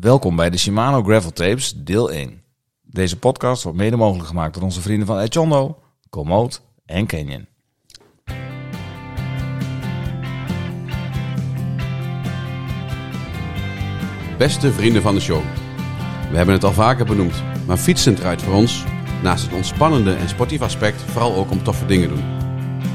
welkom bij de Shimano Gravel Tapes, deel 1. Deze podcast wordt mede mogelijk gemaakt door onze vrienden van Echondo, Komoot en Canyon. Beste vrienden van de show. We hebben het al vaker benoemd, maar fietsen draait voor ons, naast het ontspannende en sportief aspect, vooral ook om toffe dingen doen.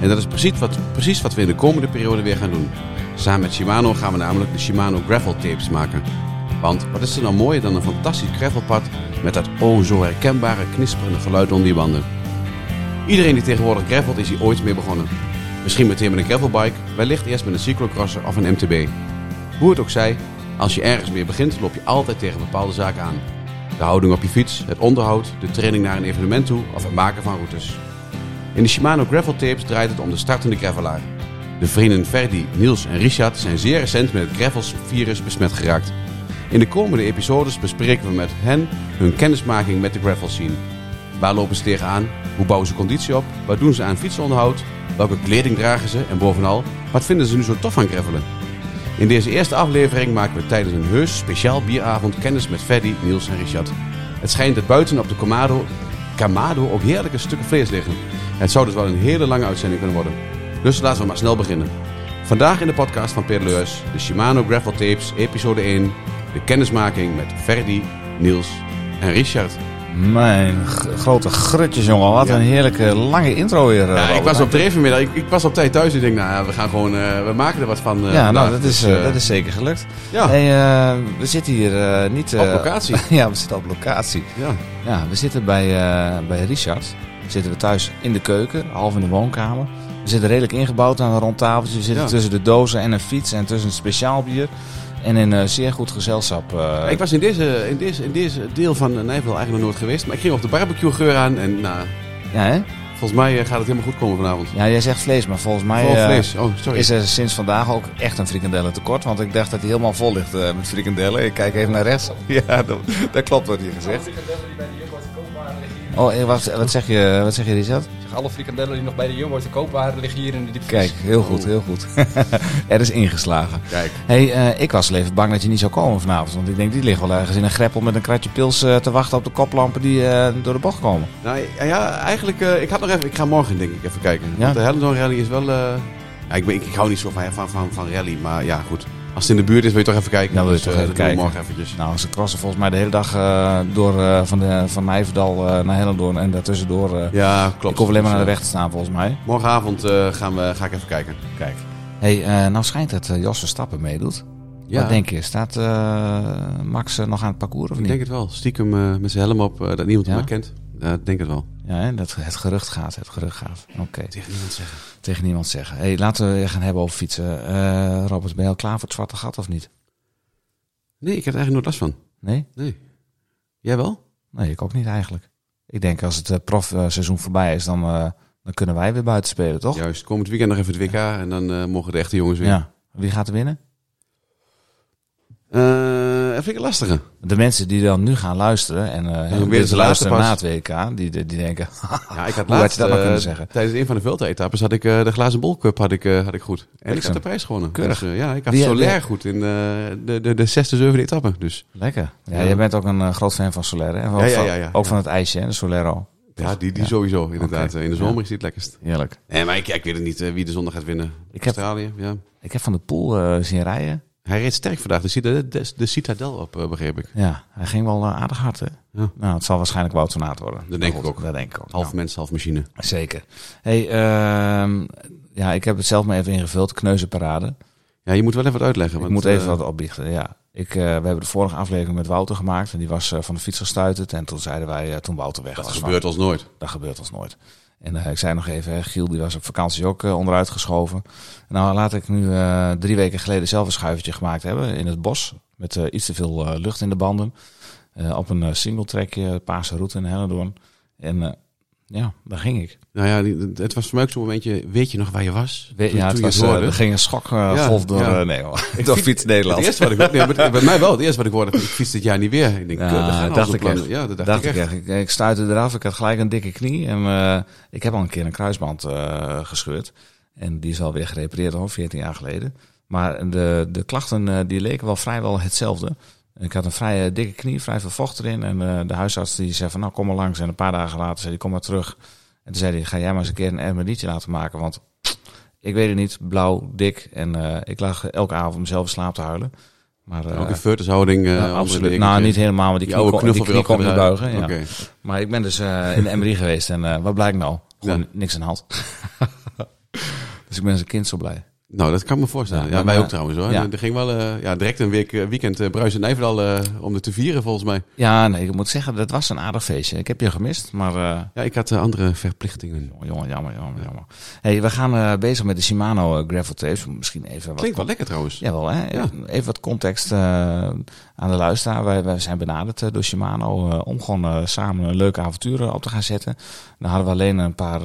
En dat is precies wat, precies wat we in de komende periode weer gaan doen. Samen met Shimano gaan we namelijk de Shimano Gravel Tapes maken. Want wat is er nou mooier dan een fantastisch gravelpad met dat o zo herkenbare knisperende geluid onder die banden. Iedereen die tegenwoordig gravelt is hier ooit mee begonnen. Misschien meteen met een gravelbike, wellicht eerst met een cyclocrosser of een MTB. Hoe het ook zij, als je ergens mee begint loop je altijd tegen bepaalde zaken aan. De houding op je fiets, het onderhoud, de training naar een evenement toe of het maken van routes. In de Shimano Gravel Tapes draait het om de startende gravelaar. De vrienden Ferdi, Niels en Richard zijn zeer recent met het gravelsvirus besmet geraakt. In de komende episodes bespreken we met hen hun kennismaking met de gravel scene. Waar lopen ze tegenaan? Hoe bouwen ze conditie op? Wat doen ze aan fietsonderhoud? Welke kleding dragen ze? En bovenal, wat vinden ze nu zo tof aan gravelen? In deze eerste aflevering maken we tijdens een heus speciaal bieravond kennis met Ferdi, Niels en Richard. Het schijnt dat buiten op de Kamado, Kamado ook heerlijke stukken vlees liggen. Het zou dus wel een hele lange uitzending kunnen worden. Dus laten we maar snel beginnen. Vandaag in de podcast van Pedaleus, de Shimano Gravel Tapes, episode 1. De kennismaking met Ferdi, Niels en Richard. Mijn grote grutjes, jongen. Wat Ja. een heerlijke lange intro weer. eh, Ja, ik was op de vanmiddag, ik, ik was op tijd thuis. Ik denk, nou ja, we gaan gewoon, eh, we maken er wat van. eh, Ja, nou, dat is, Dus, dat is zeker gelukt. Ja, Hey, we zitten hier niet... op locatie. ja, we zitten op locatie. Ja. Ja, we zitten bij, bij Richard. Zitten we thuis in de keuken, half in de woonkamer. We zitten redelijk ingebouwd aan een rond tafeltje. We zitten Ja. tussen de dozen en een fiets en tussen een speciaal bier. En in een zeer goed gezelschap. eh, Ik was in deze, in, deze, in deze deel van Nijvel eigenlijk nog nooit geweest. Maar ik ging op de barbecue geur aan. En nou, ja, hè? volgens mij eh, gaat het helemaal goed komen vanavond. ja, jij zegt vlees, maar volgens mij Vooral eh, vlees. Oh, sorry. is er sinds vandaag ook echt een frikandellen tekort. Want ik dacht dat hij helemaal vol ligt eh, met frikandellen. Ik kijk even naar rechts. Ja, dat, dat klopt wat hier gezegd. Oh, eh, wat, wat, zeg je, wat zeg je, Richard? Alle frikandellen die nog bij de Jumbo te koop waren, liggen hier in de diepvries. Kijk, heel goed, heel goed. er is ingeslagen. Kijk. hey, eh, ik was even bang dat je niet zou komen vanavond. Want ik denk, die ligt wel ergens in een greppel met een kratje pils eh, te wachten op de koplampen die eh, door de bocht komen. Nou ja, eigenlijk, ik had nog even, ik ga morgen denk ik even kijken. Ja? Want de Hellendoorn Rally is wel, ja, ik, ben, ik, ik hou niet zo van, van, van, van rally. Maar ja, goed. Als het in de buurt is, wil je toch even kijken. Dan wil je Dus, toch eh, even kijken. morgen eventjes. Nou, ze crossen volgens mij de hele dag eh, door eh, van, de, van Nijverdal naar Hellendoorn en daartussendoor. Ja, klopt. ik hoef alleen maar Dus, naar de weg te staan volgens mij. Morgenavond gaan we, ga ik even kijken. Kijk. hey, nou schijnt dat eh, Jos Verstappen meedoet. Ja, Wat denk je? Staat eh, Max nog aan het parcours of ik niet? denk het wel. Stiekem eh, met zijn helm op, dat niemand Ja? hem herkent. Ja, ik denk het wel. Ja, hè? dat het gerucht gaat, het gerucht gaat. Oké. Tegen niemand zeggen. Tegen niemand zeggen. Hey, laten we gaan hebben over fietsen. Eh, Robert, ben je al klaar voor het zwarte gat of niet? Nee, ik heb er eigenlijk nooit last van. Nee? Nee. Jij wel? Nee, ik ook niet eigenlijk. Ik denk als het eh, profseizoen voorbij is, dan, eh, dan kunnen wij weer buiten spelen, toch? Juist. Komend weekend nog even het WK en dan eh, mogen de echte jongens weer. Ja. Wie gaat er winnen? Eh, vind ik een lastige. De mensen die dan nu gaan luisteren en eh weer laatste luisteren na pas. het WK, die, die, die denken, Ja, ik had laatst, je dat nou eh, kunnen zeggen? Tijdens een van de Vuelta-etappes had ik eh, de glazen bolcup had ik, had ik goed. En ik had de prijs gewonnen. Keurig. Dus, ja, ik had Soler goed in de, de, de zesde, zevende etappe. Dus lekker. Ja, Ja. jij bent ook een groot fan van Soler, hè? En ook Ja. Ook van het ijsje, hè? De Solero. ja, die, die Ja. sowieso inderdaad. In de zomer is die het lekkerst. Heerlijk. Nee, maar ik, ik weet het niet wie de zondag gaat winnen. Ik heb- Australië, ja. Ik heb van de Poel eh, zien rijden. Hij reed sterk vandaag. De, de, de Citadel op, eh, begreep ik. Ja, hij ging wel eh, aardig hard, hè? Ja. Nou, het zal waarschijnlijk Wout van Aert worden. Dat denk ik ook. Dat denk ik ook. Half Nou, mens, half machine. zeker. Hey, ehm, ja, ik heb het zelf maar even ingevuld, kneuzenparade. Ja, je moet wel even wat uitleggen. Ik want, moet even eh, wat opbiechten, ja. Ik, we hebben de vorige aflevering met Wouter gemaakt. En die was van de fiets gestuiterd. En toen zeiden wij, toen Wouter weg Dat was... gebeurt ons nooit. Dat gebeurt ons nooit. En eh, ik zei nog even, Giel die was op vakantie ook eh, onderuit geschoven. Nou, laat ik nu eh, drie weken geleden zelf een schuivertje gemaakt hebben in het bos. Met iets te veel lucht in de banden. Op een single trackje, Paarse route in Hellendoorn. En ja, daar ging ik. Nou ja, het was voor mij ook zo'n momentje. Weet je nog waar je was? We- Toen- ja, toen het was, eh, er ging een schokgolf Ja, door, ja. eh, nee, hoor, door Fiets Nederland. Het eerste wat ik nee, bij mij wel. Het eerste wat ik hoorde, ik fiets dit jaar niet weer. Ik denk, Ja, dacht ik echt. Ja, dat dacht, dacht ik ik echt. Ik, ik stuitte eraf. Ik had gelijk een dikke knie. En eh, ik heb al een keer een kruisband eh, gescheurd. En die is alweer gerepareerd al, 14 jaar geleden. Maar de, de klachten eh, die leken wel vrijwel hetzelfde. Ik had een vrij eh, dikke knie, vrij veel vocht erin. En eh, de huisarts die zei van nou kom maar langs. En een paar dagen later zei hij kom maar terug. En toen zei hij ga jij maar eens een keer een MRI'tje laten maken. Want ik weet het niet, blauw, dik. En eh, ik lag elke avond mezelf in slaap te huilen. Maar, eh, Ook ja, absoluut. Nou, niet helemaal, want die knie, kon, die knie kon niet opgedraaid. buigen. Ja. Maar ik ben dus eh, in de MRI geweest en eh, wat blijkt nou? Gewoon Ja. niks aan de hand. dus ik ben als een kind zo blij. Nou, dat kan ik me voorstellen. Ja, wij ook trouwens hoor. ja. Er ging wel eh, ja, direct een week, eh, weekend uh, Bruis en Nijverdal om het te vieren volgens mij. Ja, nee, ik moet zeggen, dat was een aardig feestje. Ik heb je gemist, maar Ja, ik had andere verplichtingen. jongen, jammer, jammer, jammer. Hey, we gaan bezig met de Shimano gravel tapes. Misschien even wat... Klinkt wel lekker trouwens. Jawel, hè? Ja. Even wat context aan de luisteraar. Wij, wij zijn benaderd door Shimano om gewoon samen een leuke avonturen op te gaan zetten. Dan hadden we alleen een paar,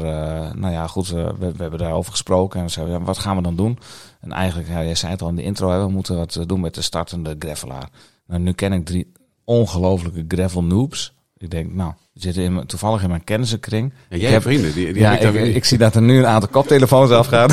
nou ja, goed, we, we hebben daarover gesproken. En we zeiden, wat gaan we dan doen? En eigenlijk, jij zei het al in de intro, we moeten wat eh, doen met de startende gravelaar. Nou, nu ken ik drie ongelofelijke gravel noobs. Ik denk, nou, zitten in, toevallig in mijn kennissenkring. Ja, Ik jij heb- vrienden. Die, die ja, heb ik, zie dat er nu een aantal koptelefoons afgaan.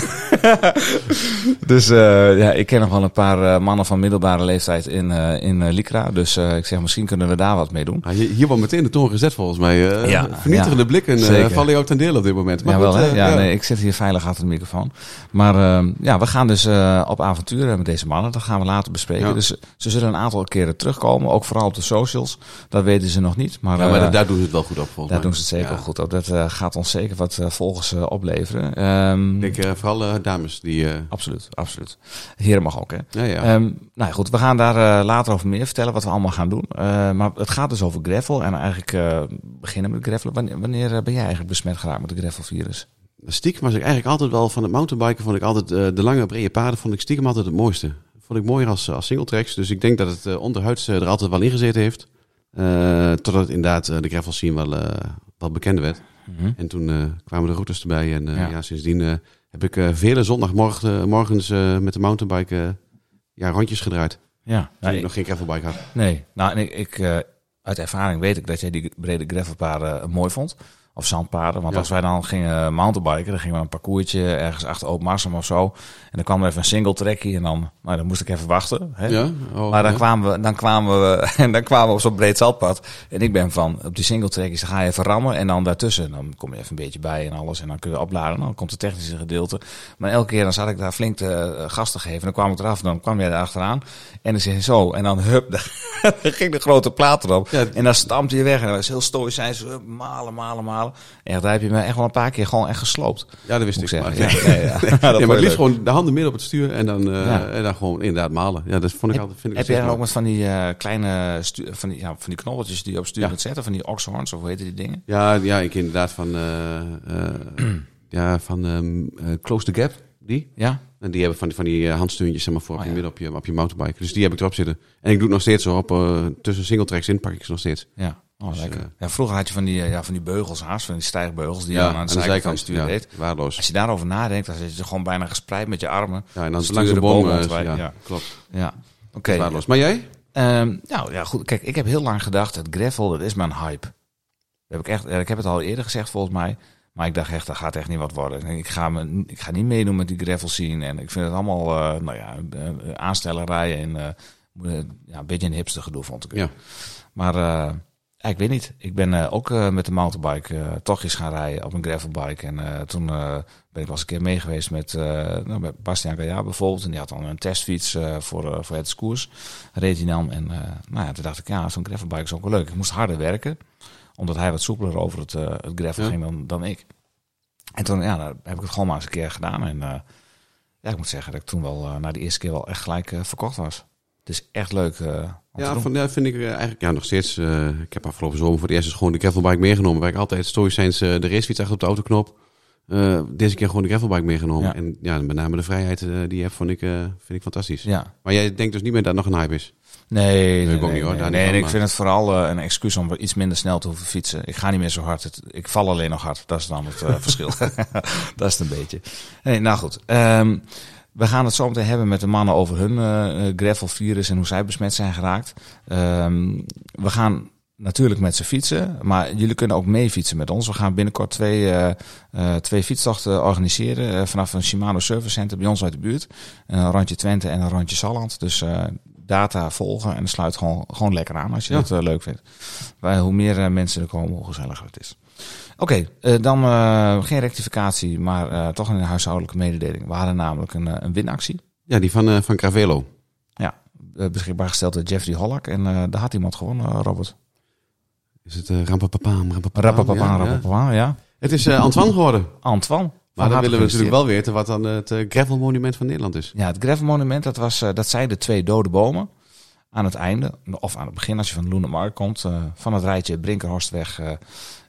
dus eh, ja, ik ken nog wel een paar eh, mannen van middelbare leeftijd in, eh in Lycra. Dus ik zeg, misschien kunnen we daar wat mee doen. Ah, hier, wordt meteen de toon gezet volgens mij. Ja, vernietigende ja, blikken vallen jou ten deel op dit moment. Maar ja, wel goed, hè? Ja, nee, ik zit hier veilig achter de microfoon. Maar ja, we gaan dus op avonturen met deze mannen. Dat gaan we later bespreken. Dus ze zullen een aantal keren terugkomen. Ook vooral op de socials. Dat weten ze nog niet. Maar, Ja, maar daar doen ze het wel goed op volgens daar mij. doen ze het zeker Ja. wel goed op. Dat eh, gaat ons zeker wat eh, volgers eh, opleveren. Ehm, Ik denk eh, vooral dames die... eh, Absoluut, absoluut. Heren mag ook, hè? ja, ja. Ehm, nou ja, goed, we gaan daar eh, later over meer vertellen wat we allemaal gaan doen. Eh, maar het gaat dus over gravel en eigenlijk eh, beginnen met gravelen. Wanneer, wanneer ben jij eigenlijk besmet geraakt met het gravelvirus? Stiekem was ik eigenlijk altijd wel van het mountainbiken. Vond ik altijd eh, de lange brede paden vond ik stiekem altijd het mooiste. Vond ik mooier als, als singletracks. Dus ik denk dat het eh, onderhuids er altijd wel in gezeten heeft. Eh, totdat inderdaad eh, de gravel scene wel, eh, wel bekend werd. En toen kwamen de routes erbij. En Ja. ja. sindsdien heb ik vele zondagmorgens met de mountainbike ja, rondjes gedraaid. Ja, Toen ik nog geen gravelbike had. nee. Nou, en ik, ik, uit ervaring weet ik dat jij die brede gravelpaden mooi vond. Of zandpaden. Want Ja. als wij dan gingen mountainbiken, dan gingen we een parcoursje ergens achter Oud Marsum of zo. En dan kwam er even een single trekkie en dan, nou, dan moest ik even wachten. Hè? Ja? Oh, Maar dan, ja. kwamen we, dan, kwamen we, en dan kwamen we op zo'n breed zandpad. En ik ben van, op die single trekjes, dan ga je even rammen. En dan daartussen, dan kom je even een beetje bij en alles. En dan kun je opladen. Dan komt het technische gedeelte. Maar elke keer dan zat ik daar flink te eh, gas te geven. En dan kwam ik eraf, dan kwam jij daar achteraan. En dan je zo. En dan hup, dan ging de grote plaat erop. En dan stampte je weg. En dat was heel stoïcijns. hup, Malen, malen, En daar heb je me echt wel een paar keer gewoon echt gesloopt. Ja, dat wist Moet ik. ik Maar, zeggen. Ja, ja, ja. Maar het liefst leuk. gewoon de handen midden op het stuur en dan, eh, Ja. en dan gewoon inderdaad malen. Ja, dat vond ik altijd. Vind ik Heb jij dan ook met van die eh, kleine van die, ja, van die knobbeltjes die je op stuur Ja. kunt zetten? Van die oxhorns of hoe heet die dingen? Ja, ja, ik inderdaad van, eh, eh, ja, van ehm, eh, Close the Gap, die. Ja? En die hebben van die, van die handsteuntjes zeg maar, voor op Oh, je ja. midden op je, op je mountainbike. Dus die heb ik erop zitten. En ik doe het nog steeds zo op, eh, tussen single tracks in pak ik ze nog steeds. Ja. Oh, Dus, lekker. eh, ja, vroeger had je van die, eh, ja, van die beugels haast, van die stijgbeugels die je aan de zijkant van je stuur ja, deed. waardeloos. Als je daarover nadenkt, dan zit je gewoon bijna gespreid met je armen. Ja, en dan langs de boom. ja, klopt. Ja. Oké. Waardeloos. Maar jij? Ehm, nou ja, goed. Kijk, ik heb heel lang gedacht, het gravel, dat is mijn hype. Dat heb ik, echt, ik heb het al eerder gezegd volgens mij. Maar ik dacht echt, dat gaat echt niet wat worden. Ik ga, me, ik ga niet meedoen met die gravel scene. En ik vind het allemaal, eh, nou ja, aanstellerijen en ja, een beetje een hipster gedoe vond ik. Ja. Maar ja, ik weet niet. Ik ben eh, ook eh, met de mountainbike eh tochtjes gaan rijden op een gravelbike. En toen ben ik wel eens een keer mee geweest met, nou, met Bastiaan Gaillard bijvoorbeeld. En die had dan een testfiets voor, voor het koers. Reed hij dan. En nou ja, toen dacht ik, ja, zo'n gravelbike is ook wel leuk. Ik moest harder werken. Omdat hij wat soepeler over het, het gravel Ja. ging dan, dan ik. En toen ja, heb ik het gewoon maar eens een keer gedaan. En ja, ik moet zeggen dat ik toen wel na de eerste keer wel echt gelijk verkocht was. Het is echt leuk eh, Ja, van, ja, vind ik eh, eigenlijk ja, nog steeds. eh, ik heb afgelopen zomer voor de eerste gewoon de gravelbike meegenomen. Waar ik altijd stoïcijns de racefiets achter op de autoknop. Deze keer gewoon de gravelbike meegenomen. Ja. En ja, met name de vrijheid die je hebt, vond ik, vind ik fantastisch. Ja, Maar jij denkt dus niet meer dat het nog een hype is? Nee, nee, ik ook nee, niet, hoor, nee, ik vind het vooral een excuus om iets minder snel te hoeven fietsen. Ik ga niet meer zo hard. Het, ik val alleen nog hard. Dat is dan het verschil. dat is het een beetje. Nee, nou goed. Ehm, we gaan het zo meteen hebben met de mannen over hun eh gravel-virus en hoe zij besmet zijn geraakt. Ehm, we gaan natuurlijk met ze fietsen, maar jullie kunnen ook mee fietsen met ons. We gaan binnenkort twee, eh, twee fietstochten organiseren vanaf een Shimano Service Center bij ons uit de buurt. Een rondje Twente en een rondje Salland. Dus data volgen en sluit gewoon, gewoon lekker aan als je Ja. dat leuk vindt. Wij, hoe meer mensen er komen, hoe gezelliger het is. Oké, eh, dan eh, geen rectificatie, maar eh, toch een huishoudelijke mededeling. We hadden namelijk een, een winactie. Ja, die van, van Cravelo. Ja, beschikbaar gesteld door Jeffrey Hollack. En daar had iemand gewonnen, Robert. Is het uh, Rampapapaam, Rampapapaam? Ja, ja. rappapapa, ja. Het is eh, Antoine geworden. Antoine. Maar dan willen we natuurlijk wel weten wat dan het eh, gravelmonument van Nederland is. Ja, het Gravelmonument, dat, was, dat zijn de twee dode bomen. Aan het einde, of aan het begin als je van de Loenemarkt komt. van het rijtje Brinkerhorstweg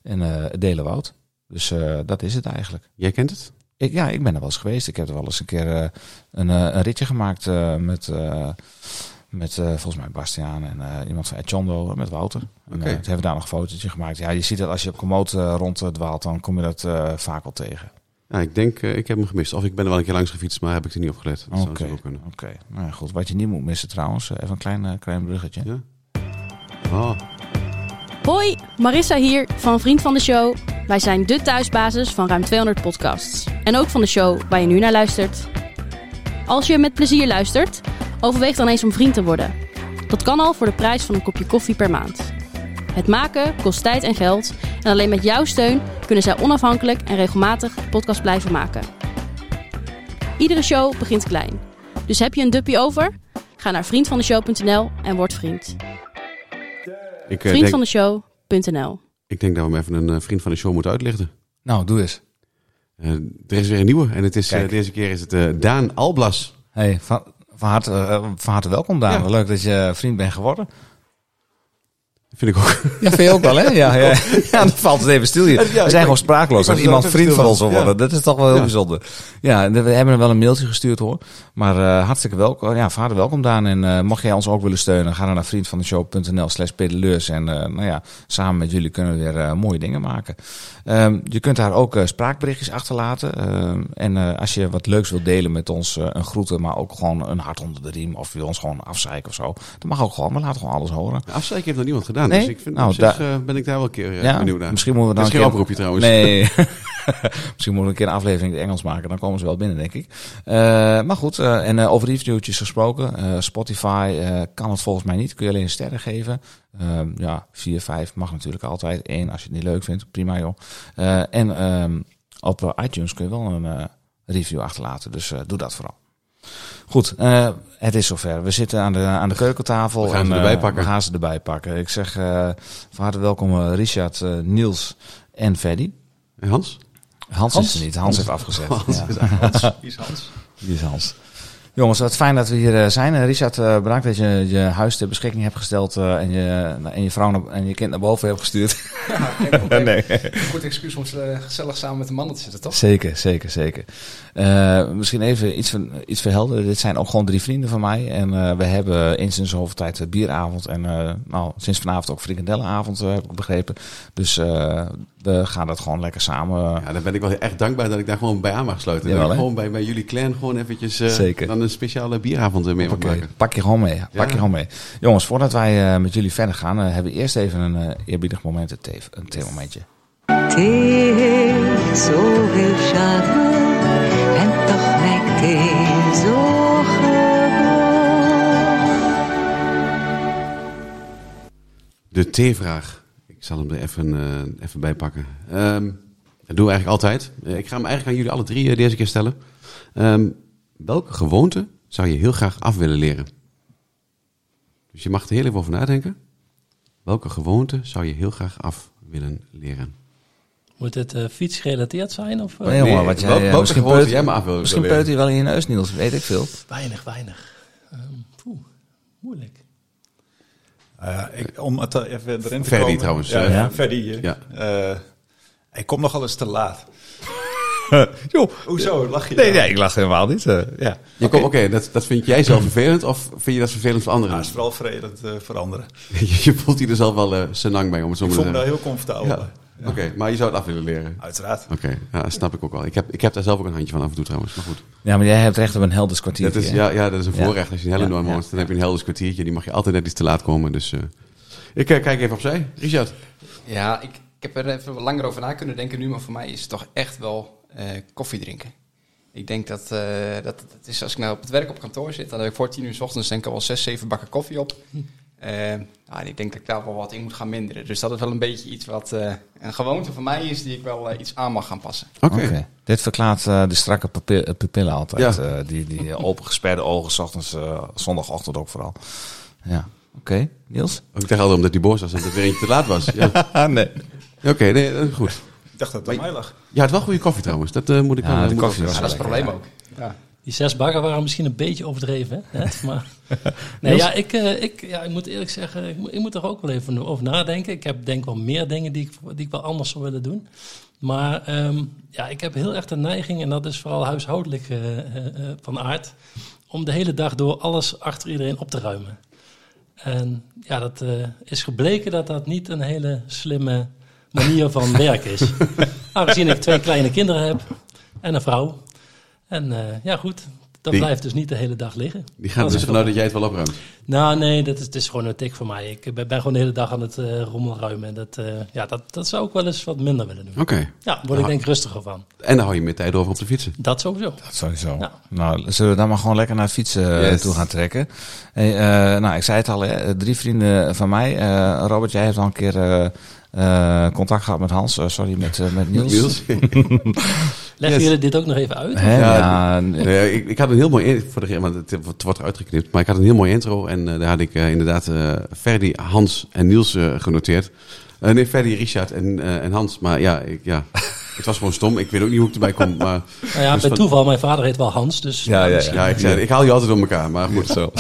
en eh het Delenwoud. Dus eh, dat is het eigenlijk. Jij kent het? Ik, ja, ik ben er wel eens geweest. Ik heb er wel eens een keer eh, een, een ritje gemaakt met, met volgens mij Bastiaan en iemand van Echondo, met Wouter. En, Oké. eh, toen hebben we daar nog een fotootje gemaakt. Ja, je ziet dat als je op Komoot eh, rond eh, dwaalt, dan kom je dat vaak wel tegen. Ja, ik denk, ik heb hem gemist. Of ik ben er wel een keer langs gefietst, maar heb ik er niet op gelet. Dat zou Oké, kunnen. oké. Nou ja, goed. Wat je niet moet missen trouwens, even een klein, klein bruggetje. Ja. Oh, Hoi, Marissa hier van Vriend van de Show. Wij zijn de thuisbasis van ruim 200 podcasts. En ook van de show waar je nu naar luistert. Als je met plezier luistert, overweeg dan eens om vriend te worden. Dat kan al voor de prijs van een kopje koffie per maand. Het maken kost tijd en geld. En alleen met jouw steun kunnen zij onafhankelijk en regelmatig de podcast blijven maken. Iedere show begint klein. Dus heb je een duppie over? Ga naar vriendvandeshow.nl en word vriend. Ik, eh, denk, Vriendvandeshow.nl ik denk dat we hem even een eh, vriend van de show moeten uitlichten. Nou, doe eens. Eh, er is weer een nieuwe en het is, deze keer is het eh, Daan Alblas. Hey, van, van, harte, van harte welkom, Daan. Ja. Leuk dat je vriend bent geworden. Vind ik ook. Ja, vind je ook wel, hè? Ja, ja. ja dan valt het even stil hier. we zijn gewoon dat was iemand vriend van ons wil worden. Dat is toch wel heel Ja. bijzonder. Ja, en we hebben er wel een mailtje gestuurd, hoor. Maar eh, hartstikke welkom. Ja, van harte welkom, Daan. En eh, mocht jij ons ook willen steunen, ga dan naar vriendvandeshow.nl slash pedeleurs. En eh, nou ja, samen met jullie kunnen we weer mooie dingen maken. Ehm, je kunt daar ook spraakberichtjes achterlaten. Ehm, en eh, als je wat leuks wilt delen met ons, een groeten, maar ook gewoon een hart onder de riem. Of je wil ons gewoon afzeiken of zo. Dat mag ook gewoon. We laten gewoon alles horen. Afzeker heeft nog niemand gedaan, Nee? dus ik vind Nou, zich, eh, ben ik daar wel een keer eh, Ja, benieuwd naar. misschien moeten we dan een keer... oproepje trouwens. Nee. Misschien moeten we een keer een aflevering in het Engels maken. Dan komen ze wel binnen, denk ik. Eh, maar goed, en over reviewtjes gesproken. Spotify kan het volgens mij niet. Kun je alleen sterren geven. Ehm, ja, 4, 5 mag natuurlijk altijd. 1 als je het niet leuk vindt. Prima joh. En ehm, op iTunes kun je wel een review achterlaten. Dus doe dat vooral. Goed, eh, het is zover. We zitten aan de, aan de keukentafel. We gaan ze en, erbij eh, pakken. We gaan ze erbij pakken. Ik zeg eh, van harte welkom Richard, eh, Niels en Freddy. En Hans? Hans, Hans? is er niet. Hans, heeft afgezet. Hans ja. is Wie is Hans? Die is Hans. Jongens, wat fijn dat we hier zijn. Richard, bedankt dat je je huis ter beschikking hebt gesteld eh, en, je, en je vrouw naar- en je kind naar boven hebt gestuurd. Ja, nee. Goed excuus om gezellig samen met de mannen te zitten, toch? Zeker, zeker, zeker. Eh, misschien even iets, van, iets verhelderen. Dit zijn ook gewoon drie vrienden van mij. En eh, we hebben eens in zoveel tijd eh, bieravond. En eh, nou, sinds vanavond ook frikandellenavond, eh, heb ik begrepen. Dus eh, we gaan dat gewoon lekker samen. Ja, dan ben ik wel echt dankbaar dat ik daar gewoon bij aan mag sluiten. Jawel, dat ik hè? gewoon bij, bij jullie clan gewoon eventjes eh, Zeker. dan een speciale bieravond mee mag Oké, maken. pak je gewoon mee. Pak je gewoon mee. Jongens, voordat wij eh, met jullie verder gaan, hebben we eerst even een eh, eerbiedig moment, een thee- een theemomentje. Thee heeft zoveel De theevraag. Ik zal hem er even, eh, even bij pakken. Ehm, dat doen we eigenlijk altijd. Eh, ik ga hem eigenlijk aan jullie alle drie eh, deze keer stellen. Ehm, welke gewoonte zou je heel graag af willen leren? Dus je mag er heel even over nadenken. Welke gewoonte zou je heel graag af willen leren? Moet het eh, fietsgerelateerd zijn? Of, eh, Nee, jongen, wat jij, eh, misschien peut- jij me af wil Misschien peut hij wel in je neus, Niels. Weet ik veel. Weinig, weinig. Ehm, poeh, moeilijk. Ja, ik, om het er even erin te Ferdy komen. trouwens, Ja, ja, ja. Ferdy hier. Ja. Eh, ik kom nogal eens te laat. Joh. Hoezo, lach je Nee, nee, ik lach helemaal niet. eh, ja. Ja, kom, Oké, dat, dat vind jij zelf vervelend of vind je dat vervelend voor Ja, anderen? het is vooral vervelend eh veranderen. je, je voelt hier er zelf wel eh senang bij, om het zo Ik maar te voel me daar zeggen. heel comfortabel Ja. Oké, maar je zou het af willen leren. Uiteraard. Oké, ja, dat snap ik ook wel. Ik heb, ik heb daar zelf ook een handje van af en toe trouwens, maar goed. ja, maar jij hebt recht op een helders kwartier. Dat is, ja, ja, dat is een Ja. voorrecht. Als je in Hellendoorn Ja, ja, woont, dan heb je een helders kwartiertje. Die mag je altijd net iets te laat komen. Dus eh, ik eh, kijk even opzij. Richard. Ja, ik, ik heb er even wat langer over na kunnen denken nu, maar voor mij is het toch echt wel eh, koffie drinken. Ik denk dat, eh, dat het is als ik nou op het werk op kantoor zit, dan heb ik voor tien uur s ochtends denk ik al wel zes, zeven bakken koffie op. Eh, nou, en ik denk dat ik daar wel wat in moet gaan minderen. Dus dat is wel een beetje iets wat eh, een gewoonte van mij is die ik wel eh, iets aan mag gaan passen. Oké. Dit verklaart eh, de strakke pupi- pupillen altijd. Ja. eh, die die opengesperde ogen, 's ochtends, eh, zondagochtend ook vooral. Ja, oké. Niels? Ik dacht altijd omdat die boos was en dat er eentje te laat was. Ja. nee. Oké, nee, dat is goed. Ik dacht dat het aan mij lag. Je had wel goede koffie trouwens. Dat eh, moet ik Ja, wel de koffie was Ja, dat is het probleem ook. Ja. Die zes bagger waren misschien een beetje overdreven. Hè? Maar, nee, ja, ik, eh, ik, ja, ik moet eerlijk zeggen, ik moet, ik moet er ook wel even over nadenken. Ik heb denk wel meer dingen die ik, die ik wel anders zou willen doen. Maar ehm, ja, ik heb heel erg de neiging, en dat is vooral huishoudelijk eh, eh, van aard, om de hele dag door alles achter iedereen op te ruimen. En ja, dat is gebleken dat dat niet een hele slimme manier van werken is. Aangezien ik twee kleine kinderen heb en een vrouw. En eh, ja, goed, dat Die- blijft dus niet de hele dag liggen. Die gaan dus vanuit wel- dat jij het wel opruimt. Nou, nee, dat is, het is gewoon een tik voor mij. Ik ben, ben gewoon de hele dag aan het eh rommelruimen. En dat, eh, ja, dat, dat zou ik wel eens wat minder willen doen. Oké. Ja, daar word ik denk ik rustiger van. En dan hou je meer tijd over op de fietsen. Dat sowieso. Dat sowieso. Ja. Nou, zullen we dan maar gewoon lekker naar het fietsen Yes. toe gaan trekken? Hey, eh, nou, ik zei het al, hè, drie vrienden van mij. Eh, Robert, jij hebt al een keer contact gehad met Hans. Sorry, met, met Niels. Niels? Leggen Yes. jullie dit ook nog even uit? Hè? Ja, Nee, ik, ik had een heel mooi... Voor de, want het, het wordt eruit geknipt. Maar ik had een heel mooi intro. En eh, daar had ik eh, inderdaad eh Ferdi, Hans en Niels genoteerd. Nee, Ferdi, Richard en, eh, en Hans. Maar ja, ik, ja, het was gewoon stom. Ik weet ook niet hoe ik erbij kom. Maar Nou ja, Dus bij van- toeval, mijn vader heet wel Hans. Dus Ja, ja, ja. ja, ik, zei, ik haal je altijd door elkaar. Maar goed, zo.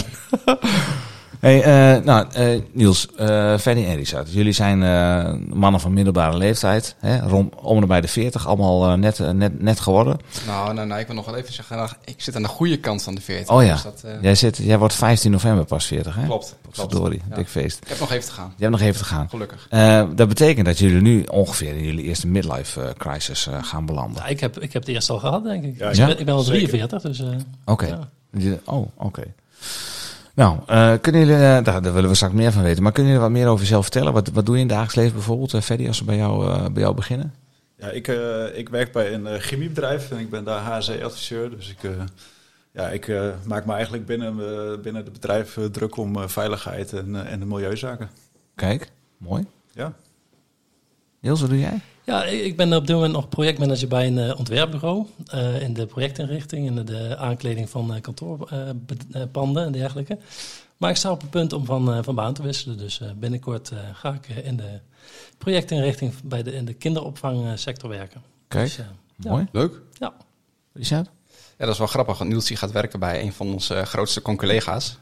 Hey, eh, nou, eh, Niels, eh Fanny en Richard. Jullie zijn eh, mannen van middelbare leeftijd. Hè, rond, om en bij de 40, allemaal net, net, net geworden. Nou, nou, nou, ik wil nog wel even zeggen, nou, ik zit aan de goede kant van de 40. Oh ja. Dus dat, eh, Jij, zit, jij wordt 15 november pas 40, hè? Klopt. Verdorie, Ja. dik feest. Ik heb nog even te gaan, Je hebt nog even te gaan. gelukkig. Eh, dat betekent dat jullie nu ongeveer in jullie eerste midlife crisis eh, gaan belanden. Ja, ik, heb, ik heb het eerst al gehad, denk ik. Ja, ja? ik, ben, ik ben al Zeker. 43, dus... eh, Oké. Oh, oké. Nou, eh, kunnen jullie, eh, daar, daar willen we straks meer van weten, maar kunnen jullie wat meer over jezelf vertellen? Wat, wat doe je in het dagelijks leven bijvoorbeeld, uh, Freddy, als we bij jou, eh, bij jou beginnen? Ja, ik, eh, ik werk bij een eh, chemiebedrijf en ik ben daar HSE-adviseur. Dus ik, eh, ja, ik eh, maak me eigenlijk binnen, eh, binnen het bedrijf eh, druk om eh, veiligheid en, eh, en de milieuzaken. Kijk, mooi. Ja. Niels, wat doe jij? Ja, ik ben op dit moment nog projectmanager bij een eh, ontwerpbureau. eh, in de projectinrichting en de, aankleding van eh, kantoorpanden en dergelijke. Maar ik sta op het punt om van, eh, van baan te wisselen. Dus eh, binnenkort eh, ga ik in de projectinrichting bij de, in de kinderopvangsector werken. Kijk, Dus, eh, ja. mooi. Leuk. Ja. Richard? Ja, dat is wel grappig, want Niels gaat werken bij een van onze grootste collega's.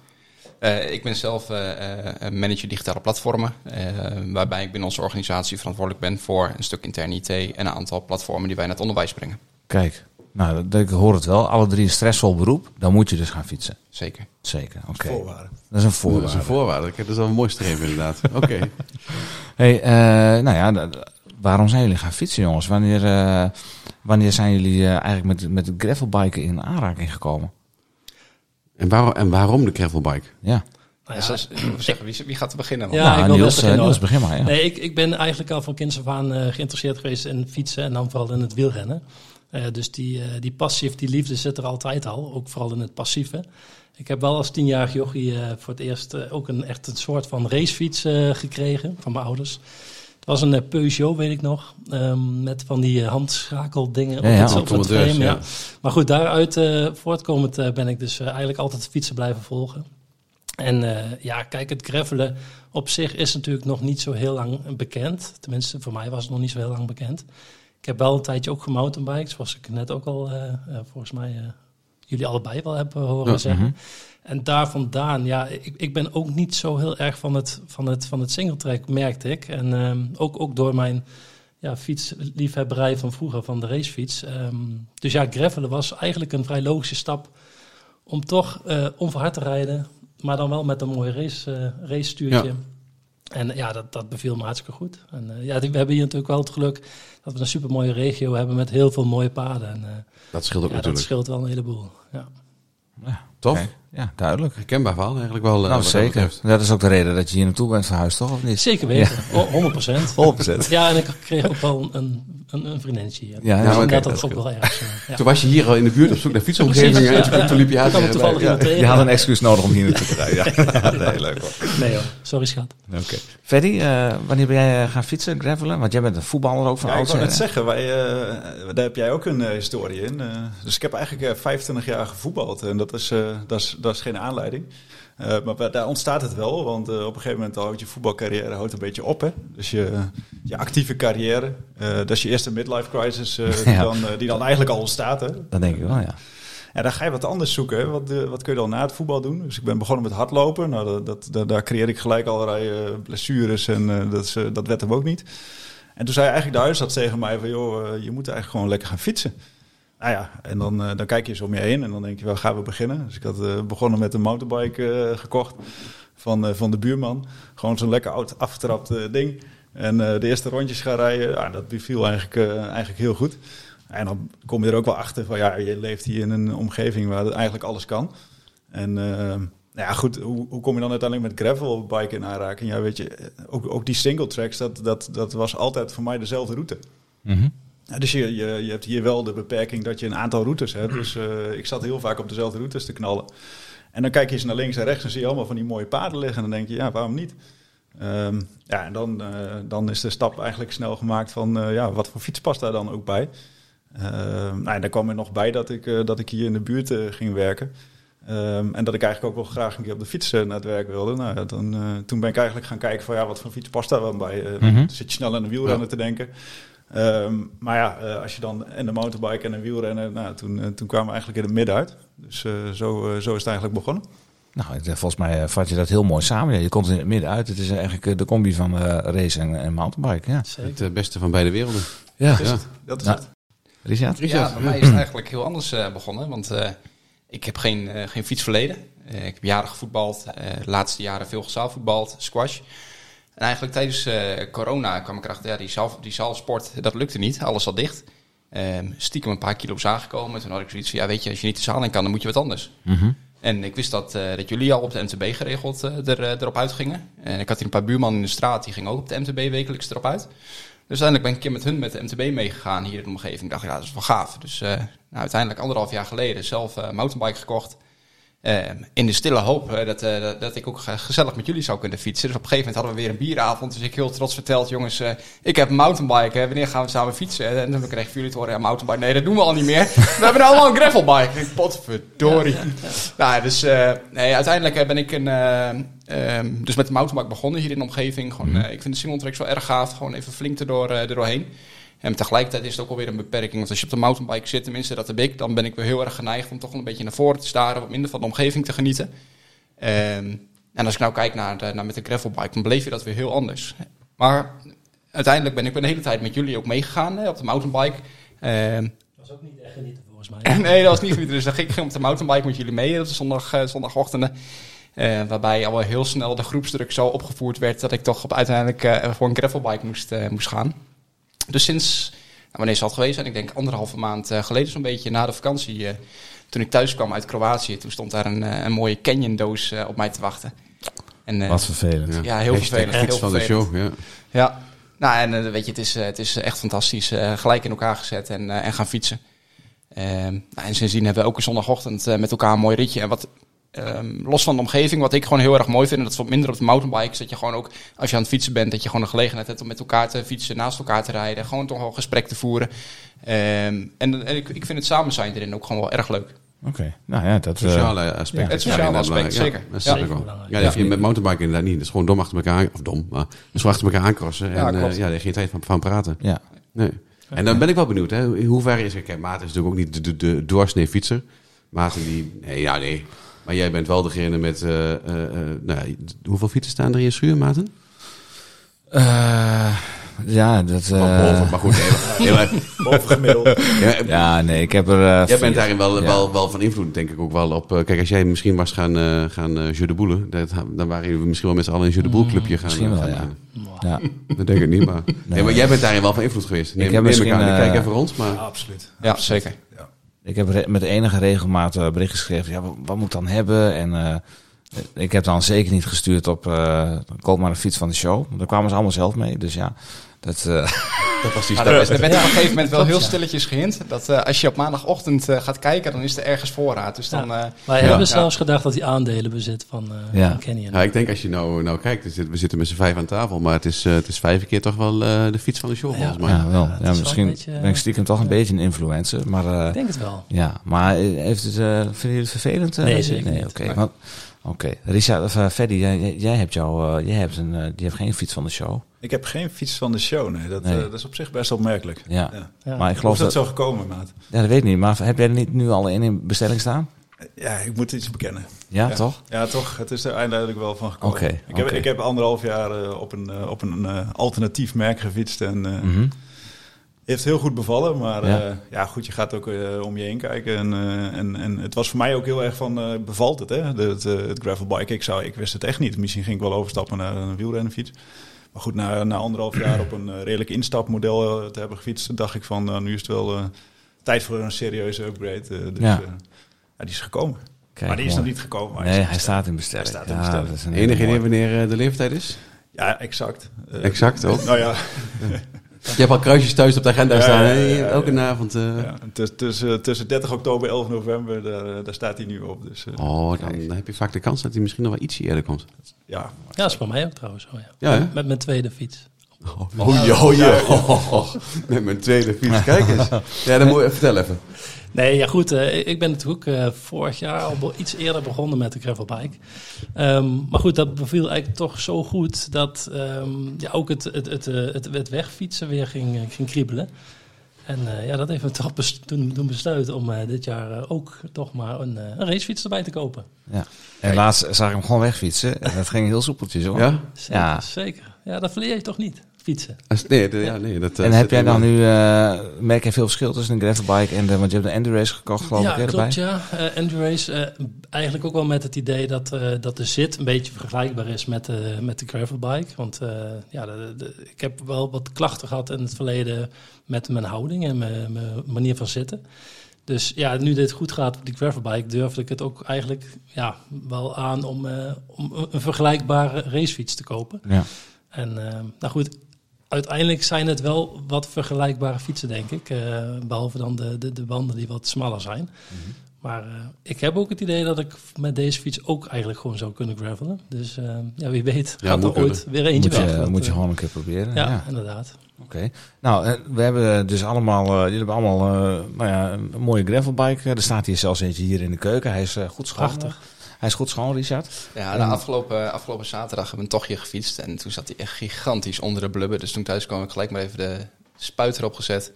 Eh, ik ben zelf eh, eh, manager digitale platformen, eh, waarbij ik binnen onze organisatie verantwoordelijk ben voor een stuk interne IT en een aantal platformen die wij naar het onderwijs brengen. Kijk, nou, dat, ik hoor het wel. Alle drie een stressvol beroep. Dan moet je dus gaan fietsen. Zeker. Zeker, oké. Dat is een Dat voorwaarde. is een voorwaarde. Dat is wel een mooi streven inderdaad. Oké. Hey, eh, nou ja, waarom zijn jullie gaan fietsen, jongens? Wanneer, eh, wanneer zijn jullie eh, eigenlijk met, met gravelbiken in aanraking gekomen? En, waarom, en waarom de gravelbike? Ja, Nou Ja, zeggen, wie, wie gaat er beginnen? Ja, nou, ik wil Niels, beginnen, eh, Niels, begin maar. Ja. Nee, ik, ik ben eigenlijk al van kinds af aan eh, geïnteresseerd geweest in fietsen en dan vooral in het wielrennen. Eh, dus die, eh, die passie of die liefde zit er altijd al, ook vooral in het passieve. Ik heb wel als tienjarig jochie eh, voor het eerst ook een echt een soort van racefiets eh, gekregen van mijn ouders. Het was een eh, Peugeot, weet ik nog, ehm, met van die eh, handschakeldingen Ja, ja, op het, op het frame. Ja. ja. Maar goed, daaruit eh, voortkomend ben ik dus eigenlijk altijd fietsen blijven volgen. En ja, kijk, het gravelen op zich is natuurlijk nog niet zo heel lang bekend. Tenminste, voor mij was het nog niet zo heel lang bekend. Ik heb wel een tijdje ook gemountainbiked, zoals ik net ook al volgens mij jullie allebei wel hebben horen Ja, zeggen. mhm. En daar vandaan, ja, ik, ik ben ook niet zo heel erg van het, van het, van het singletrack, merkte ik. En ehm, ook, ook door mijn ja, fietsliefhebberij van vroeger, van de racefiets. Ehm, dus ja, gravelen was eigenlijk een vrij logische stap om toch eh onverhard te rijden, maar dan wel met een mooi race, eh race stuurtje. Ja. En ja, dat, dat beviel me hartstikke goed. En eh, ja, we hebben hier natuurlijk wel het geluk dat we een super mooie regio hebben met heel veel mooie paden. En Dat scheelt ook ja, dat natuurlijk. scheelt wel een heleboel. Ja. Ja, Tof. Ja, duidelijk. Herkenbaar verhaal eigenlijk wel. eh, nou, dat zeker. betreft. Dat is ook de reden dat je hier naartoe bent verhuisd, toch? Of niet? Zeker weten, O- 100 procent. 100%. Ja, en ik kreeg ook wel een, een, een vriendinnetje hier. Ja, Ja, ja, dus dat dat ook wel erg. zo, Ja. Toen was je hier al in de buurt op zoek naar fietsomgevingen. Precies, en toen- ja. toen liep je uit. Ja. Je had een excuus nodig om hier naartoe te rijden. Ja, ja nee, leuk hoor. Nee hoor, sorry schat. Oké. Freddy, eh, wanneer ben jij eh, gaan fietsen, gravelen? Want jij bent een voetballer ook van Ja, ik wou net zeggen, wij, eh, daar heb jij ook een historie in. Dus ik heb eigenlijk eh, 25 jaar gevoetbald en dat is, eh, dat is, dat is geen aanleiding. Eh, maar daar ontstaat het wel, want eh, op een gegeven moment houdt je voetbalcarrière houdt een beetje op. Hè? Dus je, je actieve carrière, eh, dat is je eerste midlife crisis eh, die, Ja. dan, eh, die dan eigenlijk al ontstaat. Hè? Dat denk ik wel, ja. En dan ga je wat anders zoeken. Hè? Wat, eh, wat kun je dan na het voetbal doen? Dus ik ben begonnen met hardlopen. Nou, dat, dat, dat- daar creëer ik gelijk allerlei eh, blessures en eh, dat, is, eh, dat werd hem ook niet. En toen zei eigenlijk de huisarts tegen mij van... joh, eh, je moet eigenlijk gewoon lekker gaan fietsen. Nou ja, en dan, eh, dan kijk je eens om je heen en dan denk je, wel gaan we beginnen? Dus ik had eh, begonnen met een mountainbike eh, gekocht van, van de buurman. Gewoon zo'n lekker oud afgetrapt ding. En de eerste rondjes gaan rijden, dat beviel eigenlijk, eigenlijk heel goed. En dan kom je er ook wel achter van, ja, je leeft hier in een omgeving waar eigenlijk alles kan. En nou ja, goed, hoe, hoe kom je dan uiteindelijk met gravelbike in? Ja, weet je, ook, ook die single tracks, dat, dat, dat was altijd voor mij dezelfde route. Ja, dus je, je, je hebt hier wel de beperking dat je een aantal routes hebt. Dus eh, ik zat heel vaak op dezelfde routes te knallen. En dan kijk je eens naar links en rechts en zie je allemaal van die mooie paden liggen. En dan denk je, ja, waarom niet? Ehm, ja, en dan, eh, dan is de stap eigenlijk snel gemaakt van, eh, ja, wat voor fiets past daar dan ook bij? Ehm, nou, en daar kwam er nog bij dat ik, dat ik hier in de buurt ging werken. Ehm, en dat ik eigenlijk ook wel graag een keer op de fiets naar het werk wilde. Nou, ja, dan, toen ben ik eigenlijk gaan kijken van, ja, wat voor fiets past daar wel bij? Mhm. Dan zit je snel aan een wielrennen te denken. Ehm, maar ja, eh, als je dan en de mountainbike en een wielrennen, nou, toen, eh, toen kwamen we eigenlijk in het midden uit. Dus eh, zo, zo is het eigenlijk begonnen. Nou, volgens mij vat je dat heel mooi samen. Ja, je komt in het midden uit. Het is eigenlijk de combi van eh, race en, en mountainbike. Ja, Zeker. Het beste van beide werelden. ja. Ja. Dat is Ja. het. Richard? Ja, bij mij is het eigenlijk heel anders eh, begonnen. Want eh, ik heb geen, eh, geen fietsverleden. Ik heb jaren gevoetbald. eh, de laatste jaren veel gezaalvoetbald, squash. En eigenlijk tijdens eh, corona kwam ik erachter, ja, die, zaal, die zaalsport, dat lukte niet. Alles zat dicht. Ehm, stiekem een paar kilo's aangekomen. Toen had ik zoiets van, ja weet je, als je niet de zaal in kan, dan moet je wat anders. Mhm. En ik wist dat, eh, dat jullie al op de MTB geregeld eh, er, erop uitgingen. En ik had hier een paar buurmannen in de straat, die gingen ook op de MTB wekelijks erop uit. Dus uiteindelijk ben ik een keer met hun met de MTB meegegaan hier in de omgeving. Ik dacht, ja, dat is wel gaaf. Dus nou, uiteindelijk anderhalf jaar geleden zelf eh mountainbike gekocht. Eh, in de stille hoop eh, dat, eh, dat, dat ik ook ge- gezellig met jullie zou kunnen fietsen. Dus op een gegeven moment hadden we weer een bieravond. Dus ik heel trots verteld, jongens, eh, ik heb een mountainbike. Hè. Wanneer gaan we samen fietsen? En ik van jullie te horen, ja, mountainbike. Nee, dat doen we al niet meer. we hebben nou allemaal een gravelbike. Ik potverdorie. Nou, dus eh, nee, uiteindelijk eh, ben ik een, eh, ehm, dus met de mountainbike begonnen hier in de omgeving. Gewoon, eh, ik vind de single tracks wel erg gaaf. Gewoon even flink erdoor, eh, erdoorheen. En tegelijkertijd is het ook alweer een beperking. Want als je op de mountainbike zit, tenminste dat heb ik, dan ben ik weer heel erg geneigd om toch wel een beetje naar voren te staren, wat minder van de omgeving te genieten. Ehm, en als ik nou kijk naar, de, naar met de gravelbike, dan beleef je dat weer heel anders. Maar uiteindelijk ben ik de hele tijd met jullie ook meegegaan hè, op de mountainbike. Ehm, Dat was ook niet echt genieten volgens mij. nee, dat was niet goed. Dus dan ging ik op de mountainbike met jullie mee op de zondag, eh, zondagochtenden. Eh, waarbij al wel heel snel de groepsdruk zo opgevoerd werd dat ik toch op uiteindelijk eh, voor een gravelbike moest, eh, moest gaan. Dus sinds, nou, wanneer zal het geweest zijn? Ik denk anderhalve maand eh, geleden zo'n beetje na de vakantie. eh, toen ik thuis kwam uit Kroatië, toen stond daar een, eh, een mooie Canyon doos eh, op mij te wachten. En, eh, Wat vervelend. Ja, heel Hashtag vervelend, fiets heel van de show, ja. Ja, nou en weet je, het is, het is echt fantastisch. eh, gelijk in elkaar gezet en, eh, en gaan fietsen. Ehm, nou, en sindsdien hebben we elke zondagochtend eh, met elkaar een mooi ritje. En wat ehm, los van de omgeving, wat ik gewoon heel erg mooi vind, en dat is wat minder op de mountainbike, is dat je gewoon ook, als je aan het fietsen bent, dat je gewoon de gelegenheid hebt om met elkaar te fietsen, naast elkaar te rijden, gewoon toch wel gesprek te voeren. Ehm, en en ik, ik vind het samen zijn erin ook gewoon wel erg leuk. Oké, nou ja, dat... eh, Sociale aspect. ja. Het sociale aspect, zeker. Ja, dat wel. Belangrijk. Ja, dat vind je met mountainbiken inderdaad niet. Dat is gewoon dom achter elkaar, of dom, maar dat is gewoon achter elkaar aankrossen. En Ja, ja, klopt. ja, daar heb je geen tijd van, van praten. ja. Nee. En dan ben ik wel benieuwd, hè. in hoeverre is... Kijk, Maarten is natuurlijk ook niet de, de, de doorsnee fietser. Maarten die... Nee, ja, nee. Maar jij bent wel degene met... eh, eh, eh, nou, ja, hoeveel fietsen staan er in je schuur, Maarten? Eh, ja, dat... Eh, boven, maar goed. Heel, Bovengemiddeld. ja, ja, nee, ik heb er... Jij vier. bent daarin wel, Ja. wel, wel van invloed, denk ik ook wel op. kijk, als jij misschien was gaan, eh gaan eh Jeu de Boele, dat, dan waren jullie misschien wel met z'n allen een Jeu de Boel clubje gaan. misschien wel, gaan ja. Ja. Dat denk ik niet, maar. Nee. maar jij bent daarin wel van invloed geweest. Neem, Ik heb neem misschien, ik aan. Ik kijk even rond, maar. Ja, absoluut. Ja, zeker. Ik heb met enige regelmaat eh, berichten geschreven. Ja, wat, moet dan hebben? En eh, ik heb dan zeker niet gestuurd op eh koop maar een fiets van de show. Daar kwamen ze allemaal zelf mee. Dus ja, dat, eh, Dat was die stap. er, er werd op een gegeven moment wel heel stilletjes gehint. Dat eh, als je op maandagochtend eh, gaat kijken, dan is er ergens voorraad. Dus dan... eh, Wij Ja. hebben zelfs gedacht dat hij aandelen bezit van, eh Ja. van Kenny. Ja, ik denk als je nou, nou kijkt, we zitten, we zitten met z'n vijf aan tafel, maar het is, eh, het is vijf keer toch wel eh, de fiets van de show volgens mij. ja, wel. Ja, misschien beetje, ben ik stiekem toch een beetje een influencer. Maar eh, Ik denk het wel. ja, maar heeft het, eh vinden jullie het vervelend? eh? Nee, zeker nee, niet. Oké, Nee. Oké. Richard, of uh, Freddy, jij, jij- hebt jou, eh, jij hebt een, eh, die hebt geen fiets van de show. Ik heb geen fiets van de show, nee. Dat, Nee. eh, dat is op zich best opmerkelijk. Ja. Ja. Ja. Maar ik Hoe geloof is dat dat, zo gekomen, maat? ja, dat weet ik niet. Maar heb jij er niet nu al in in bestelling staan? Ja, ik moet iets bekennen. Ja, Ja. toch? Ja, toch. Het is er eindelijk wel van gekomen. Oké, ik, heb, ik heb anderhalf jaar eh, op een, eh, op een eh, alternatief merk gefietst. En eh, Mhm. Heeft heel goed bevallen. Maar Ja. ja, ja goed, je gaat ook eh, om je heen kijken. En, eh, en, en het was voor mij ook heel erg van, eh, bevalt het, hè? De, het, eh, het gravelbike. Ik, zou, ik wist het echt niet. Misschien ging ik wel overstappen naar een wielrennenfiets. Maar goed, na, na anderhalf jaar op een eh, redelijk instapmodel eh, te hebben gefietst, dacht ik van, nu is het wel eh, tijd voor een serieuze upgrade. eh, dus Ja. die is gekomen. Kijk, maar die is mooi. nog niet gekomen. maar Nee, hij staat in bestelling. Hij staat in Ja, dat is een Enig hele idee wanneer eh, de leeftijd is? Ja, exact. Eh, Exact ook. Nou ja, Je hebt al kruisjes thuis op de agenda Ja, staan. ja, hè? ja, ja, Elke ja. avond. eh, ja tussen, tussen, tussen 30 oktober en 11 november, daar, eh, daar staat hij nu op. Dus eh, Oh, dan, dan heb je vaak de kans dat hij misschien nog wel ietsje eerder komt. ja, Ja, dat is bij mij ook trouwens zo, ja. Met mijn tweede fiets. Oh, oh, ja, oh, ja. Oh, oh. Met mijn tweede fiets. Kijk eens. Ja, dan moet je vertel even. Nee, ja goed. eh, ik ben natuurlijk ook eh, vorig jaar al iets eerder begonnen met de gravelbike. Ehm, maar goed, dat beviel eigenlijk toch zo goed dat ehm, ja, ook het, het, het, eh, het, het wegfietsen weer ging, ging kriebelen. En eh, ja, dat heeft me toch bes- toen, toen besluiten om eh, dit jaar ook toch maar een, eh, een racefiets erbij te kopen. Ja. En laatst zag ik hem gewoon wegfietsen. En dat ging heel soepeltjes hoor. Ja? Zeker, Ja. zeker. Ja, dat verleer je toch niet, fietsen. Als- Nee, de- ja, nee dat, eh, En heb jij dan nu, eh, merk je veel verschil tussen een gravelbike en de, want je hebt een endurace gekocht geloof ja, ik hè, klopt, erbij? ja. Uh, Endurace, eh, eigenlijk ook wel met het idee dat, eh, dat de zit een beetje vergelijkbaar is met, de met de gravelbike. Want eh, ja, de, de- ik heb wel wat klachten gehad in het verleden met mijn houding en mijn, mijn manier van zitten. Dus ja, nu dit goed gaat op die gravelbike, durfde ik het ook eigenlijk ja, wel aan om, eh, om een- vergelijkbare racefiets te kopen. Ja. En nou goed, uiteindelijk zijn het wel wat vergelijkbare fietsen, denk ik. Eh, behalve dan de, de, de banden die wat smaller zijn. Mhm. Maar eh, ik heb ook het idee dat ik met deze fiets ook eigenlijk gewoon zou kunnen gravelen. Dus eh, ja, wie weet Ja, gaat er ooit weer eentje Moet je, weg. Dat, moet je gewoon een keer proberen. ja, Ja, inderdaad. oké. Nou, we hebben dus allemaal, jullie hebben allemaal nou ja, een mooie gravelbike. Er staat hier zelfs eentje hier in de keuken. Hij is goed schoon. Prachtig. Hij is goed schoon, Richard. Ja, de afgelopen, afgelopen zaterdag hebben we een tochtje gefietst. En toen zat hij echt gigantisch onder de blubber. Dus toen thuis kwam ik gelijk maar even de spuit erop gezet.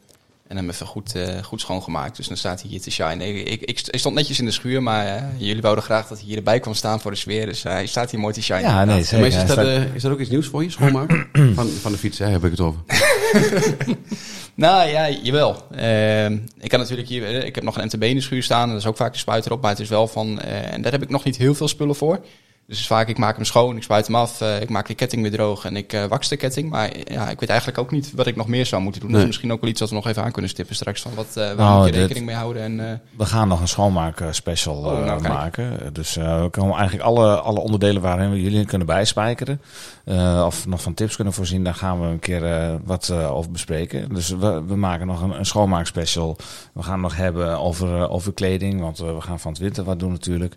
En hem even goed, eh, goed schoongemaakt. Dus dan staat hij hier te shine. Ik, ik, ik st- ik stond netjes in de schuur, maar eh, jullie wouden graag dat hij hier erbij kwam staan voor de sfeer. Dus eh, hij staat hier mooi te shine. Ja, nee, zeker. is, dat, staat- is dat ook iets nieuws voor je, schoonmaken? van, van de fiets, hè, heb ik het over. Nou ja, jawel. Ehm, ik kan natuurlijk hier, ik heb nog een MTB in de schuur staan. En dat is ook vaak een spuit erop. Maar het is wel van, eh, en daar heb ik nog niet heel veel spullen voor. Dus vaak, ik maak hem schoon, ik spuit hem af, eh, ik maak de ketting weer droog en ik eh wax de ketting. Maar ja, ik weet eigenlijk ook niet wat ik nog meer zou moeten doen. Nee. is misschien ook wel iets wat we nog even aan kunnen stippen straks. Van wat, eh waar Nou, moet je dit- rekening mee houden? En, We gaan nog een schoonmaak special Oh, nou, maken. Dus we komen eigenlijk alle, alle onderdelen waarin we jullie kunnen bijspijkeren. of nog van tips kunnen voorzien. Daar gaan we een keer wat over bespreken. Dus we, we maken nog een, een schoonmaak special. We gaan nog hebben over, over kleding. Want we gaan van het winter wat doen natuurlijk.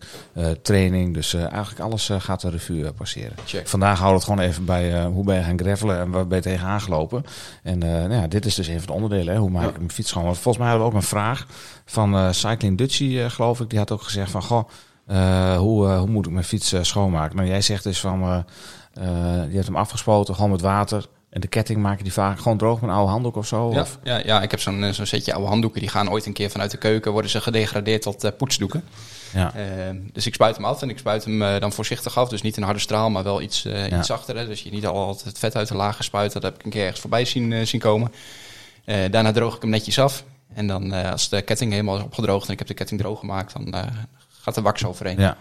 Training. Dus eigenlijk alles eh, gaat de revue eh, passeren. check. Vandaag houden we het gewoon even bij eh, hoe ben je gaan gravelen en waar ben je tegenaan gelopen. En nou ja, dit is dus een van de onderdelen. Hè. Hoe maak ik mijn fiets schoon? Want volgens mij hadden we ook een vraag van Cycling Dutchie, geloof ik. Die had ook gezegd van, goh, hoe, hoe moet ik mijn fiets schoonmaken? Nou, jij zegt dus van, eh, je hebt hem afgespoten, gewoon met water. En de ketting maak je die vaak gewoon droog met een oude handdoek of zo? Ja, Of? ja, ja, ik heb zo'n zo'n setje oude handdoeken. Die gaan ooit een keer vanuit de keuken, worden ze gedegradeerd tot poetsdoeken. Ja. Eh, dus ik spuit hem af en ik spuit hem eh, dan voorzichtig af. Dus niet een harde straal, maar wel iets, eh, Ja. iets zachter. Hè. Dus je niet al het vet uit de lagen spuit. Dat heb ik een keer ergens voorbij zien, eh, zien komen. Daarna droog ik hem netjes af. En dan als de ketting helemaal is opgedroogd en ik heb de ketting droog gemaakt, dan gaat de wax overheen. ja.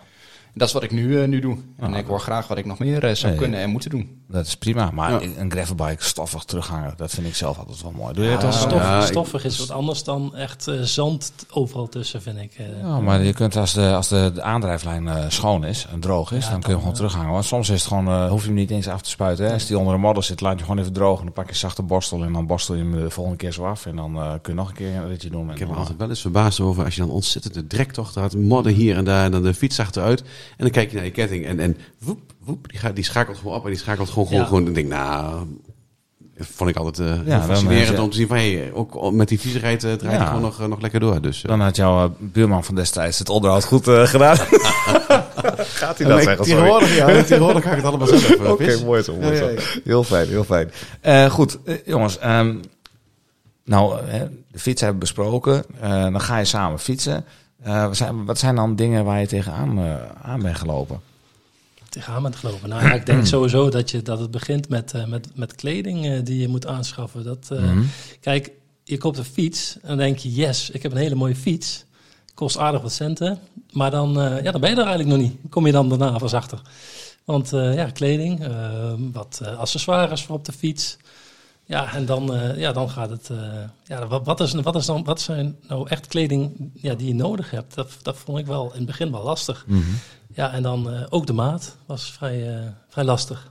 Dat is wat ik nu, eh, nu doe. En Ah. ik hoor graag wat ik nog meer eh, zou Nee. kunnen en moeten doen. Dat is prima. Maar Ja. een gravelbike stoffig terughangen, dat vind ik zelf altijd wel mooi. Doe je Ja, het als stof, ja, ik- stoffig is wat anders dan echt eh, zand overal tussen, vind ik. Ja, maar je kunt als de, als de, de aandrijflijn schoon is en droog is, Ja, dan kun je hem gewoon terughangen. Want soms is het gewoon, hoef je hem niet eens af te spuiten. Hè. Als die onder de modder zit, laat je gewoon even drogen. Dan pak je zachte borstel en dan borstel je hem de volgende keer zo af. En dan eh, kun je nog een keer een ritje doen. En Ik heb me altijd wel eens verbaasd over als je dan ontzettende drektocht had, modder hier en daar en dan de fiets achteruit. En dan kijk je naar je ketting en, en woep, woep, die, gaat, die schakelt gewoon op en die schakelt gewoon gewoon. Ja. gewoon en ik denk, nou, vond ik altijd eh, dan fascinerend eh, om te zien van, hey, ook met die viezigheid eh, draait Ja. gewoon nog, eh, nog lekker door. Dus, eh, Dan had jouw eh, buurman van destijds het onderhoud goed eh, gedaan. Gaat hij maar ik- tegenwoordig, ja, tegenwoordig ga ik het allemaal zelf. eh, Oké, mooi zo. Mooi Ja, zo. ja, ja. Heel fijn, heel fijn. Eh, goed, eh, jongens. ehm, nou, eh, de fiets hebben we besproken. Eh, dan ga je samen fietsen. Eh, wat, zijn, wat zijn dan dingen waar je tegenaan eh, aan bent gelopen? tegenaan met gelopen. Nou ja, ik denk sowieso dat, je, dat het begint met, eh, met, met kleding die je moet aanschaffen. Dat, Mhm. Kijk, je koopt een fiets en dan denk je, yes, ik heb een hele mooie fiets. Kost aardig wat centen. Maar dan, ja, dan ben je er eigenlijk nog niet. Kom je dan daarna pas achter. Want ja, kleding, wat accessoires voor op de fiets. Ja, en dan, eh, ja, dan gaat het... eh, ja, wat, wat, is, wat, is dan, wat zijn nou echt kleding ja, die je nodig hebt? Dat, dat vond ik wel in het begin wel lastig. Ja, en dan eh, ook de maat was vrij, vrij lastig.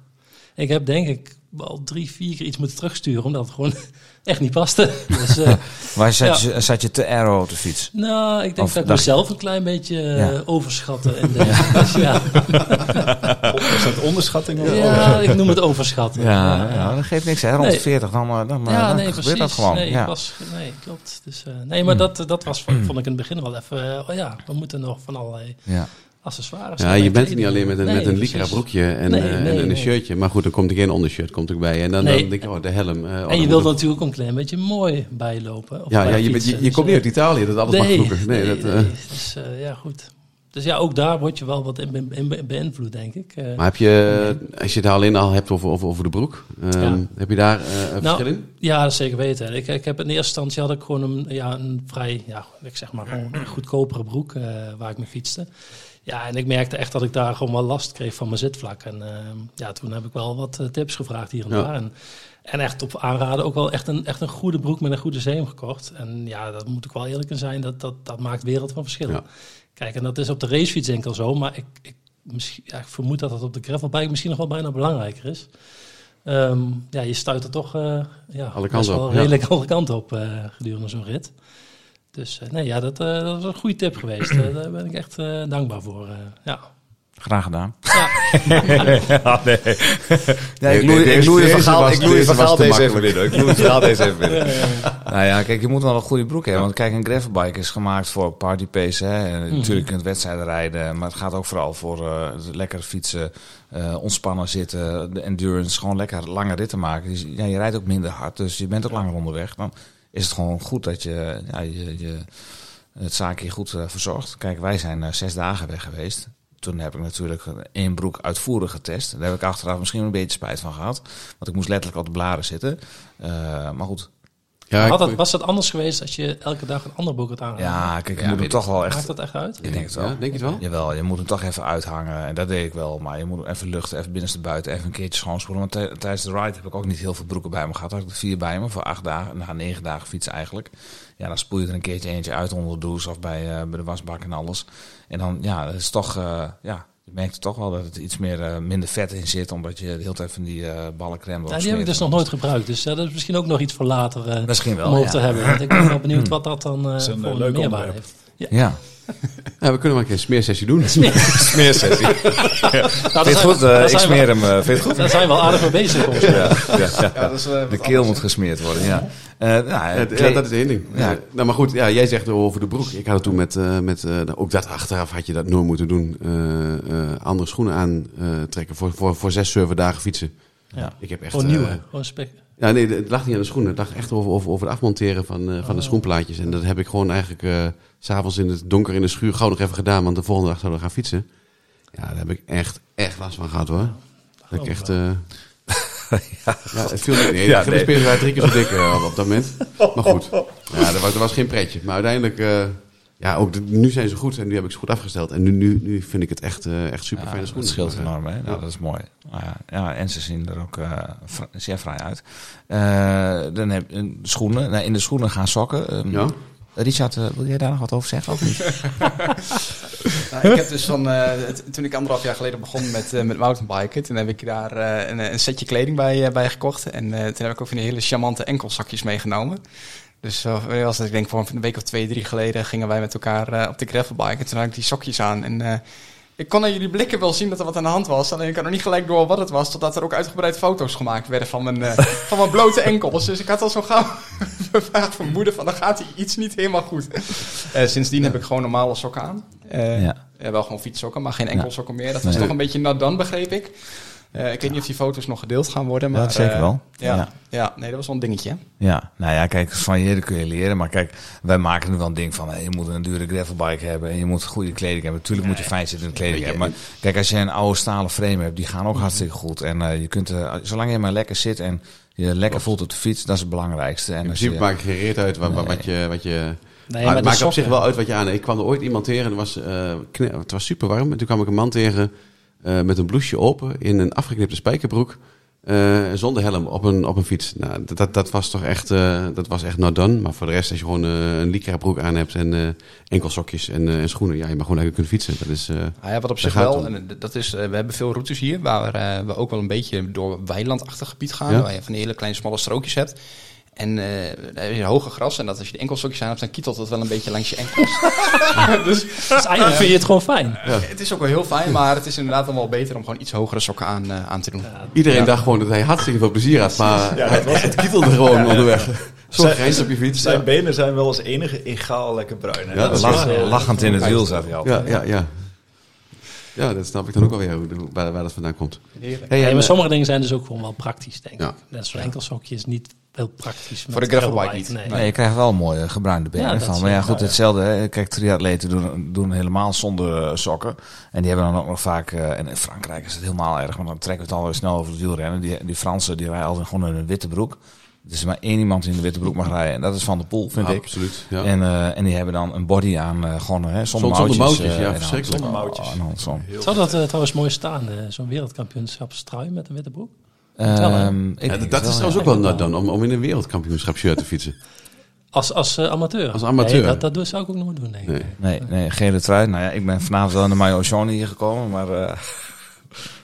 Ik heb denk ik wel drie, vier keer iets moeten terugsturen, omdat het gewoon echt niet paste. Dus, eh, Waar zat, je, zat je te aero op de fiets? nou, ik denk Of dat ik mezelf een klein beetje eh, Ja. overschatte. In de, ja. Is dat onderschatting? Of ja, ik noem het overschatten. Ja, ja, dat geeft niks. Hè. Rond Nee. de 40, dan, dan, Ja, dan nee, gebeurt precies. dat gewoon. Nee, ja. was, nee klopt. Dus, eh, nee, maar dat, dat was, vond ik in het begin wel even... oh ja, we moeten nog van allerlei ja. Accessoires. Ja, je en bent er niet alleen met een, Nee, met een lycra broekje en, Nee, eh, en een shirtje. Maar goed, dan komt er geen ondershirt komt ook bij. En dan, dan denk je, oh, de helm. eh, oh, En je wilt het- natuurlijk ook een klein beetje mooi bijlopen. of Ja, ja je, je, Dus, komt niet uit Italië, dat alles mag vroeger. Nee, dat, eh. Dus ja, goed. Dus ja, ook daar word je wel wat in, in, in beïnvloed, denk ik. Maar heb je, als je het alleen al hebt over, over, over de broek, ehm, Ja. heb je daar eh, een Nou, verschil in? Ja, dat zeker weten. Ik, ik heb in eerste instantie had ik gewoon een, ja, een vrij, ja, ik zeg maar gewoon een goedkopere broek waar ik mee fietste. Ja, en ik merkte echt dat ik daar gewoon wel last kreeg van mijn zitvlak. En eh, ja, toen heb ik wel wat eh, tips gevraagd hier en Ja. daar. En, en echt op aanraden ook wel echt een, echt een goede broek met een goede zeem gekocht. En ja, dat moet ik wel eerlijk in zijn, dat, dat, dat maakt wereld van verschil. Ja. Kijk, en dat is op de racefiets enkel zo, maar ik, ik, misschien, ja, ik vermoed dat dat op de gravelbike misschien nog wel bijna belangrijker is. Ehm, ja, je stuit er toch eh ja, Alle kanten wel op, ja. redelijk alle kanten op eh, gedurende zo'n rit. Dus eh, nee, ja, dat, eh, dat was een goede tip geweest. Eh, daar ben ik echt eh, dankbaar voor. eh, ja. Graag gedaan. Ja. ja, nee. Ja, ik loei, je deze verhaal, was- ik deze verhaal deze even binnen. Ik loei het verhaal deze even binnen. Nou ja, kijk, je moet wel een goede broek hebben. Want kijk, een gravelbike is gemaakt voor party pace. Hè. En Mhm. Natuurlijk kunt wedstrijden rijden. Maar het gaat ook vooral voor eh, lekker fietsen, eh, ontspannen zitten, de endurance. Gewoon lekker lange ritten maken. Dus, ja, je rijdt ook minder hard, dus je bent ook langer onderweg. Dan is het gewoon goed dat je, ja, je, het zaakje goed eh, verzorgt. Kijk, wij zijn eh, zes dagen weg geweest. Toen heb ik natuurlijk één broek uitvoerig getest. Daar heb ik achteraf misschien een beetje spijt van gehad. Want ik moest letterlijk op de blaren zitten. Eh, maar goed, Ja, Had het, was het anders geweest als je elke dag een ander broek had aangehad? ja, kijk, je Ja, moet hem toch wel echt... Maakt dat echt uit? Ik denk het wel. Ja, denk je het wel? Jawel, je moet hem toch even uithangen. En dat deed ik wel. Maar je moet hem even luchten, even binnenste buiten, even een keertje schoonspoelen. Want tij- tijdens de ride heb ik ook niet heel veel broeken bij me gehad. Had ik er vier bij me voor acht dagen. Na negen dagen fietsen eigenlijk. Ja, dan spoel je er een keertje eentje uit onder de douche of bij, eh, bij de wasbak en alles. En dan, ja, dat is toch, eh, ja, je merkt toch wel dat het iets meer, eh, minder vet in zit. Omdat je de hele tijd van die eh ballencreme erop Ja, die heb ik dus nog nooit gebruikt. Dus eh, dat is misschien ook nog iets voor later eh, Misschien wel, om over ja. te hebben. Want ik ben wel benieuwd wat dat dan eh, voor eh, een leuk meerwaarde onderwerp. heeft. Ja. ja, we kunnen maar een keer een smeersessie doen. Smeersessie. Nou, Vind daar je het zijn- goed? Eh, ik we- smeer hem. eh, vind je het goed? Daar zijn we al aardig mee bezig. mij. Ja, ja, ja. dat is, eh, De keel moet gesmeerd worden, ja. Eh, nou, Ja, ja, dat is één ding. Ja. Ja. Nou, maar goed, ja, jij zegt over de broek. Ik had het toen met, eh, met eh, ook dat achteraf had je dat nooit moeten doen. Eh, eh, andere schoenen aantrekken voor, voor, voor zes, zeven dagen fietsen. Ja. Ik heb echt... Gewoon nieuw, eh, gewoon spek. Ja, nee, het lag niet aan de schoenen. Het lag echt over, over, over het afmonteren van, eh, van de schoenplaatjes. En dat heb ik gewoon eigenlijk s s'avonds in het donker in de schuur gauw nog even gedaan. Want de volgende dag zouden we gaan fietsen. Ja, daar heb ik echt, echt last van gehad hoor. Dat ik echt... eh, ja, het viel niet. Nee, Ja, de nee. waren drie keer zo dik op, dat moment. Maar goed, ja, er was, er was geen pretje. Maar uiteindelijk, Ja, ook de- nu zijn ze goed en nu heb ik ze goed afgesteld. En nu, nu, nu vind ik het echt, eh, echt super fijne Ja, schoenen. dat scheelt enorm, hè? Nou, ja. Dat is mooi. Ja, ja, en ze zien er ook eh, zeer fraai uit. Eh, dan heb je schoenen. Nou, in de schoenen gaan sokken. Ehm, Ja. Richard, wil jij daar nog wat over zeggen? Of niet? Nou, ik heb dus van, eh, toen ik anderhalf jaar geleden begon met, met mountainbiken, toen heb ik daar eh, een, een setje kleding bij, bij gekocht. En eh, toen heb ik ook van die hele charmante enkelzakjes meegenomen. Dus uh, was ik denk voor een week of twee, drie geleden gingen wij met elkaar eh, op de gravelbike. En toen had ik die sokjes aan. En eh, ik kon aan jullie blikken wel zien dat er wat aan de hand was. Alleen ik had nog niet gelijk door wat het was. Totdat er ook uitgebreid foto's gemaakt werden van mijn, van mijn blote enkels. Dus ik had al zo gauw vaag vermoeden van dan gaat hier iets niet helemaal goed. Sindsdien heb ik gewoon normale sokken aan. Ja. wel gewoon fietssokken, maar geen enkelsokken meer. Dat was Nee. toch een beetje done, begreep ik. Eh, ik weet niet of die foto's nog gedeeld gaan worden. Maar, Ja, zeker eh, wel. Ja, Ja. ja. nee, dat was wel een dingetje. Ja, nou ja, kijk, van je kun je leren. Maar kijk, wij maken nu wel een ding van... Hey, je moet een dure gravelbike hebben en je moet goede kleding hebben. Tuurlijk moet je fijn zitten in de kleding hebben. Maar kijk, als je een oude stalen frame hebt, die gaan ook hartstikke goed. En eh, je kunt, eh, zolang je maar lekker zit en je lekker voelt op de fiets, dat is het belangrijkste. En In principe je, maakt het geen reet uit wat, wat, wat je... Wat je Nee, maar maar het maakt op zich wel uit wat je aan hebt. Ik kwam er ooit iemand tegen en het was, eh, het was super warm. En toen kwam ik een man tegen eh, met een blouseje open in een afgeknipte spijkerbroek. eh, zonder helm op een, op een fiets. Nou, dat- dat, dat was toch echt, eh, dat was echt not done. Maar voor de rest, als je gewoon een lycra broek aan hebt en enkelsokjes en, en schoenen. Ja, je mag gewoon lekker kunnen fietsen. Dat is, Ah ja, wat op zich wel, en dat is, we hebben veel routes hier waar we ook wel een beetje door weilandachtig gebied gaan. Ja. Waar je van hele kleine smalle strookjes hebt. En eh daar heb je hoge gras en dat als je de enkelsokjes aan hebt, dan kietelt het wel een beetje langs je enkels. dus Dus eigenlijk vind je het gewoon fijn. het is ook wel heel fijn, maar het is inderdaad dan wel beter om gewoon iets hogere sokken aan, eh, aan te doen. iedereen Ja. dacht gewoon dat hij hartstikke veel plezier had. Maar Ja, dat was het kietelde gewoon onderweg. Zo'n Zijn- grijns op je fiets. Zijn benen zijn wel als enige egaal lekker bruin. hè? Ja, dat lach- lachend in het wiel zat hij altijd. Ja, ja, ja. Ja, dat snap ik dan ook wel weer, hoe- waar, waar dat vandaan komt. Heerlijk. Hey, maar eh, sommige dingen zijn dus ook gewoon wel praktisch, denk Ja. ik. Net zo'n enkelsokje is niet heel praktisch. Voor de gravelbike niet. Nee. Nee, je krijgt wel mooie gebruinde benen Ja, van. Maar ja, goed, hetzelfde. Hè. Kijk, triatleten doen, doen helemaal zonder eh, sokken. En die hebben dan ook nog vaak... eh, en in Frankrijk is het helemaal erg, want dan trekken we het alweer snel over het wielrennen. Die, die Fransen, die rijden altijd gewoon in een witte broek. Er is maar één iemand die in de witte broek mag rijden. En dat is Van de Poel, vind ik. Absoluut, ja. En, eh, en die hebben dan een body aan, eh, gewoon hè, zonder, Zonder- zonder mouwtjes. mouwtjes, eh, ja, verschrikkelijk. Zonder mouwtjes. Oh, en dan zo'n- Heel Zou dat trouwens mooi staan, zo'n wereldkampioenschapstrui met een witte broek? Ehm, Ja, dat wel, is trouwens ook wel nat dan, om, om in een wereldkampioenschap shirt te fietsen. Als, als eh, amateur? Als amateur. Nee, dat, dat zou ik ook nooit doen, denk ik. Nee. Nee, nee, gele trui. Nou ja, ik ben vanavond wel in de Mayo Oceane hier gekomen, maar... eh,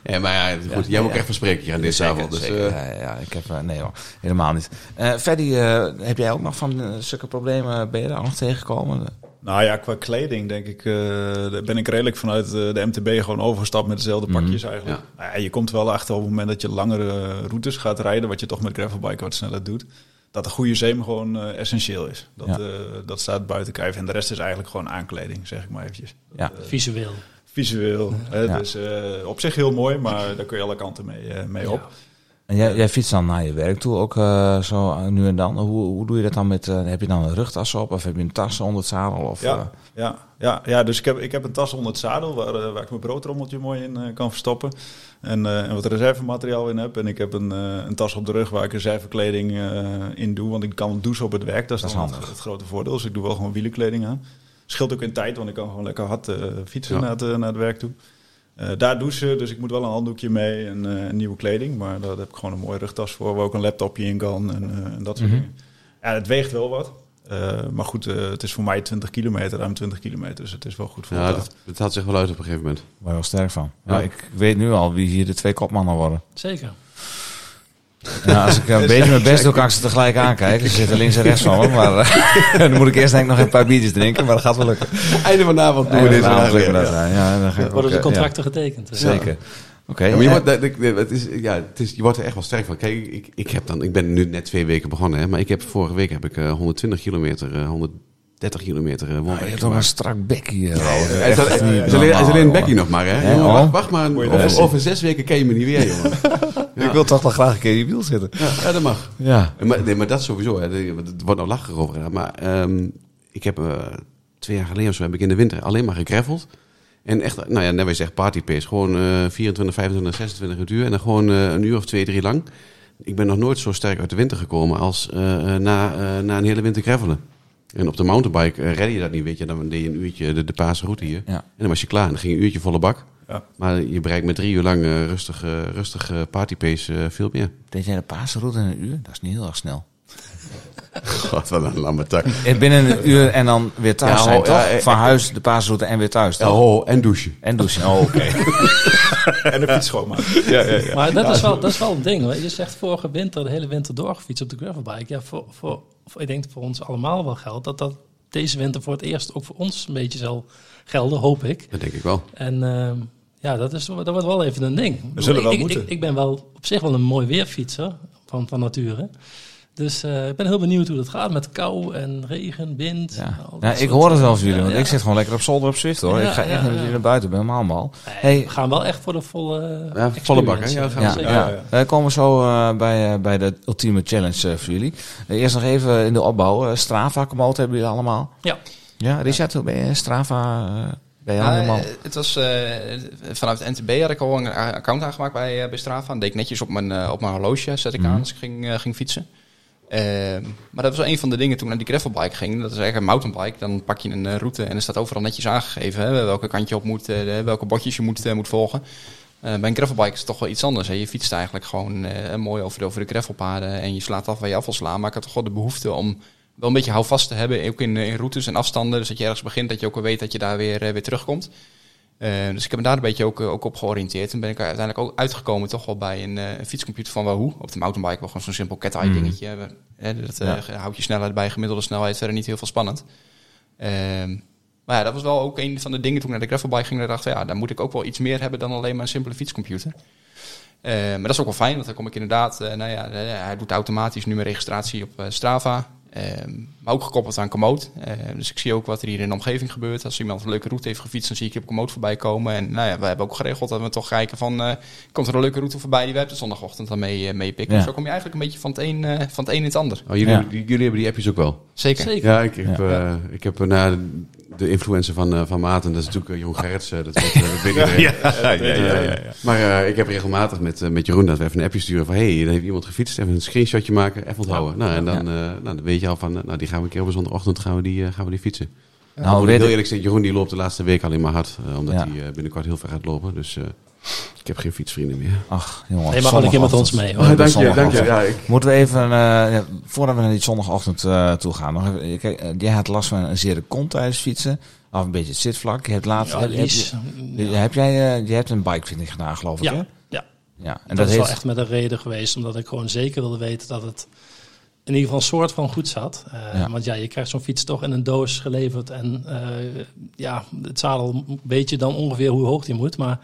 Ja, maar ja, goed, jij moet ook echt verspreken hier aan deze avond. Dus, eh, ja, ja, ik heb, nee hoor, helemaal niet. Eh eh, heb jij ook nog van zulke problemen, ben je daar nog tegengekomen? Nou ja, qua kleding denk ik, eh, daar ben ik redelijk vanuit eh, de MTB gewoon overgestapt met dezelfde pakjes eigenlijk. Ja. Nou ja, je komt wel achter op het moment dat je langere routes gaat rijden, wat je toch met gravelbike wat sneller doet, dat een goede zeem gewoon eh, essentieel is. Dat, Ja. eh, dat staat buiten kijf. En de rest is eigenlijk gewoon aankleding, zeg ik maar eventjes. Ja. Visueel. Visueel. Hè. Dus eh, op zich heel mooi, maar daar kun je alle kanten mee, eh, mee op. En jij, jij fietst dan naar je werk toe ook eh, zo eh, nu en dan. Hoe, hoe doe je dat dan met, eh, heb je dan een rugtas op of heb je een tas onder het zadel? Of, Ja, ja, ja, ja, dus ik heb, ik heb een tas onder het zadel waar, waar ik mijn broodrommeltje mooi in kan verstoppen. En, en wat reservemateriaal in heb. En ik heb een, een tas op de rug waar ik reservekleding in doe. Want ik kan douchen op het werk. Dat is, Dat is handig. Het, het grote voordeel. Dus ik doe wel gewoon wielerkleding aan. Scheelt ook in tijd, want ik kan gewoon lekker hard fietsen Ja. naar, het, naar het werk toe. Eh, daar douchen, dus ik moet wel een handdoekje mee en, eh, en nieuwe kleding. Maar daar heb ik gewoon een mooie rugtas voor, waar ook een laptopje in kan en, eh, en dat soort Mhm. dingen. Ja, het weegt wel wat. Eh, maar goed, eh, het is voor mij 20 kilometer, ruim 20 kilometer. Dus het is wel goed voor ja, het dat, dat had zich wel uit op een gegeven moment. Waar je wel sterk van. Ja. Ja. ik weet nu al wie hier de twee kopmannen worden. Zeker. Ja, als ik een beetje mijn best doe, kan ik ze tegelijk aankijken. Ze zitten links en rechts van me. Maar eh, dan moet ik eerst denk ik nog een paar biertjes drinken. Maar dat gaat wel lukken. Einde van de avond doen we dit Vanavond dat, ja. Ja, dan Worden de eh, contracten getekend? ja, zeker. Oké. Ja, maar je, eh, wordt, dat- dat- het is, ja, het is, je wordt er echt wel sterk van. Kijk, ik, ik, heb dan, ik ben nu net twee weken begonnen, hè, maar ik heb, vorige week heb ik eh, 120 kilometer, eh, 130 kilometer uh, je hebt toch een strak bek hier. Al. Hij is, alleen, een bekkie nog maar, hè? Jongen, wacht, wacht maar, over, over zes weken ken je me niet weer, jongen. Ik wil toch wel graag een keer in je wiel zitten. Ja, ja, dat mag. Ja. Maar, nee, maar dat sowieso, hè. Er wordt nog lachen over gedaan. Maar ehm, ik heb eh, twee jaar geleden of zo heb ik in de winter alleen maar gegreffeld. En echt, nou ja, net wat je zegt, party pace. Gewoon eh 24, 25, 26 uur. En dan gewoon eh, een uur of twee, drie lang. Ik ben nog nooit zo sterk uit de winter gekomen als eh, na, eh, na een hele winter greffelen. En op de mountainbike redde je dat niet, weet je. Dan deed je een uurtje de, de paasroute hier. Ja. En dan was je klaar. En dan ging je een uurtje volle bak. Ja. Maar je bereikt met drie uur lang rustig, eh, rustig partypace eh, veel meer. Deed jij de paasroute in een uur? Dat is niet heel erg snel. God, wat een lamme tak. Binnen een uur en dan weer thuis Ja, zijn, oh, toch? ja, eh, Van huis de paasroute en weer thuis, toch? Oh, en douchen. En douchen. Oh, oké. En de fiets schoonmaken. Ja, ja, ja. Maar dat, is wel, dat is wel een ding. Hoor. Je zegt vorige winter, de hele winter doorgefietst op de gravelbike. Ja, voor, voor, voor, ik denk dat voor ons allemaal wel geldt dat dat deze winter voor het eerst ook voor ons een beetje zal gelden, hoop ik. Dat denk ik wel. En ehm, ja, dat, is, dat wordt wel even een ding. We zullen wel ik, moeten. Ik, ik ben wel op zich wel een mooi weerfietser van, van nature. Dus eh, ik ben heel benieuwd hoe dat gaat met kou en regen, wind. Ja. Ja, ik hoor het wel van jullie, want ja. ik zit gewoon lekker op zolder op Zwift, hoor. Ja, ik ga echt jullie naar buiten, ik ben helemaal mal. Hey. we gaan wel echt voor de volle Ja, volle bak, hè? Ja, gaan we Ja, zeker. ja, ja. Wij komen zo eh, bij, eh, bij de ultieme challenge eh, voor jullie. Eh, eerst nog even in de opbouw. eh, Strava, Komoot hebben jullie allemaal. Ja. Ja, Richard, hoe ben je Strava? Ben je al Ja, helemaal... eh, het was eh, vanuit NTB had ik al een account aangemaakt bij, eh, bij Strava. Dat deed ik netjes op mijn, op mijn horloge, zet ik Mhm. aan als ik ging, ging fietsen. Ehm, maar dat was een van de dingen toen ik naar die gravelbike ging. Dat is eigenlijk een mountainbike. Dan pak je een route en er staat overal netjes aangegeven. Hè, welke kant je op moet, welke bordjes je moet, moet volgen. Bij een gravelbike is het toch wel iets anders. Hè. Je fietst eigenlijk gewoon mooi over de, over de gravelpaden en je slaat af waar je af wil slaan. Maar ik had toch wel de behoefte om wel een beetje houvast te hebben, ook in, in routes en afstanden. Dus dat je ergens begint, dat je ook wel weet dat je daar weer, eh, weer terugkomt. Eh, dus ik heb me daar een beetje ook, eh, ook op georiënteerd. En ben ik uiteindelijk ook uitgekomen toch wel bij een, eh, een fietscomputer van Wahoo. Op de mountainbike wel gewoon zo'n simpel cat-eye dingetje. Eh, dat eh, houdt je snelheid bij gemiddelde snelheid verder niet heel veel spannend. Ehm, maar ja, dat was wel ook een van de dingen toen ik naar de gravelbike ging. Dacht, ja, daar moet ik ook wel iets meer hebben dan alleen maar een simpele fietscomputer. Eh, maar dat is ook wel fijn, want dan kom ik inderdaad... eh, nou ja, eh, hij doet automatisch nu mijn registratie op eh, Strava. Ehm, maar ook gekoppeld aan Komoot. Eh, dus ik zie ook wat er hier in de omgeving gebeurt. Als iemand een leuke route heeft gefietst, dan zie ik je op Komoot voorbij komen. En nou ja, we hebben ook geregeld dat we toch kijken van... eh, komt er een leuke route voorbij die we op de zondagochtend dan mee, mee pikken. Ja. Zo kom je eigenlijk een beetje van het een, eh, van het een in het ander. Oh, jullie, Ja. jullie hebben die appjes ook wel. Zeker. Zeker. Ja, ik heb, Ja. eh, ik heb na de influencer van, eh, van Maarten, dat is natuurlijk eh, Jeroen Gerrits. eh, dat, weet, weet iedereen. Eh, Maar eh, ik heb regelmatig met, eh, met Jeroen dat we even een appje sturen van... hé, hey, er heeft iemand gefietst, even een screenshotje maken, even onthouden. Nou, en dan, eh, nou, dan weet je al van, nou, die gaan we een keer op een zondagochtend gaan we die, eh, gaan we die fietsen. nou, Nou, heel eerlijk gezegd, Jeroen die loopt de laatste week alleen maar hard. omdat Ja. hij eh, binnenkort heel ver gaat lopen. Dus eh, ik heb geen fietsvrienden meer. ach, jongen. Nee, mag wel een keer met ons mee. Hoor. Oh, dank je, dank je. Ja, ik, Moeten we even, eh, ja, voordat we naar die zondagochtend eh, toe gaan, nog even, kijk, eh, jij had last van een zere kont tijdens fietsen, of een beetje het zitvlak. Je hebt laatst, Ja, heb, je, heb jij, eh, je hebt een bikefitting gedaan, geloof ik, Ja, hè? ja. Ja, en dat, dat, is heeft, wel echt met een reden geweest, omdat ik gewoon zeker wilde weten dat het in ieder geval een soort van goed zat. Eh, Ja. Want ja, je krijgt zo'n fiets toch in een doos geleverd en eh, ja, het zadel weet je dan ongeveer hoe hoog die moet. Maar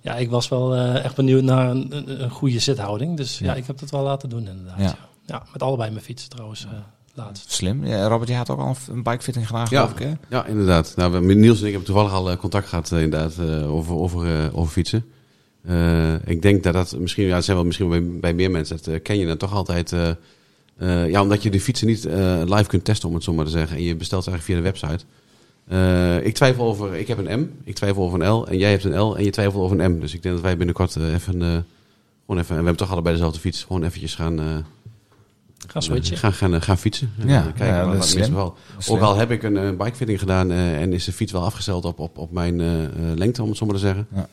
ja, ik was wel eh, echt benieuwd naar een, een, een goede zithouding. Dus ja. Ja. ik heb dat wel laten doen inderdaad. Ja. Ja, ja met allebei mijn fietsen trouwens eh, laatst. Slim. Ja, Robert, jij had ook al een bikefitting gedaan, Ja. geloof ik, hè? Ja, inderdaad. Nou, we- met Niels en ik hebben toevallig al eh, contact gehad eh, inderdaad, eh, over, over, eh, over fietsen. Eh, ik denk dat dat misschien, ja, zijn wel misschien bij, bij meer mensen, dat ken je dan toch altijd. eh, eh, ja, omdat je de fietsen niet eh, live kunt testen, om het zo maar te zeggen. En je bestelt ze eigenlijk via de website. Eh, ik twijfel over, ik heb een M, ik twijfel over een L. En jij hebt een L en je twijfelt over een M. Dus ik denk dat wij binnenkort eh, even, eh, gewoon even, en we hebben toch allebei dezelfde fiets, gewoon eventjes gaan, eh, Ga switchen. gaan, gaan, gaan fietsen. En, Ja, kijken ja, wat, wel. Slim. Ook al heb ik een bikefitting gedaan eh, en is de fiets wel afgesteld op, op, op mijn lengte, om het zo maar te zeggen. Ja.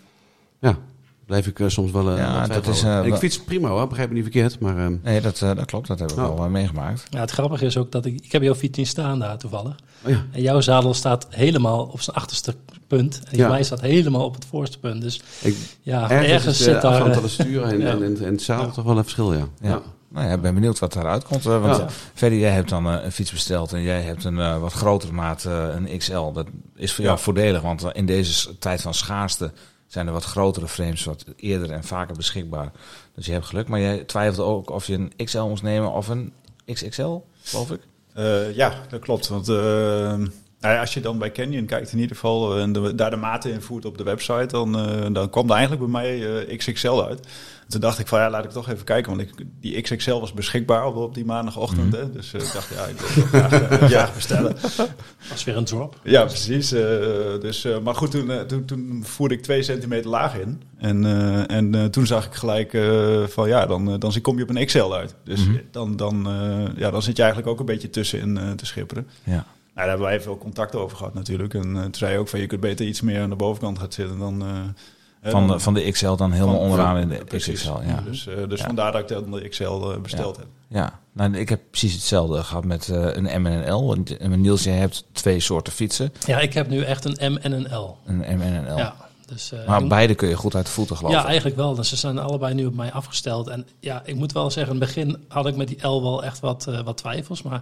Ja, blijf ik soms wel eh, Ja, dat is, eh, ik wel- fiets prima hoor, begrijp me niet verkeerd. Maar ehm, Nee, dat, eh, dat klopt. Dat heb ik Oh. al eh, meegemaakt. Ja, het grappige is ook dat ik, ik heb jouw fiets niet staan daar toevallig. Oh ja, En jouw zadel staat helemaal op zijn achterste punt. En Ja. mij staat helemaal op het voorste punt. Dus ik, ja, ergens, ergens, is de zit daar... afstand eh, van het stuur en, Ja. en, en, en het zadel toch wel een verschil, ja. Ja. ja. Nou ja, ik ben benieuwd wat eruit komt. eh, want Ja. eh, Ferdy, jij hebt dan eh, een fiets besteld en jij hebt een eh, wat grotere maat, eh, een XL. Dat is voor jou Ja. voordelig, want eh, in deze tijd van schaarste zijn er wat grotere frames wat eerder en vaker beschikbaar. Dus je hebt geluk. Maar jij twijfelde ook of je een XL moest nemen of een XXL, geloof ik. Eh, ja, dat klopt. Want eh, Nou ja, als je dan bij Canyon kijkt in ieder geval eh, en de, daar de maten invoert op de website, dan, eh, dan kwam er eigenlijk bij mij eh, XXL uit. En toen dacht ik van ja, laat ik toch even kijken, want ik, die XXL was beschikbaar op, op die maandagochtend. hè? Dus ik dacht ja, ik wil het graag, graag bestellen. Dat is weer een drop. Ja, precies. dus, maar goed, toen, toen, toen voerde ik twee centimeter laag in. En, en toen zag ik gelijk van ja, dan, dan kom je op een XL uit. Dus Mhm. dan, dan, ja, dan zit je eigenlijk ook een beetje tussenin eh, te schipperen. Ja. Nou, daar hebben wij veel contact over gehad natuurlijk. En eh, toen zei je ook van je kunt beter iets meer aan de bovenkant gaan zitten dan... eh, Van, de, van de XL dan helemaal van- onderaan in de precies. XXL. Ja. Dus, eh, dus Ja. vandaar dat ik dan de XL besteld heb. Ja, nou, ik heb precies hetzelfde gehad met een M en een L. En, Niels, jij hebt twee soorten fietsen. Ja, ik heb nu echt een M en een L. Een M en een L. Ja, dus, eh, Maar beide kun je goed uit de voeten geloof Ja, eigenlijk wel. Dus ze zijn allebei nu op mij afgesteld. En ja, ik moet wel zeggen, in het begin had ik met die L wel echt wat, eh, wat twijfels. Maar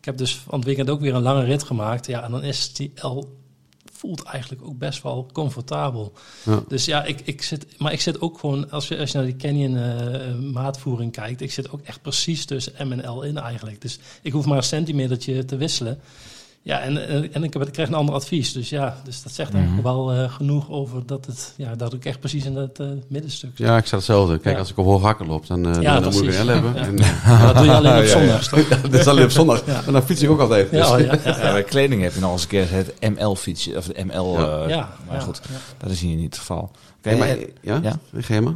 ik heb dus van het weekend ook weer een lange rit gemaakt. Ja, en dan is die L voelt eigenlijk ook best wel comfortabel. Ja. Dus ja, ik, ik zit, maar ik zit ook gewoon, als je, als je naar die Canyon eh, maatvoering kijkt, ik zit ook echt precies tussen M en L in eigenlijk. Dus ik hoef maar een centimetertje te wisselen. Ja, en, en, en ik, heb, ik krijg een ander advies. Dus ja, dus dat zegt eigenlijk wel eh, genoeg over dat, het, ja, dat ik echt precies in dat eh, middenstuk zit. Ja, ik sta hetzelfde. Kijk, Ja. een op hoog hakken loop, dan, eh, Ja, dan, moet ik een L hebben. Ja. En, eh, Ja, dat doe je alleen op Ja, ja. zondags, toch? dat is alleen op zondag. En dan fiets ik ook altijd. Dus. Ja, oh, ja, ja, Ja, bij kleding heb je nog eens een keer het ML-fietsje. Of de ML. Ja. eh, ja, maar ja, goed, ja. dat is hier niet het geval. Oké, Hey, maar, eh, ja? ja?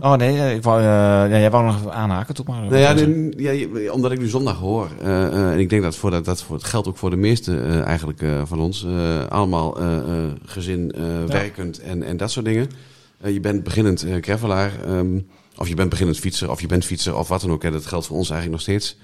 Oh nee, eh, ik wou, eh, ja, jij wou nog even aanhaken. Doe maar. Nou ja, de- ja, omdat ik nu zondag hoor, en ik denk dat, voor dat, dat voor, het geldt ook voor de meeste eigenlijk van ons, allemaal gezin, werkend en, en dat soort dingen. Je bent beginnend gravelaar, ehm, of je bent beginnend fietser, of je bent fietser, of wat dan ook. Hè, dat geldt voor ons eigenlijk nog steeds.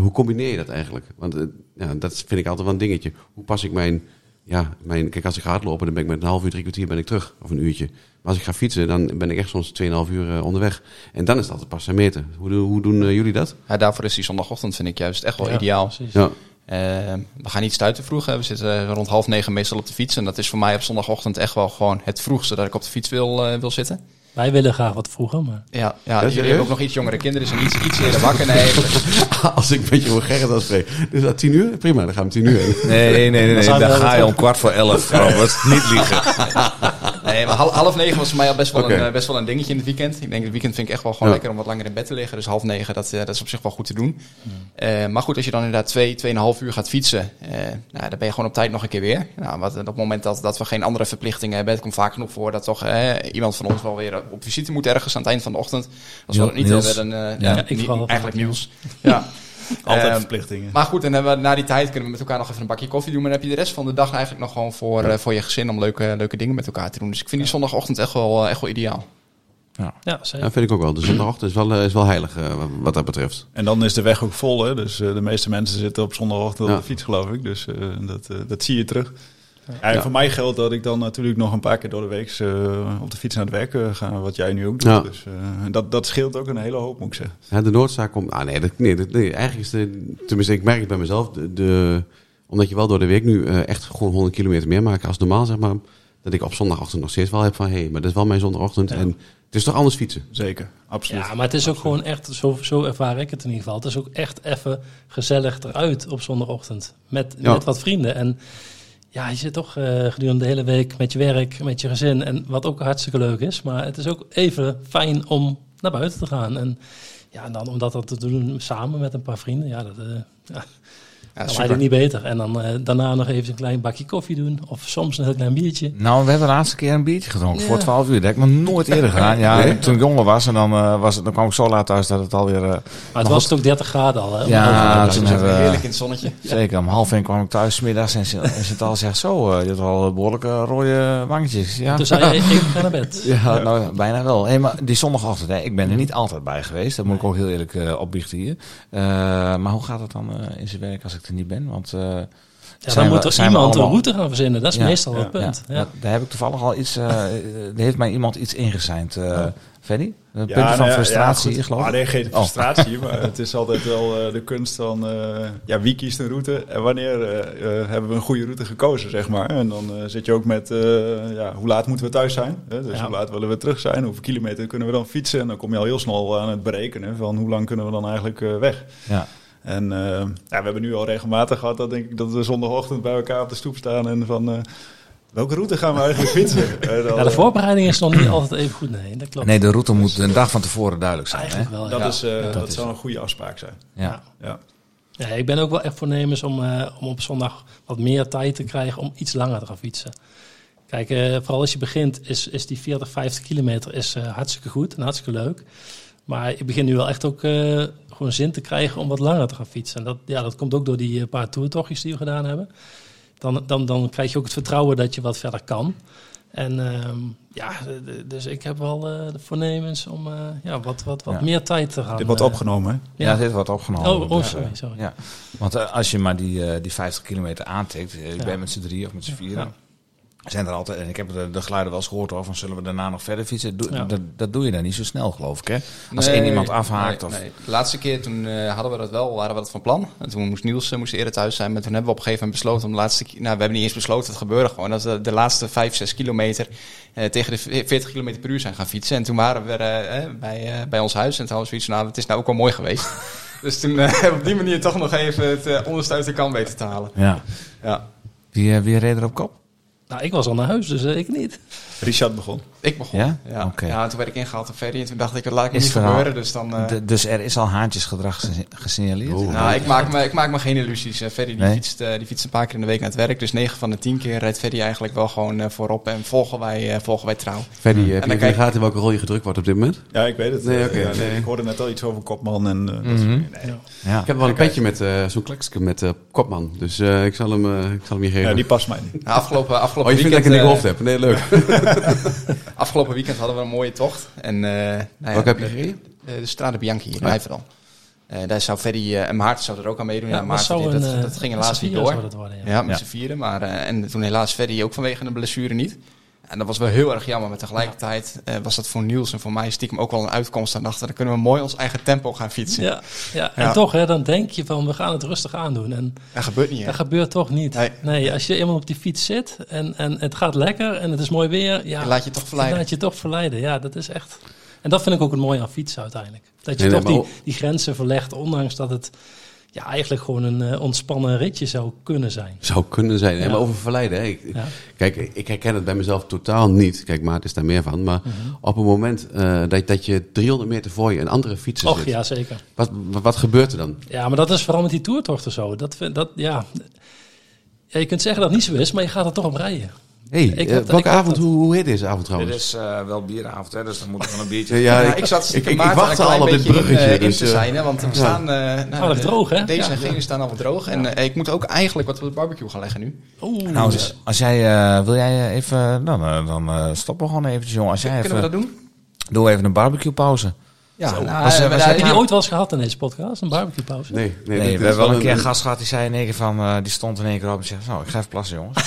Hoe combineer je dat eigenlijk? Want ja, dat vind ik altijd wel een dingetje. Hoe pas ik mijn, ja, mijn, kijk als ik ga hardlopen, dan ben ik met een half uur, drie kwartier ben ik terug, of een uurtje. Maar als ik ga fietsen, dan ben ik echt soms 2,5 uur eh, onderweg. En dan is het altijd pas en meten. Hoe, doen- hoe doen eh, jullie dat? Ja, daarvoor is die zondagochtend vind ik juist echt wel Ja, ideaal. precies. Ja. Eh, we gaan niet stuiten vroeg. hè. We zitten rond half negen meestal op de fiets. En dat is voor mij op zondagochtend echt wel gewoon het vroegste dat ik op de fiets wil, eh, wil zitten. Wij willen graag wat vroeger, maar... Ja, ja serieus? jullie hebben ook nog iets jongere kinderen, dus een iets, iets eerder wakker. Nee, Als ik een beetje voor Gerrit aan spreek. Dus dat 10 uur? Prima, dan gaan we 10 uur heen. Nee, nee, nee, nee. Dan Dan ga je om kwart voor elf. Robert. Niet liegen. Nee maar half, half negen was voor mij al best wel, een, eh, best wel een dingetje in het weekend. Ik denk het weekend vind ik echt wel gewoon Ja. lekker om wat langer in bed te liggen. Dus half negen, dat, eh, dat is op zich wel goed te doen. Eh, maar goed, als je dan inderdaad twee, tweeënhalf uur gaat fietsen, eh, nou, dan ben je gewoon op tijd nog een keer weer. Nou, wat, op het moment dat, dat we geen andere verplichtingen hebben, het komt vaak genoeg voor dat toch eh, iemand van ons wel weer op visite moet ergens aan het eind van de ochtend. Als we dat niet hebben, dan eh, Ja. ja, ik niet- eigenlijk nieuws. Ja. Altijd Ehm, verplichtingen. maar goed, en hebben we, na die tijd kunnen we met elkaar nog even een bakje koffie doen. Maar dan heb je de rest van de dag eigenlijk nog gewoon voor, eh, voor je gezin om leuke, leuke dingen met elkaar te doen. Dus ik vind die zondagochtend echt wel, eh, echt wel ideaal. Ja, zeker. Ja, vind ik ook wel. De zondagochtend is wel, eh, is wel heilig wat dat betreft. En dan is de weg ook vol, hè? Dus de meeste mensen zitten op zondagochtend Ja. op de fiets, geloof ik. Dus eh, dat, dat zie je terug. Ja, voor mij geldt dat ik dan natuurlijk nog een paar keer door de week eh, op de fiets naar het werk eh, ga, wat jij nu ook doet. Ja. Dus eh, dat, dat scheelt ook een hele hoop, moet ik zeggen. Ja, de Noordzaak komt... Ah nee, dat, nee, dat, nee, eigenlijk is de... Tenminste, ik merk het bij mezelf. De, de- omdat je wel door de week nu echt gewoon 100 kilometer meer maakt als normaal, zeg maar. Dat ik op zondagochtend nog steeds wel heb van... Hé, hey, maar dat is wel mijn zondagochtend. En het is toch anders fietsen? Zeker, absoluut. Ja, maar het is ook gewoon echt, zo, zo ervaar ik het in ieder geval. Het is ook echt even gezellig eruit op zondagochtend. Met, Ja. met wat vrienden. En ja, je zit toch eh, gedurende de hele week met je werk, met je gezin. En wat ook hartstikke leuk is. Maar het is ook even fijn om naar buiten te gaan. En ja, en dan om dat, te doen samen met een paar vrienden. Ja, dat eh ja, Ja, super. niet beter. En dan eh, daarna nog even een klein bakje koffie doen. Of soms een heel klein biertje. Nou, we hebben de laatste keer een biertje gedronken Ja. voor 12 uur. Dat heb ik nog nooit eerder gedaan. Ja, Nee? toen ik jonger was en dan, eh, was het, dan kwam ik zo laat thuis dat het alweer... eh, Maar het was het ook 30 graden al. Hè, Ja, toen hebben heerlijk in het zonnetje. Zeker, om half één kwam ik thuis 's middags en ze- Chantal zegt zo, eh, je hebt wel behoorlijke rode wangetjes. Ja, Toen zei hij, ik ga naar bed. ja, nou, bijna wel. Hey, maar die zondagochtend, hè, ik ben er niet altijd bij geweest. Dat moet ik ook heel eerlijk opbiechten hier. Eh, maar hoe gaat het dan eh, in zijn werk als ik er niet ben? Want eh, Ja, dan we- moet er iemand een route gaan verzinnen. Dat is Ja, meestal ja, het punt. Ja, Ja. Daar heb ik toevallig al iets. eh er heeft mij iemand iets ingezijnd. eh Fanny? Een punt nou van ja, frustratie, goed. geloof Ah, ik. nee, geen Oh. frustratie, maar het is altijd wel eh, de kunst van eh, ja, wie kiest een route en wanneer eh, eh, hebben we een goede route gekozen, zeg maar. En dan eh, zit je ook met eh, ja, hoe laat moeten we thuis zijn? Hè? Dus Ja. hoe laat willen we terug zijn? Hoeveel kilometer kunnen we dan fietsen? En dan kom je al heel snel aan het berekenen van hoe lang kunnen we dan eigenlijk eh, weg. Ja. En eh, ja, we hebben nu al regelmatig gehad dat, denk ik, dat we zondagochtend bij elkaar op de stoep staan en van... eh, welke route gaan we eigenlijk fietsen? En dan, Ja, de eh, voorbereiding is nog niet altijd even goed. Nee, dat klopt. Nee, de route moet een dag van tevoren duidelijk zijn. Hè? Dat ja. is, eh, Ja. dat zou een goede afspraak zijn. Ja. Ja. Ja, ik ben ook wel echt voornemens om, eh, om op zondag wat meer tijd te krijgen om iets langer te gaan fietsen. Kijk, eh, vooral als je begint, is, is die 40, 50 kilometer is, eh, hartstikke goed en hartstikke leuk. Maar ik begin nu wel echt ook eh, gewoon zin te krijgen om wat langer te gaan fietsen. En dat, ja, dat komt ook door die eh, paar toertochtjes die we gedaan hebben. Dan, dan, dan krijg je ook het vertrouwen dat je wat verder kan. En ehm, ja, dus ik heb wel eh, de voornemens om eh, ja, wat, wat, wat Ja. meer tijd te gaan. Dit wordt opgenomen, hè? Ja, dit wordt opgenomen. Oh, oh sorry, sorry. Ja. Want als je maar die, eh, die 50 kilometer aantikt, ik Ja. ben met z'n drie of met z'n vieren, Ja. Zijn er altijd, en ik heb de, de geluiden wel eens gehoord hoor, van zullen we daarna nog verder fietsen? Ja. dat, dat doe je dan niet zo snel, geloof ik, hè? Als Nee, één iemand afhaakt nee, of... nee. De laatste keer toen eh, hadden we dat wel, waren we dat van plan. En toen moest Niels eh, moest eerder thuis zijn. Maar toen hebben we op een gegeven moment besloten om de laatste... Nou, we hebben niet eens besloten, het gebeurde gewoon. Dat we de laatste 5, 6 kilometer eh, tegen de 40 kilometer per uur zijn gaan fietsen. En toen waren we bij, bij ons huis. En toen hadden we zoiets van, nou, het is nou ook wel mooi geweest. dus toen op die manier toch nog even het onderste uit de kan weten te halen. Ja. Ja. Wie, wie reed er op kop? Nou, ik was al naar huis, dus eh, ik niet. Richard begon. Ik begon. Ja? Ja, Oké. ja. toen werd ik ingehaald door Ferry. En toen dacht ik, dat laat ik Is niet verhaal- gebeuren. Dus dan... eh, dus er is al haantjesgedrag gesi- gesignaleerd? Nou, ik maak, me, ik maak me geen illusies. Eh, Ferry die, Nee? fietst, eh, die fietst een paar keer in de week naar het werk. Dus 9 van de 10 keer rijdt Ferry eigenlijk wel gewoon eh, voorop. En volgen wij, eh, volgen wij trouw. Dan heb je in de kijk- gaten welke rol je gedrukt wordt op dit moment? Ja, ik weet het. Nee, oké, ja, nee. Ik hoorde net al iets over kopman en... Mhm. Nee. Ja. Ik heb wel een petje met eh, zo'n kleksje met eh, kopman. Dus eh, ik, zal hem, eh, ik zal hem je geven. Ja, die past mij niet. Nou, afgelopen, afgelopen oh, je vindt dat weekend, ik in de eh, gehoofd heb? Nee, leuk. afgelopen weekend hadden we een mooie tocht. En, eh, nou ja, Welke heb je de- gereden? eh, de Strade Bianchi in Nijverdal. Eh daar zou Ferry eh, en Maarten zou er ook aan meedoen. Ja, dat Maarten, die- een, dat, eh, dat ging helaas niet door. zou dat worden, ja. Ja, met Ja. z'n vieren. Maar, eh, en toen helaas Ferry ook vanwege een blessure niet. En dat was wel heel erg jammer. Maar tegelijkertijd eh, was dat voor Niels en voor mij stiekem ook wel een uitkomst. En dachten, dan kunnen we mooi ons eigen tempo gaan fietsen. Ja, ja, en Ja. toch, hè, dan denk je van we gaan het rustig aandoen. En Dat gebeurt niet. hè? dat gebeurt toch niet. Nee. Nee. als je eenmaal op die fiets zit en, en het gaat lekker en het is mooi weer. Ja, Je laat je toch dan verleiden. laat je toch verleiden. Ja, dat is echt. En dat vind ik ook het mooie aan fietsen uiteindelijk. Dat je Nee, nee, toch die, die grenzen verlegt, ondanks dat het ja, eigenlijk gewoon een eh, ontspannen ritje zou kunnen zijn. Zou kunnen zijn. Maar over verleiden. Hè. Ik, Ja. Kijk, ik herken het bij mezelf totaal niet. Kijk, Maart is daar meer van. Maar Mhm. op een moment eh, dat, dat je 300 meter voor je een andere fietser Och zit. ja, zeker. Wat, wat, wat gebeurt er dan? Ja, maar dat is vooral met die toertochten zo. Dat, dat, ja. ja, je kunt zeggen dat het niet zo is, maar je gaat er toch op rijden. Hey, Ik eh, ik welke avond? dat- Hoe, hoe heet deze avond Dit trouwens? is eh, wel bieravond, hè, dus dan moet ik van een biertje... Ja, Ja, ik, ik zat ik, ik, wachtte al op dit in, bruggetje. eh, in dus, te zijn, hè, want we staan... eh nou, de- droog, hè? Deze Ja. en staan al wat droog. En ik moet ook eigenlijk wat op de barbecue gaan leggen nu. Oeh. Nou, dus als jij, eh, wil jij even, dan, dan eh, stoppen we gewoon eventjes, jongen. Als jij Kunnen we dat doen? doe even een barbecue pauze. Ja, nou, Was- was- we- was- daar- heb je die nou, ooit wel eens gehad in deze podcast? Een barbecue pauze? Nee, nee, Nee, we hebben wel een keer een gast gehad die zei in één keer van, eh, die stond in één keer op en zei, nou, ik ga even plassen, jongens.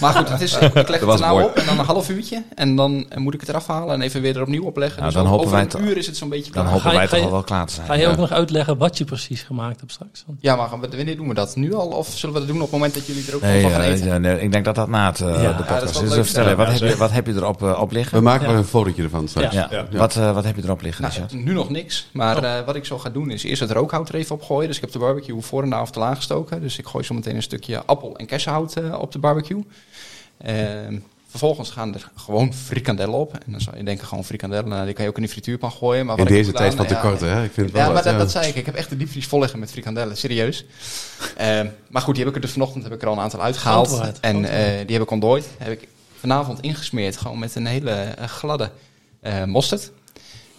Maar goed, het is, ik leg het er nou mooi. op en dan een half uurtje. En dan eh, moet ik het eraf halen en even weer er opnieuw opleggen. Nou, dus dan hopen over wij een toch- uur is het zo'n beetje Dan klaar. hopen Ga je- wij toch wel klaar te zijn. Ga je Ja. ook nog uitleggen wat je precies gemaakt hebt straks? Want- Ja, maar wanneer doen we dat? Nu al? Of zullen we dat doen op het moment dat jullie er ook Nee, van gaan eh, eten? nee, ik denk dat dat na het, eh, de podcast is. Dus vertel, Ja, wat, heb je, zeker. wat heb je erop op liggen? We maken Ja. er een fotootje ervan straks. Wat, eh, wat heb je erop liggen, Nu nog niks. Maar eh, wat ik zo ga doen is eerst het rookhout er even opgooien. Dus ik heb de barbecue voor en na of te laag gestoken. Dus ik gooi zo meteen een stukje appel en kersenhout eh, op de barbecue. Ehm, vervolgens gaan er gewoon frikandellen op. En dan zou je denken gewoon frikandellen. Nou, die kan je ook in de frituurpan gooien. Maar In deze tijd van gedaan, tekorten, ja, hè? Ik vind het wel Ja, maar wat, dat, ja. dat zei ik. Ik heb echt de diepvries vol liggen met frikandellen. Serieus. Ehm, maar goed, die heb ik er dus vanochtend heb ik er al een aantal uitgehaald. Antwoord, en antwoord. eh, die heb ik ontdooid. Heb ik vanavond ingesmeerd. Gewoon met een hele gladde eh mosterd.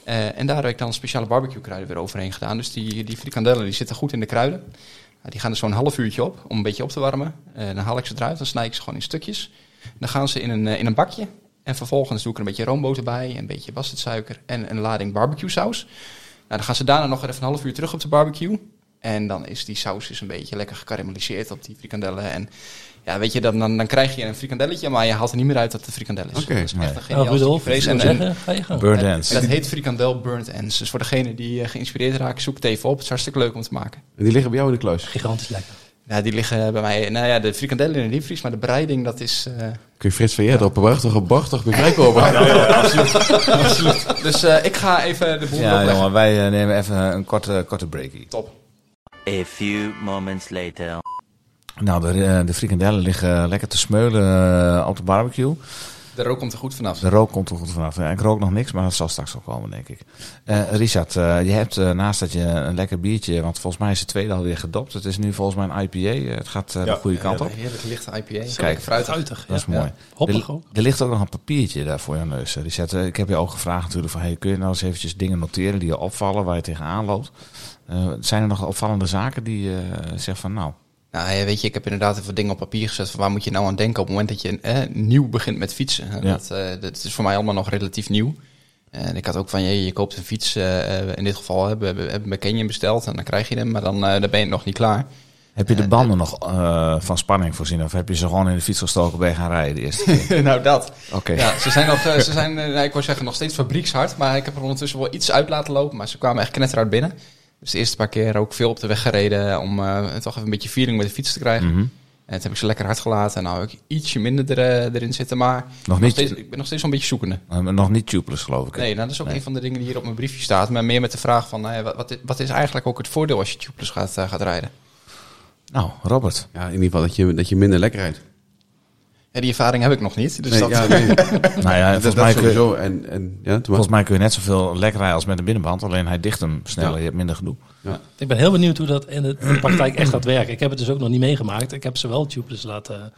Eh, en daar heb ik dan speciale barbecue kruiden weer overheen gedaan. Dus die, die frikandellen die zitten goed in de kruiden. Nou, die gaan er zo'n half uurtje op om een beetje op te warmen. Eh, dan haal ik ze eruit, dan snij ik ze gewoon in stukjes. Dan gaan ze in een, eh, in een bakje. En vervolgens doe ik er een beetje roomboter bij, een beetje bastardsuiker en een lading barbecue saus. Nou, dan gaan ze daarna nog even een half uur terug op de barbecue. En dan is die saus dus een beetje lekker gekarameliseerd op die frikandellen. En ja, weet je, dan, dan, dan krijg je een frikandelletje, maar je haalt er niet meer uit dat het een frikandel is. Oké. Dat is echt een Nou, geniaal En, gang. Burnt en ends. dat heet frikandel burnt ends. Dus voor degene die eh, geïnspireerd raken, zoek het even op. Het is hartstikke leuk om te maken. En die liggen bij jou in de kluis. Gigantisch lekker. Ja, die liggen bij mij. Nou ja, de frikandellen in de diepvries, maar de bereiding, dat is. eh, Kun je Frits van op een prachtige bortig bij mij kopen? Dus eh, ik ga even de boel Ja, opleggen. jongen, wij eh, nemen even een korte, korte breakie. Top. A few moments later. Nou, de, eh, de frikandellen liggen lekker te smeulen eh, op de barbecue. De rook komt er goed vanaf. De rook komt er goed vanaf. Ja, ik rook nog niks, maar dat zal straks wel komen, denk ik. Eh, Richard, je hebt naast dat je een lekker biertje, want volgens mij is het tweede alweer gedopt. Het is nu volgens mij een IPA. Het gaat eh, Ja, de goede kant op. Heerlijk lichte IPA. Kijk, fruitig. Fruitig, Dat is ja. mooi. Hoppig er, ook. er ligt ook nog een papiertje daar voor je neus, Richard. Ik heb je ook gevraagd natuurlijk van, hey, kun je nou eens eventjes dingen noteren die je opvallen, waar je tegenaan loopt? Eh, zijn er nog opvallende zaken die je zegt van, nou, Nou, weet je, ik heb inderdaad even dingen op papier gezet van waar moet je nou aan denken op het moment dat je eh, nieuw begint met fietsen. Ja. Dat, eh, dat is voor mij allemaal nog relatief nieuw. En ik had ook van, je, je koopt een fiets, eh, eh, in dit geval hebben we hebben Canyon besteld en dan krijg je hem, maar dan, dan ben je nog niet klaar. heb je de banden nog van spanning voorzien? Of heb je ze gewoon in de fiets gestoken bij gaan rijden de eerste keer? nou, dat. Oké. Ja, ze zijn nog, ze zijn, nou, ik zeggen, nog steeds fabriekshard. Maar ik heb er ondertussen wel iets uit laten lopen. Maar ze kwamen echt knetteruit binnen. Dus de eerste paar keer ook veel op de weg gereden om eh, toch even een beetje feeling met de fiets te krijgen. Mhm. En toen heb ik ze lekker hard gelaten. En nou heb ik ietsje minder er, erin zitten. Maar Nog niet, steeds, ik ben nog steeds wel een beetje zoekende. eh, nog niet tubeless, geloof ik. hè? Nee, nou, dat is ook Nee. een van de dingen die hier op mijn briefje staat. Maar meer met de vraag van, nou ja, wat, wat, is, wat is eigenlijk ook het voordeel als je tubeless gaat, eh, gaat rijden? Nou, Robert. Ja, in ieder geval dat je, dat je minder lekker rijdt. Ja, die ervaring heb ik nog niet. Dus Nee, dat, ja, nee, nou ja, volgens, mij kun je, sowieso. En, en, ja, volgens mij kun je net zoveel lekker rijden als met een binnenband. Alleen hij dicht hem sneller, Ja. je hebt minder gedoe. Ik ben heel benieuwd hoe dat in de, in de praktijk echt gaat werken. Ik heb het dus ook nog niet meegemaakt. Ik heb ze wel tubeless laten,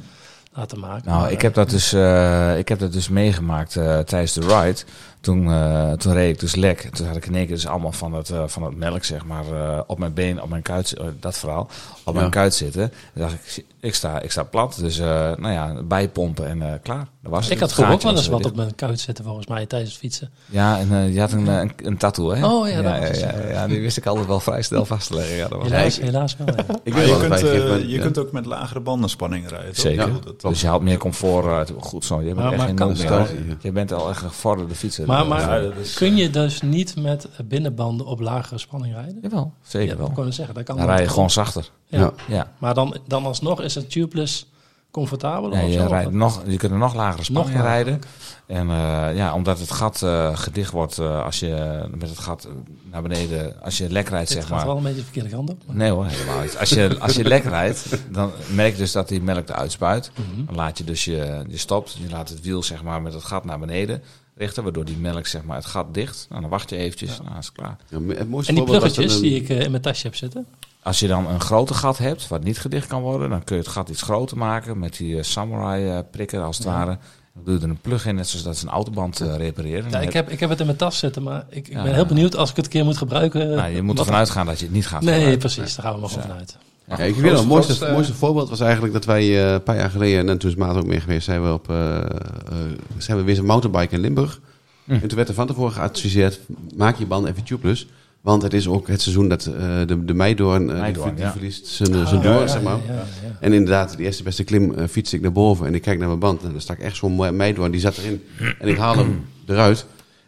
laten maken. Nou, Maar, ik heb dat dus, eh, ik heb dat dus meegemaakt eh, tijdens de ride. Toen, eh, toen reed ik dus lek. Toen had ik in één keer dus allemaal van het, eh, van het melk, zeg maar, eh, op mijn been, op mijn kuit, dat verhaal, op mijn kuit zitten. Toen dacht ik, ik sta, ik sta plat. Dus, eh, nou ja, bijpompen en eh, klaar. Dat was het. ik had Het vroeger ook wel eens wat op mijn kuit zitten volgens mij tijdens het fietsen. Ja, en je had een, een, een tattoo, hè? Oh, ja, dat ja, was het, ja, ja. ja, die wist ik altijd wel vrij snel vast te leggen. Ja, dat was Helaas, helaas wel. ja. Ik je kunt, dat je ja. kunt ook met lagere bandenspanning rijden. toch? Zeker. Ja, dat- dus je haalt meer comfort uit. Goed zo, je bent echt geen. Je bent al echt een gevorderde fietser. Maar, maar Ja, dat is- kun je dus niet met binnenbanden op lagere spanning rijden? Jawel, zeker Ja, wel. ik zeggen, dat kan Dan rij je gewoon zachter. Ja. Ja. Ja. Maar dan, dan alsnog is het tubeless comfortabeler? Ja, of je, rijdt nog, je kunt er nog lagere spanning rijden. En eh, ja, omdat het gat eh, gedicht wordt eh, als je met het gat eh, naar beneden, als je lek rijdt, Dit zeg gaat maar. wel een beetje de verkeerde kant op. maar- Nee hoor, helemaal niet. Als je, als je lek rijdt, dan merk je dus dat die melk eruit spuit. Mhm. Dan laat je dus je, je stopt, je laat het wiel zeg maar met het gat naar beneden richten, waardoor die melk zeg maar het gat dicht. Nou, dan wacht je eventjes, nou is het klaar. Ja, het mooiste En die pluggetjes dan die een- ik eh, in mijn tasje heb zitten. Als je dan een groter gat hebt, wat niet gedicht kan worden, dan kun je het gat iets groter maken met die eh, samurai eh, prikker als het ware. Dan doe je er een plug in, net zoals dat ze een autoband eh, repareren. Ja, ik, heb, ik heb het in mijn tas zitten, maar ik, ik Ja. ben heel benieuwd als ik het een keer moet gebruiken. Nou, je moet ervan uitgaan dat je het niet gaat Nee, gebruiken. precies. Daar gaan we maar gewoon Ja. vanuit. Ja, ik weet het mooiste, het mooiste voorbeeld was eigenlijk dat wij eh, een paar jaar geleden, en toen is Maat ook mee geweest, zijn we, op, eh, eh, zijn we weer een mountainbike in Limburg. Hm. En toen werd er van tevoren geadviseerd, maak je banden even tubeless. Want het is ook het seizoen dat de, de meidoorn, Meidoorn, ja. verliest zijn, Ah, zijn doorn, ja, zeg maar. En inderdaad, de eerste beste klim fiets ik naar boven en ik kijk naar mijn band. En daar stak echt zo'n meidoorn, die zat erin. En ik haal hem eruit.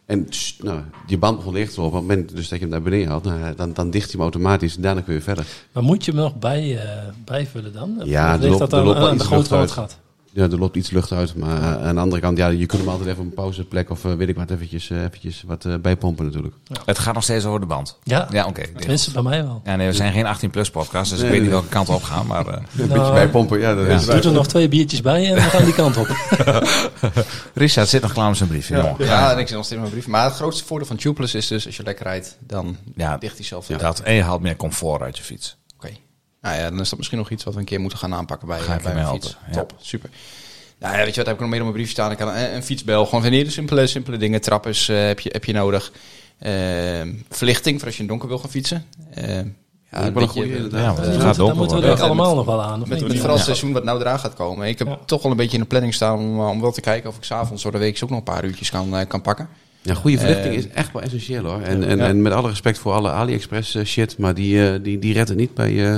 En tss, nou, die band begon te lopen. Op het moment dus dat je hem naar beneden haalt, nou, dan, dan dicht hij hem automatisch. En daarna kun je verder. Maar moet je hem nog bij, eh, bijvullen dan? Ja, ligt loopt- dat er aan, loopt wel aan de gat? Ja, er loopt iets lucht uit. Maar uh, aan de andere kant, ja, je kunt hem altijd even een pauzeplek of uh, weet ik wat, eventjes, uh, eventjes wat uh, bijpompen natuurlijk. Het gaat nog steeds over de band. Ja, Ja, oké. tenminste bij mij wel. Ja, nee, we zijn geen 18-plus podcast, dus Nee, ik weet niet welke kant op gaan. Maar, eh, Een Nou, beetje bijpompen, ja, dat ja. is Doe er nog twee biertjes bij en we gaan die kant op. Richard zit nog klaar met zijn briefje. Ja, jongen. ja, en ik zit nog steeds in mijn brief. Maar het grootste voordeel van tubeless is dus, als je lekker rijdt, dan Ja, dicht hij zelf. Ja. Dat, en je haalt meer comfort uit je fiets. Nou ja, dan is dat misschien nog iets wat we een keer moeten gaan aanpakken bij, Ga ik bij mijn fiets. ja. Top, super. Nou ja, weet je wat, heb ik nog meer op mijn brief staan? Ik kan een, een fietsbel, gewoon van hele simpele, simpele dingen. Trappers eh, heb, je, heb je nodig. Ehm, verlichting voor als je in het donker wil gaan fietsen. Ehm, ja, wel een eh. Ja, gaat moeten- dan donker moeten we er allemaal nog wel aan. Of Met, niet? met vooral het Ja. seizoen wat nou eraan gaat komen. Ik heb Ja. toch wel een beetje in de planning staan om, eh, om wel te kijken of ik s'avonds door de week ook nog een paar uurtjes kan, eh, kan pakken. Ja, goede verlichting Eh, is echt wel essentieel hoor. En, en, Ja. en met alle respect voor alle AliExpress eh, shit, maar die, eh, die, die redt het niet bij, eh,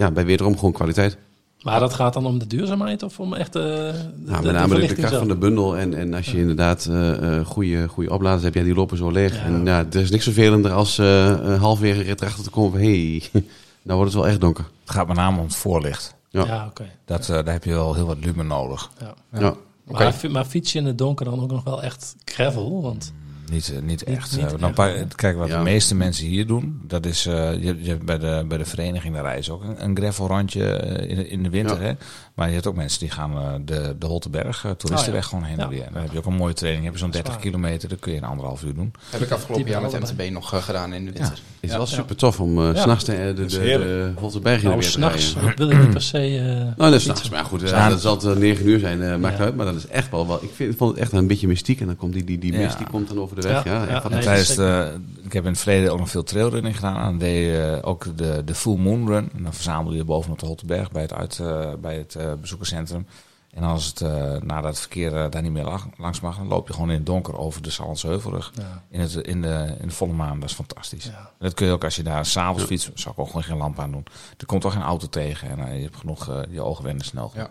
ja, bij wederom gewoon kwaliteit. Maar dat gaat dan om de duurzaamheid of om echt eh, de, Nou, met name de, de kracht zelf? van de bundel. En, en als je inderdaad eh, eh, goede, goede opladers hebt, ja, die lopen zo leeg. Ja. En ja, er is niks vervelender als eh een rit erachter te komen van... Hé, hey, nou wordt het wel echt donker. Het gaat met name om het voorlicht. Ja. Ja, oké. Dat, eh, daar heb je wel heel wat lumen nodig. Ja. Ja. Oké. Maar, maar fiets je in het donker dan ook nog wel echt gravel? Want Niet, eh, niet echt. niet eh, dan echt, ja. kijk, wat Ja. de meeste mensen hier doen, dat is eh, je, je hebt bij, de, bij de vereniging daar rijden ze ook een, een gravelrandje eh, in, de- in de winter. Ja. Hè? Maar je hebt ook mensen die gaan eh, de, de Holteberg, eh, toeristenweg, gewoon heen en weer. Dan heb je ook een mooie training. Heb je zo'n Dat is 30 waar. kilometer, dat kun je in anderhalf uur doen. Heb ik afgelopen Die jaar met. MTB nog eh, gedaan in de winter. is Ja. wel super tof om Ja. s'nachts de, de. Holterberg in Nou, weer te s'nachts rijden. wil ik niet per se... eh, Nou, dat is s'nachts. Maar goed, Ja. dat zal het eh, 9 uur zijn, eh, maakt Ja. uit. Maar dat is echt wel, wel ik, vind, vond het echt een beetje mystiek. En dan komt die, die, die Ja. mist, die komt dan over de weg. Ja, Ja, echt ja, fantastisch. nee, Tijdens de, ik heb in het verleden ook nog veel trailrunning gedaan. En deed je ook de, de Full Moon Run. En dan verzamelde je bovenop de Holteberg bij het, uit, eh, bij het eh, bezoekerscentrum. En als het, eh, nadat het verkeer eh, daar niet meer lag- langs mag, dan loop je gewoon in het donker over de Sallandse Heuvelrug. Ja, In, het, in, de, in de volle maan, dat is fantastisch. ja. Dat kun je ook als je daar s'avonds fietst, zou ik ook gewoon geen lamp aan doen. Er komt toch geen auto tegen en eh, je hebt genoeg, eh, je ogen wennen snel. Ja.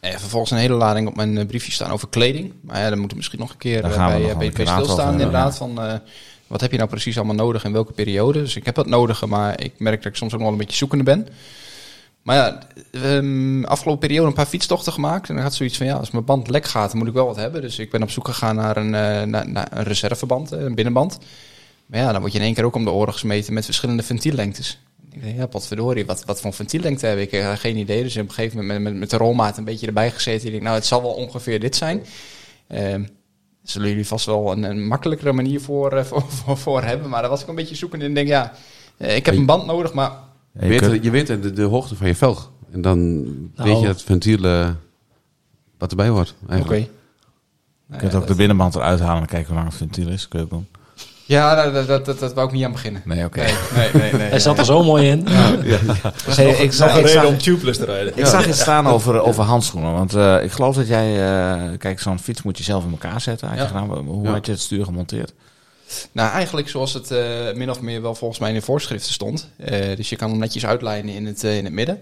En vervolgens een hele lading op mijn eh, briefje staan over kleding. Maar ja, dan moeten we misschien nog een keer eh, bij eh, later stilstaan inderdaad. Van, eh, wat heb je nou precies allemaal nodig in welke periode? Dus ik heb dat nodige, maar ik merk dat ik soms ook wel een beetje zoekende ben. Maar ja, ehm, afgelopen periode een paar fietstochten gemaakt. En dan had zoiets van, ja, als mijn band lek gaat, moet ik wel wat hebben. Dus ik ben op zoek gegaan naar een, eh, naar, een reserveband, eh, een binnenband. Maar ja, dan word je in één keer ook om de oren gesmeten met verschillende ventiellengtes. Ik denk, ja, potverdorie, wat, wat voor ventiellengte heb ik? Geen idee. Dus op een gegeven moment met, met, met de rolmaat een beetje erbij gezeten. Ik denk, nou, het zal wel ongeveer dit zijn. Ehm zullen jullie vast wel een, een makkelijkere manier voor, eh, voor, voor, voor hebben. Maar daar was ik een beetje zoekend in. Ik denk, ja, eh, ik heb een band nodig, maar Ja, Je je weet, eh, je weet de, de hoogte van je velg. En dan Nou. weet je het ventiel eh, wat erbij hoort. oké. Eigenlijk. je kunt ook de binnenband eruit halen en kijken hoe lang het ventiel is. Kun je ook doen. Ja, dat, dat, dat, dat, dat wou ik niet aan beginnen. Nee, oké. Nee, nee, nee. nee, Hij zat er zo mooi in. Hey, ik zag, een ik reden zag, om tubeless te rijden. ik zag iets staan over, over handschoenen. Want eh, ik geloof dat jij... eh, kijk, zo'n fiets moet je zelf in elkaar zetten. Had je Ja. gedaan. Hoe Ja. had je het stuur gemonteerd? Nou, eigenlijk zoals het eh, min of meer wel volgens mij in de voorschriften stond. Eh, dus je kan hem netjes uitlijnen in het, in het midden.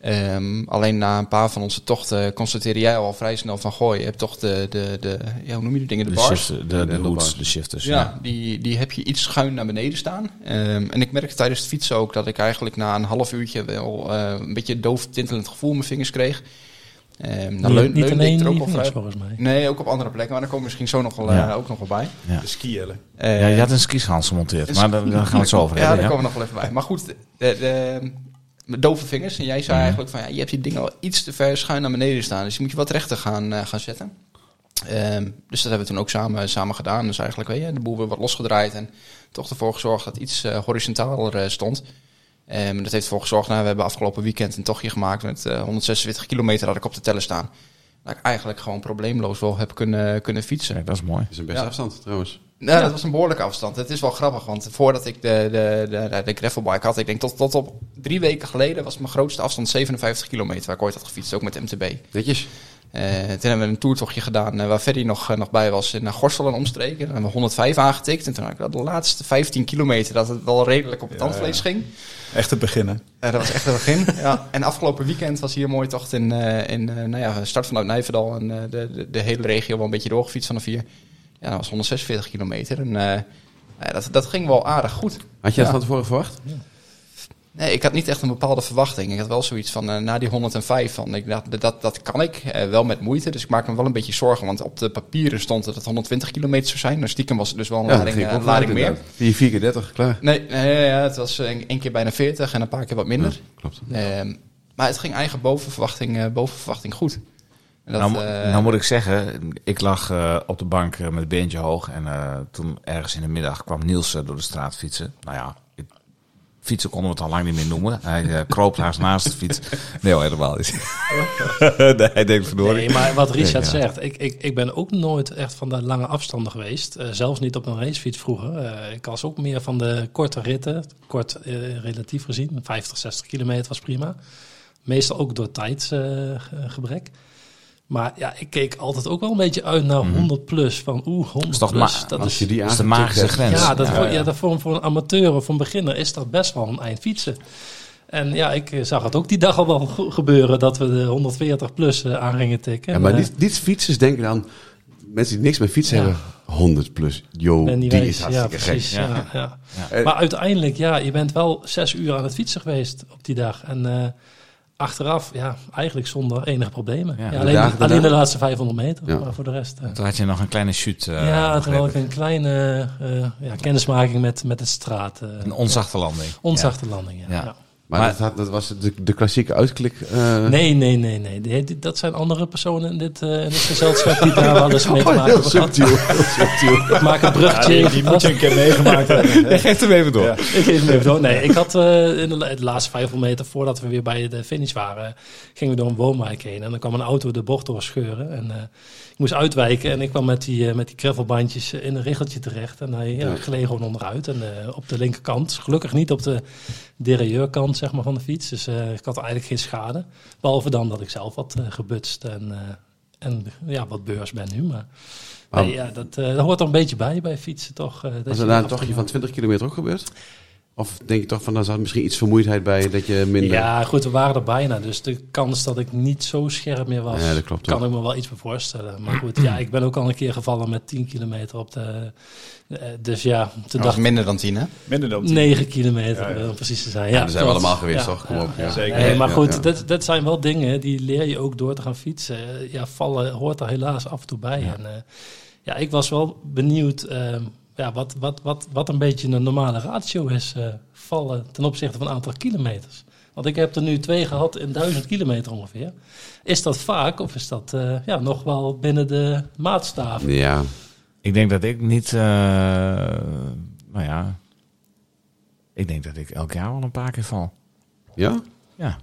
Ehm, alleen na een paar van onze tochten constateerde jij al vrij snel van... Goh, je hebt toch de, de, de ja, hoe noem je die dingen, de, De, bars? de, de, de hoods, bars. de shifters. Ja, Die, die heb je iets schuin naar beneden staan. Ehm, en ik merkte tijdens het fietsen ook dat ik eigenlijk na een half uurtje wel eh, een beetje doof tintelend gevoel in mijn vingers kreeg. Ehm dan niet leun, niet leunde alleen ik er ook vingers, volgens mij. Nee, ook op andere plekken, maar daar komen we misschien zo nog wel, Ja. eh, ook nog wel bij. Ja. De skiëlen. Ja, je had een skischans gemonteerd, maar daar, daar gaan we het zo over ja, hebben. daar Ja, komen we nog wel even bij. Maar goed, de, de, de dove vingers. En jij zei Mhm. eigenlijk van, ja, je hebt die dingen al iets te ver schuin naar beneden staan. Dus die moet je wat rechter gaan, eh, gaan zetten. Ehm, dus dat hebben we toen ook samen, samen gedaan. Dus eigenlijk weet je, de boel weer wat losgedraaid. En toch ervoor gezorgd dat iets eh, horizontaler eh, stond. Ehm, dat heeft ervoor gezorgd, nou, we hebben afgelopen weekend een tochtje gemaakt met eh, 146 kilometer had ik op de teller staan. Dat ik eigenlijk gewoon probleemloos wel heb kunnen, kunnen fietsen. Dat is mooi. Dat is een beste Ja. afstand trouwens. Nou, dat was een behoorlijke afstand. Het is wel grappig, want voordat ik de, de, de, de gravelbike had, ik denk tot, tot op drie weken geleden was mijn grootste afstand 57 kilometer, waar ik ooit had gefietst, ook met MTB. Netjes. Eh, toen hebben we een toertochtje gedaan eh, waar Ferry nog, eh, nog bij was in Gorsel en omstreken. Dan hebben we 105 aangetikt en toen had ik de laatste 15 kilometer dat het wel redelijk op het Ja, tandvlees ja. ging. Echt beginnen. Eh, dat was echt het begin. ja. En afgelopen weekend was hier een mooie tocht in, eh, in eh, nou ja, start vanuit Nijverdal en de, de, de hele regio wel een beetje doorgefietst vanaf hier. Ja, dat was 146 kilometer en eh, ja, dat, dat ging wel aardig goed. Had je dat Ja. van tevoren verwacht? Nee, ik had niet echt een bepaalde verwachting. Ik had wel zoiets van, eh, na die 105, van, ik dacht, dat, dat, kan ik, eh, wel met moeite. Dus ik maak me wel een beetje zorgen, want op de papieren stond dat het 120 kilometer zou zijn. Maar stiekem was het dus wel een lading, een lading meer. inderdaad. 4, 4 keer 30, klaar. Nee, nee ja, het was een, één keer bijna 40 en een paar keer wat minder. Ja, klopt. Ehm, maar het ging eigenlijk boven verwachting, eh, boven verwachting goed. Dat, nou, eh, nou moet ik zeggen, ik lag eh, op de bank eh, met het beentje hoog. En eh, toen ergens in de middag kwam Niels door de straat fietsen. Nou ja, ik, fietsen konden we het al lang niet meer noemen. Hij eh, kroop haast naast de fiets. Nee hoor, helemaal niet. nee, hij denkt verdorie. Nee, maar wat Richard Ja. zegt, ik, ik, ik ben ook nooit echt van de lange afstanden geweest. Eh, zelfs niet op een racefiets vroeger. Eh, ik was ook meer van de korte ritten. Kort eh, relatief gezien. 50, 60 kilometer was prima. Meestal ook door tijdsgebrek. Maar ja, ik keek altijd ook wel een beetje uit naar 100 plus. Van oeh, 100 is toch plus. dat Als is, je die Dat is de magische grens. ja, dat, Ja, voor, ja. ja, dat voor, voor een amateur of een beginner is dat best wel een eind fietsen. En ja, ik eh, zag het ook die dag al wel gebeuren dat we de 140 plus eh, aan gingen tikken. Ja, maar eh, niet, niet fietsers denken dan, mensen die niks met fietsen Ja. hebben, 100 plus. Yo, en die, die is ja, hartstikke precies. gek. Ja, ja. Maar uiteindelijk, ja, je bent wel zes uur aan het fietsen geweest op die dag. En eh, achteraf, ja, eigenlijk zonder enige problemen. Ja, Ja, de alleen, alleen de laatste 500 meter, Ja. maar voor de rest... eh, Toen had je nog een kleine shoot. eh, ja, toen had ik een kleine eh, ja, kennismaking met, met het straat. Een onzachte landing. onzachte landing, ja. Maar, Maar- dat, had- dat was de, de klassieke uitklik. eh, Nee, nee, nee, nee. Die- Dat zijn andere personen in dit, eh, in dit gezelschap die daar wel eens mee te Oh, maken hebben subtiel. Subtiel. Ik maak een Ja, bruggetje. die, die moet je een keer meegemaakt hebben. Je geeft hem even door. Ja. Ik geef hem even door. Nee, ik had eh, in de, la- de laatste 500 meter, voordat we weer bij de finish waren, gingen we door een woonwijk heen. En dan kwam een auto de bocht doorscheuren. En eh, ik moest uitwijken en ik kwam met die, eh, met die gravelbandjes in een richeltje terecht. En hij ja, Ja. gleed gewoon onderuit. En eh, op de linkerkant, gelukkig niet op de derailleurkant zeg maar, van de fiets. Dus eh, ik had eigenlijk geen schade. Behalve dan dat ik zelf wat eh, gebutst en, eh, en ja, wat beurs ben nu. Maar Maar- nee, ja, dat, dat hoort er een beetje bij, bij fietsen toch. dat Was er daar een tochtje van 20 kilometer ook gebeurd? Of denk je toch van, daar zat misschien iets vermoeidheid bij, dat je minder... Ja, goed, we waren er bijna. Dus de kans dat ik niet zo scherp meer was, Ja, dat klopt kan ik me wel iets bij voorstellen. Maar goed, ja, ik ben ook al een keer gevallen met 10 kilometer op de... eh, dus ja, toen dacht minder dan tien, hè? Minder dan tien. 9 kilometer, Ja, ja. om precies te zijn. Ja, dat zijn we allemaal geweest, Ja, toch? Kom ja, op, ja. Zeker. Nee, maar goed, ja. Dat, dat zijn wel dingen die leer je ook door te gaan fietsen. Ja, vallen hoort er helaas af en toe bij. En, eh, ja, ik was wel benieuwd ehm, ja, wat, wat, wat, wat een beetje een normale ratio is. eh, vallen ten opzichte van een aantal kilometers. Want ik heb er nu twee gehad in duizend kilometer ongeveer. Is dat vaak of is dat eh, ja, nog wel binnen de maatstaven? Ja, Ik denk dat ik niet... eh, nou ja... Ik denk dat ik elk jaar wel een paar keer val. ja? Ja,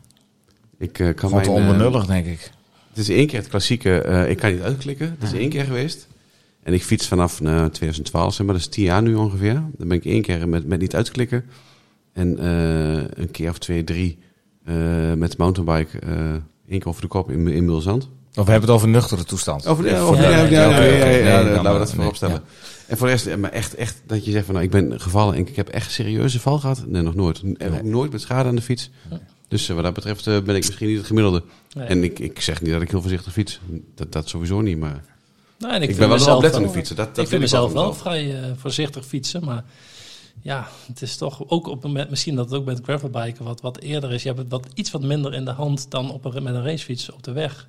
Ik eh, kan mijn, eh, onbenullig, denk ik. Het is één keer het klassieke, eh, ik kan niet uitklikken. Het is één keer geweest. En ik fiets vanaf nou, 2012, zeg maar, dat is tien jaar nu ongeveer. Dan ben ik één keer met, met niet uitklikken. En eh, een keer of twee, drie eh, met mountainbike. eh één keer over de kop in, in Mulzand. Of we hebben het over nuchtere toestand. Over, ja, Ja, over, ja, ja, ja, ja, Nee, laten we eh, dat voorop nee, stellen. En voor de rest, eh, maar echt, echt dat je zegt van nou, ik ben gevallen en ik heb echt serieuze val gehad. Nee, nog nooit. En ook nooit met schade aan de fiets. Dus eh, wat dat betreft eh, ben ik misschien niet het gemiddelde. Nee. En ik, ik zeg niet dat ik heel voorzichtig fiets. Dat, dat sowieso niet, maar... Nou, en Ik, ben wel een wel- fietser. Dat, dat ik vind wel mezelf wel vrij eh, voorzichtig fietsen, maar ja, het is toch ook op het moment, misschien dat het ook met gravelbiken wat, wat eerder is. Je hebt het wat, iets wat minder in de hand dan op een, met een racefiets op de weg.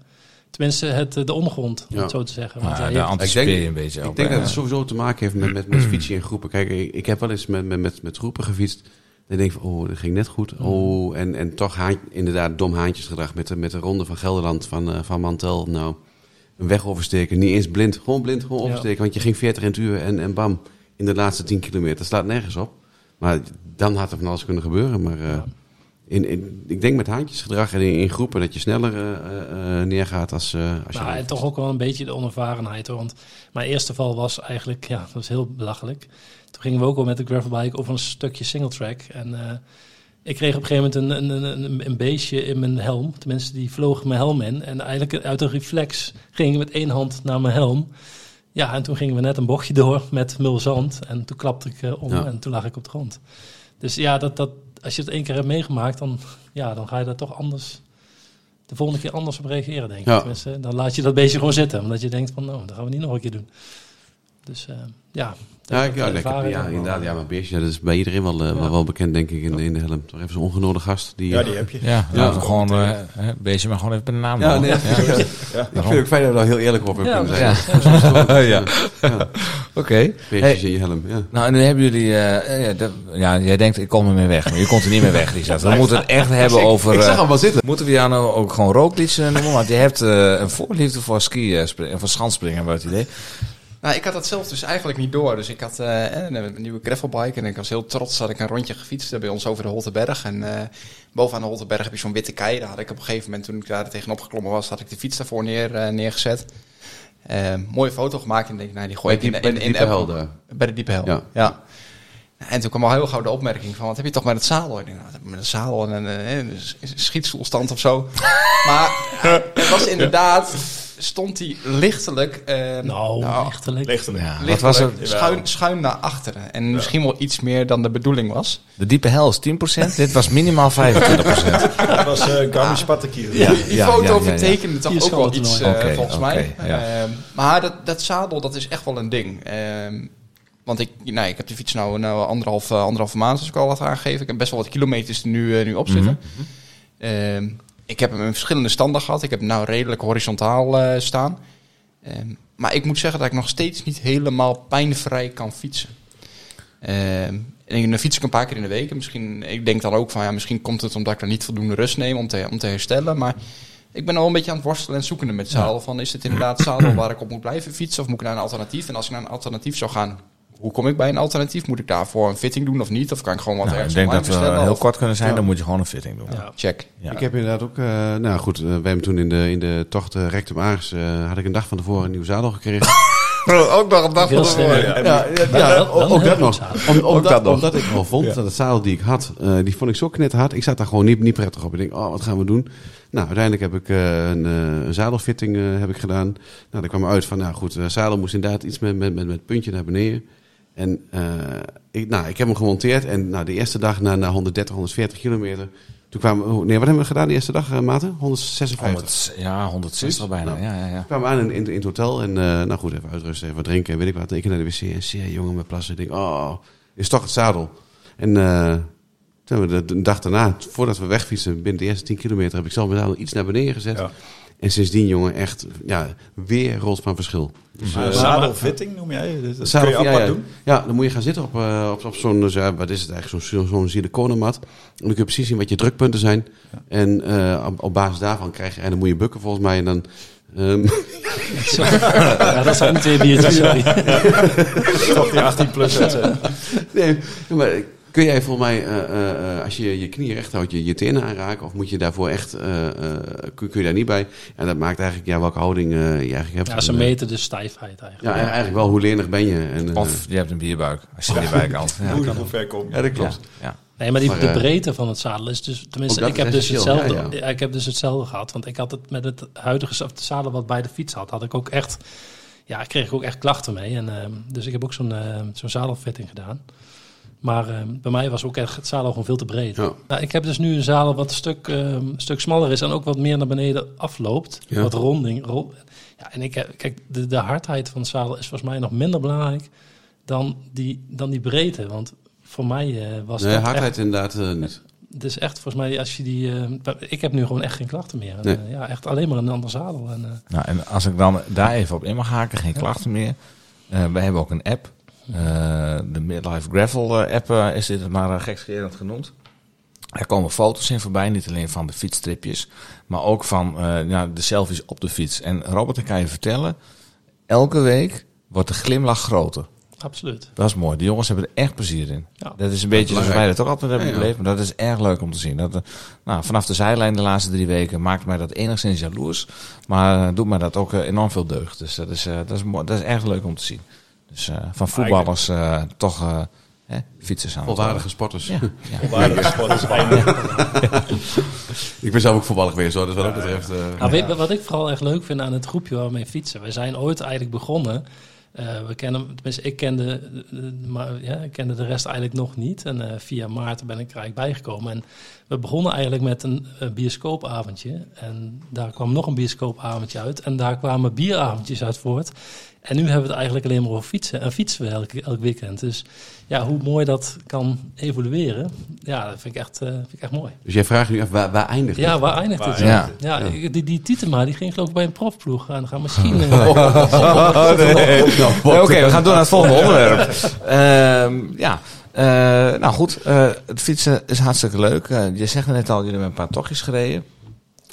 Tenminste, het, de ondergrond, om Ja. het zo te zeggen. Want ja, daar anticipeer Ik denk- je een beetje Ik op. denk dat het sowieso te maken heeft met, met, met fietsen in groepen. Kijk, ik, ik heb wel eens met, met, met, met groepen gefietst. Dan denk ik van, oh, dat ging net goed. Oh, en, en toch haan, inderdaad dom haantjesgedrag met de, met de ronde van Gelderland van, eh, van Mantel. Nou, een weg oversteken. Niet eens blind. Gewoon blind, gewoon Ja. oversteken. Want je ging 40 in het uur en, en bam, in de laatste 10 kilometer. Dat slaat nergens op. Maar dan had er van alles kunnen gebeuren. Maar eh, in, in, ik denk met haantjesgedrag en in, in groepen dat je sneller eh, eh, neergaat als, als je... Nou, en toch ook wel een beetje de onervarenheid hoor. Want mijn eerste val was eigenlijk, ja, dat was heel belachelijk. Toen gingen we ook al met de gravelbike over een stukje single track. En ik kreeg op een gegeven moment een, een, een, een beestje in mijn helm. Tenminste, die vloog mijn helm in. En eigenlijk uit een reflex ging ik met één hand naar mijn helm. Ja, en toen gingen we net een bochtje door met mulzand. En toen klapte ik eh, om Ja. en toen lag ik op de grond. Dus ja, dat, dat, als je het één keer hebt meegemaakt, dan, ja, dan ga je daar toch anders... De volgende keer anders op reageren, denk ik. Ja. Tenminste, dan laat je dat beestje gewoon zitten. Omdat je denkt van, nou, dat gaan we niet nog een keer doen. Dus eh, ja. Ja, ja, ervaring ja inderdaad. Ja, maar beestje, dat is bij iedereen wel, eh, wel, Ja. wel bekend, denk ik, in, de- in de helm. Toch even zo'n ongenodigde gast. Die, Ja, die heb je. Ja, Ja. laten we gewoon eh, hè, beestje maar gewoon even bij de naam Ja, nee, ja. ik vind het ook fijn dat we daar heel eerlijk over Ja, kunnen ja. zijn. ja. Oké. Beestjes Hey. in je helm, ja. Nou, en nu hebben jullie... eh, ja, dat- ja, jij denkt, ik kom er mee weg. Maar je komt er niet meer weg, Richard. We moeten het echt hebben over... Ik zag hem wel zitten. Moeten we jou nou ook gewoon rooklieds eh, noemen? Want je hebt eh, een voorliefde voor ski eh, springen, voor schansspringen, hebben we het idee. Nou, ik had dat zelf dus eigenlijk niet door. Dus ik had eh, een, nieuwe gravelbike en ik was heel trots dat ik een rondje gefietst heb bij ons over de Holteberg. En eh, bovenaan de Holteberg heb je zo'n witte kei. Daar had ik op een gegeven moment, toen ik daar tegenop geklommen was, had ik de fiets daarvoor neer, eh, neergezet. Mooie foto gemaakt en denk ik, nou, die gooi ik in, bij in, de diepe helder. Bij de diepe hel. Ja. Ja. En toen kwam al heel gauw de opmerking van, wat heb je toch met het zadel? Ik denk, nou, wat heb ik met een zadel en een, een schietstoelstand of zo. maar het was inderdaad, stond hij lichtelijk... eh, Nou, lichtelijk. Lichtelijk. Ja, wat lichtelijk was het? Schuin, schuin naar achteren. En misschien wel iets meer dan de bedoeling was. De diepe hel is 10%. Dit was minimaal 25%. Dat was uh, Garmin Spattekiel. Ja. Die, die foto ja, ja. vertekende toch Hier ook wel iets, eh, volgens mij. ja. Ehm, maar dat, dat zadel, dat is echt wel een ding. Ehm, want ik, nou, ik heb de fiets nou, nou anderhalf, eh, anderhalve maand, zoals ik al had aangegeven. Ik heb best wel wat kilometers er nu, nu op zitten. Ehm, ik heb hem in verschillende standen gehad. Ik heb hem nou redelijk horizontaal eh, staan. Ehm, maar ik moet zeggen dat ik nog steeds niet helemaal pijnvrij kan fietsen. Ehm, en dan fiets ik een paar keer in de week. En Misschien, ik denk dan ook van ja, misschien komt het omdat ik er niet voldoende rust neem om te, om te herstellen. Maar ik ben al een beetje aan het worstelen en zoekende met zadel. Van is het inderdaad zadel waar ik op moet blijven fietsen? Of moet ik naar een alternatief? En als ik naar een alternatief zou gaan, hoe kom ik bij een alternatief? Moet ik daarvoor een fitting doen of niet? Of kan ik gewoon wat Nou, ik ergens denk dat we bestellen? heel Of- kort kunnen zijn, Ja. dan moet je gewoon een fitting doen. Ja. Check. Ja. Ik heb inderdaad ook, eh, nou goed, eh, wij hebben toen in de, in de tocht uh, Rectum Aars, eh, had ik een dag van tevoren een nieuw zadel gekregen. ook nog een dag slim. hè? ja, ja, ook dat nog. omdat, dat nog. omdat ik al vond dat het zadel die ik had, eh, die vond ik zo knetterhard. Ik zat daar gewoon niet, niet prettig op. Ik denk, oh, wat gaan we doen? Nou, uiteindelijk heb ik eh, een, eh, een zadelfitting eh, heb ik gedaan. Nou, daar kwam uit van, nou goed, de zadel moest inderdaad iets met, met, met, met puntje naar beneden. En eh, ik, nou, ik heb hem gemonteerd en nou, de eerste dag na, na 130, 140 kilometer... Toen kwamen, oh, nee, wat hebben we gedaan die eerste dag, eh, Maarten? 156. 100, ja, 160 bijna. Nou. Ja, ja, ja. We kwamen aan in, in, in het hotel en eh, nou goed, even uitrusten, even wat drinken en weet ik wat. Ik naar de wc en zie jongen met plassen. Ik denk, oh, is toch het zadel. En eh, toen hebben we de, de dag daarna, voordat we wegfietsen, binnen de eerste 10 kilometer, heb ik zelf mijn zadel iets naar beneden gezet. Ja. En sindsdien, jongen, echt, ja, weer rolt van verschil. Dus, Uh, eh, zadelfitting noem jij? Dat dat zadel- kun je ja, apart ja. doen? Ja, dan moet je gaan zitten op, eh, op, op zo'n, dus, ja, wat is het eigenlijk, zo'n zo'n siliconenmat. En dan kun je precies zien wat je drukpunten zijn. En eh, op, op basis daarvan krijg je, en dan moet je bukken volgens mij. En dan, ehm, Ja, dat zijn twee biertjes. sorry. Toch die 18 plus. Nee, maar kun jij volgens mij, eh, eh, eh, als je je knie recht houdt, je, je tenen aanraken? Of moet je daarvoor echt, eh, eh, kun, kun je daar niet bij? En dat maakt eigenlijk, ja, welke houding je eigenlijk hebt. Ja, ze En, meten de stijfheid Ja, eigenlijk. eigenlijk wel, hoe lenig ben je? En, eh, Of je hebt een bierbuik, als je erbij kan. Ja, Hoe, hoe ver kom je? ja, dat klopt. ja. Nee, maar die, Maar, de breedte van het zadel is dus... Tenminste, ik heb, dus hetzelfde, ja, ja, ik heb dus hetzelfde gehad. Want ik had het met het huidige of het zadel wat bij de fiets had, had ik ook echt... Ja, ik kreeg ook echt klachten mee. En, ehm, dus ik heb ook zo'n eh, zo'n zadelfitting gedaan. Maar ehm, bij mij was ook echt het zadel gewoon veel te breed. Ja. Nou, ik heb dus nu een zadel wat een stuk, ehm, een stuk smaller is en ook wat meer naar beneden afloopt. Ja. Wat ronding. Ro ja, en ik heb, kijk, de, de hardheid van het zadel is volgens mij nog minder belangrijk dan die, dan die breedte. Want voor mij eh, was Nee, dat hardheid echt... inderdaad eh, niet. Het is echt volgens mij, als je die... eh, ik heb nu gewoon echt geen klachten meer. En, Nee. ja, echt alleen maar een ander zadel. En, eh, Nou, en als ik dan daar even op in mag haken, geen klachten meer. Eh wij hebben ook een app. Eh, de Midlife Gravel eh, app eh, is dit maar uh, gekscherend genoemd. Er komen foto's in voorbij, niet alleen van de fietsstripjes, maar ook van eh, ja, de selfies op de fiets. En Robert, ik kan je vertellen, elke week wordt de glimlach groter. absoluut. Dat is mooi. De jongens hebben er echt plezier in. Ja. Dat is een beetje zoals wij dat ook altijd hebben Ja, ja. beleefd. Maar dat is erg leuk om te zien. Dat, eh, nou, vanaf de zijlijn de laatste drie weken maakt mij dat enigszins jaloers. Maar eh, doet mij dat ook eh, enorm veel deugd. Dus dat is, eh, dat, is mooi, dat is erg leuk om te zien. Dus eh, van voetballers eh, toch eh, hè, fietsers aan. Volwaardige sporters. Ja, ja. Waardige sport is bijna. Ik ben zelf ook voetballer geweest, hoor, dus wat dat betreft. Nou, weet je wat ik vooral echt leuk vind aan het groepje waar we mee fietsen? We zijn ooit eigenlijk begonnen. eh, we kennen, tenminste, ik kende, maar, ja, ik kende de rest eigenlijk nog niet. En eh, via Maarten ben ik er eigenlijk bijgekomen. En we begonnen eigenlijk met een, bioscoopavondje. En daar kwam nog een bioscoopavondje uit. En daar kwamen bieravondjes uit voort. En nu hebben we het eigenlijk alleen maar over fietsen. En fietsen we elk, elk weekend. Dus ja, hoe mooi dat kan evolueren. Ja, dat vind ik echt, eh, vind ik echt mooi. Dus jij vraagt nu af, waar, waar eindigt Ja, het? waar eindigt het? Ja. Ja, ja, die, die Tietema, die ging geloof ik bij een profploeg aan gaan. Misschien... Oh, nee. Nee, Oké, we gaan door naar het volgende onderwerp. Ehm, ja, Eh, nou goed. eh, het fietsen is hartstikke leuk. Je zegt net al, jullie hebben een paar tochtjes gereden.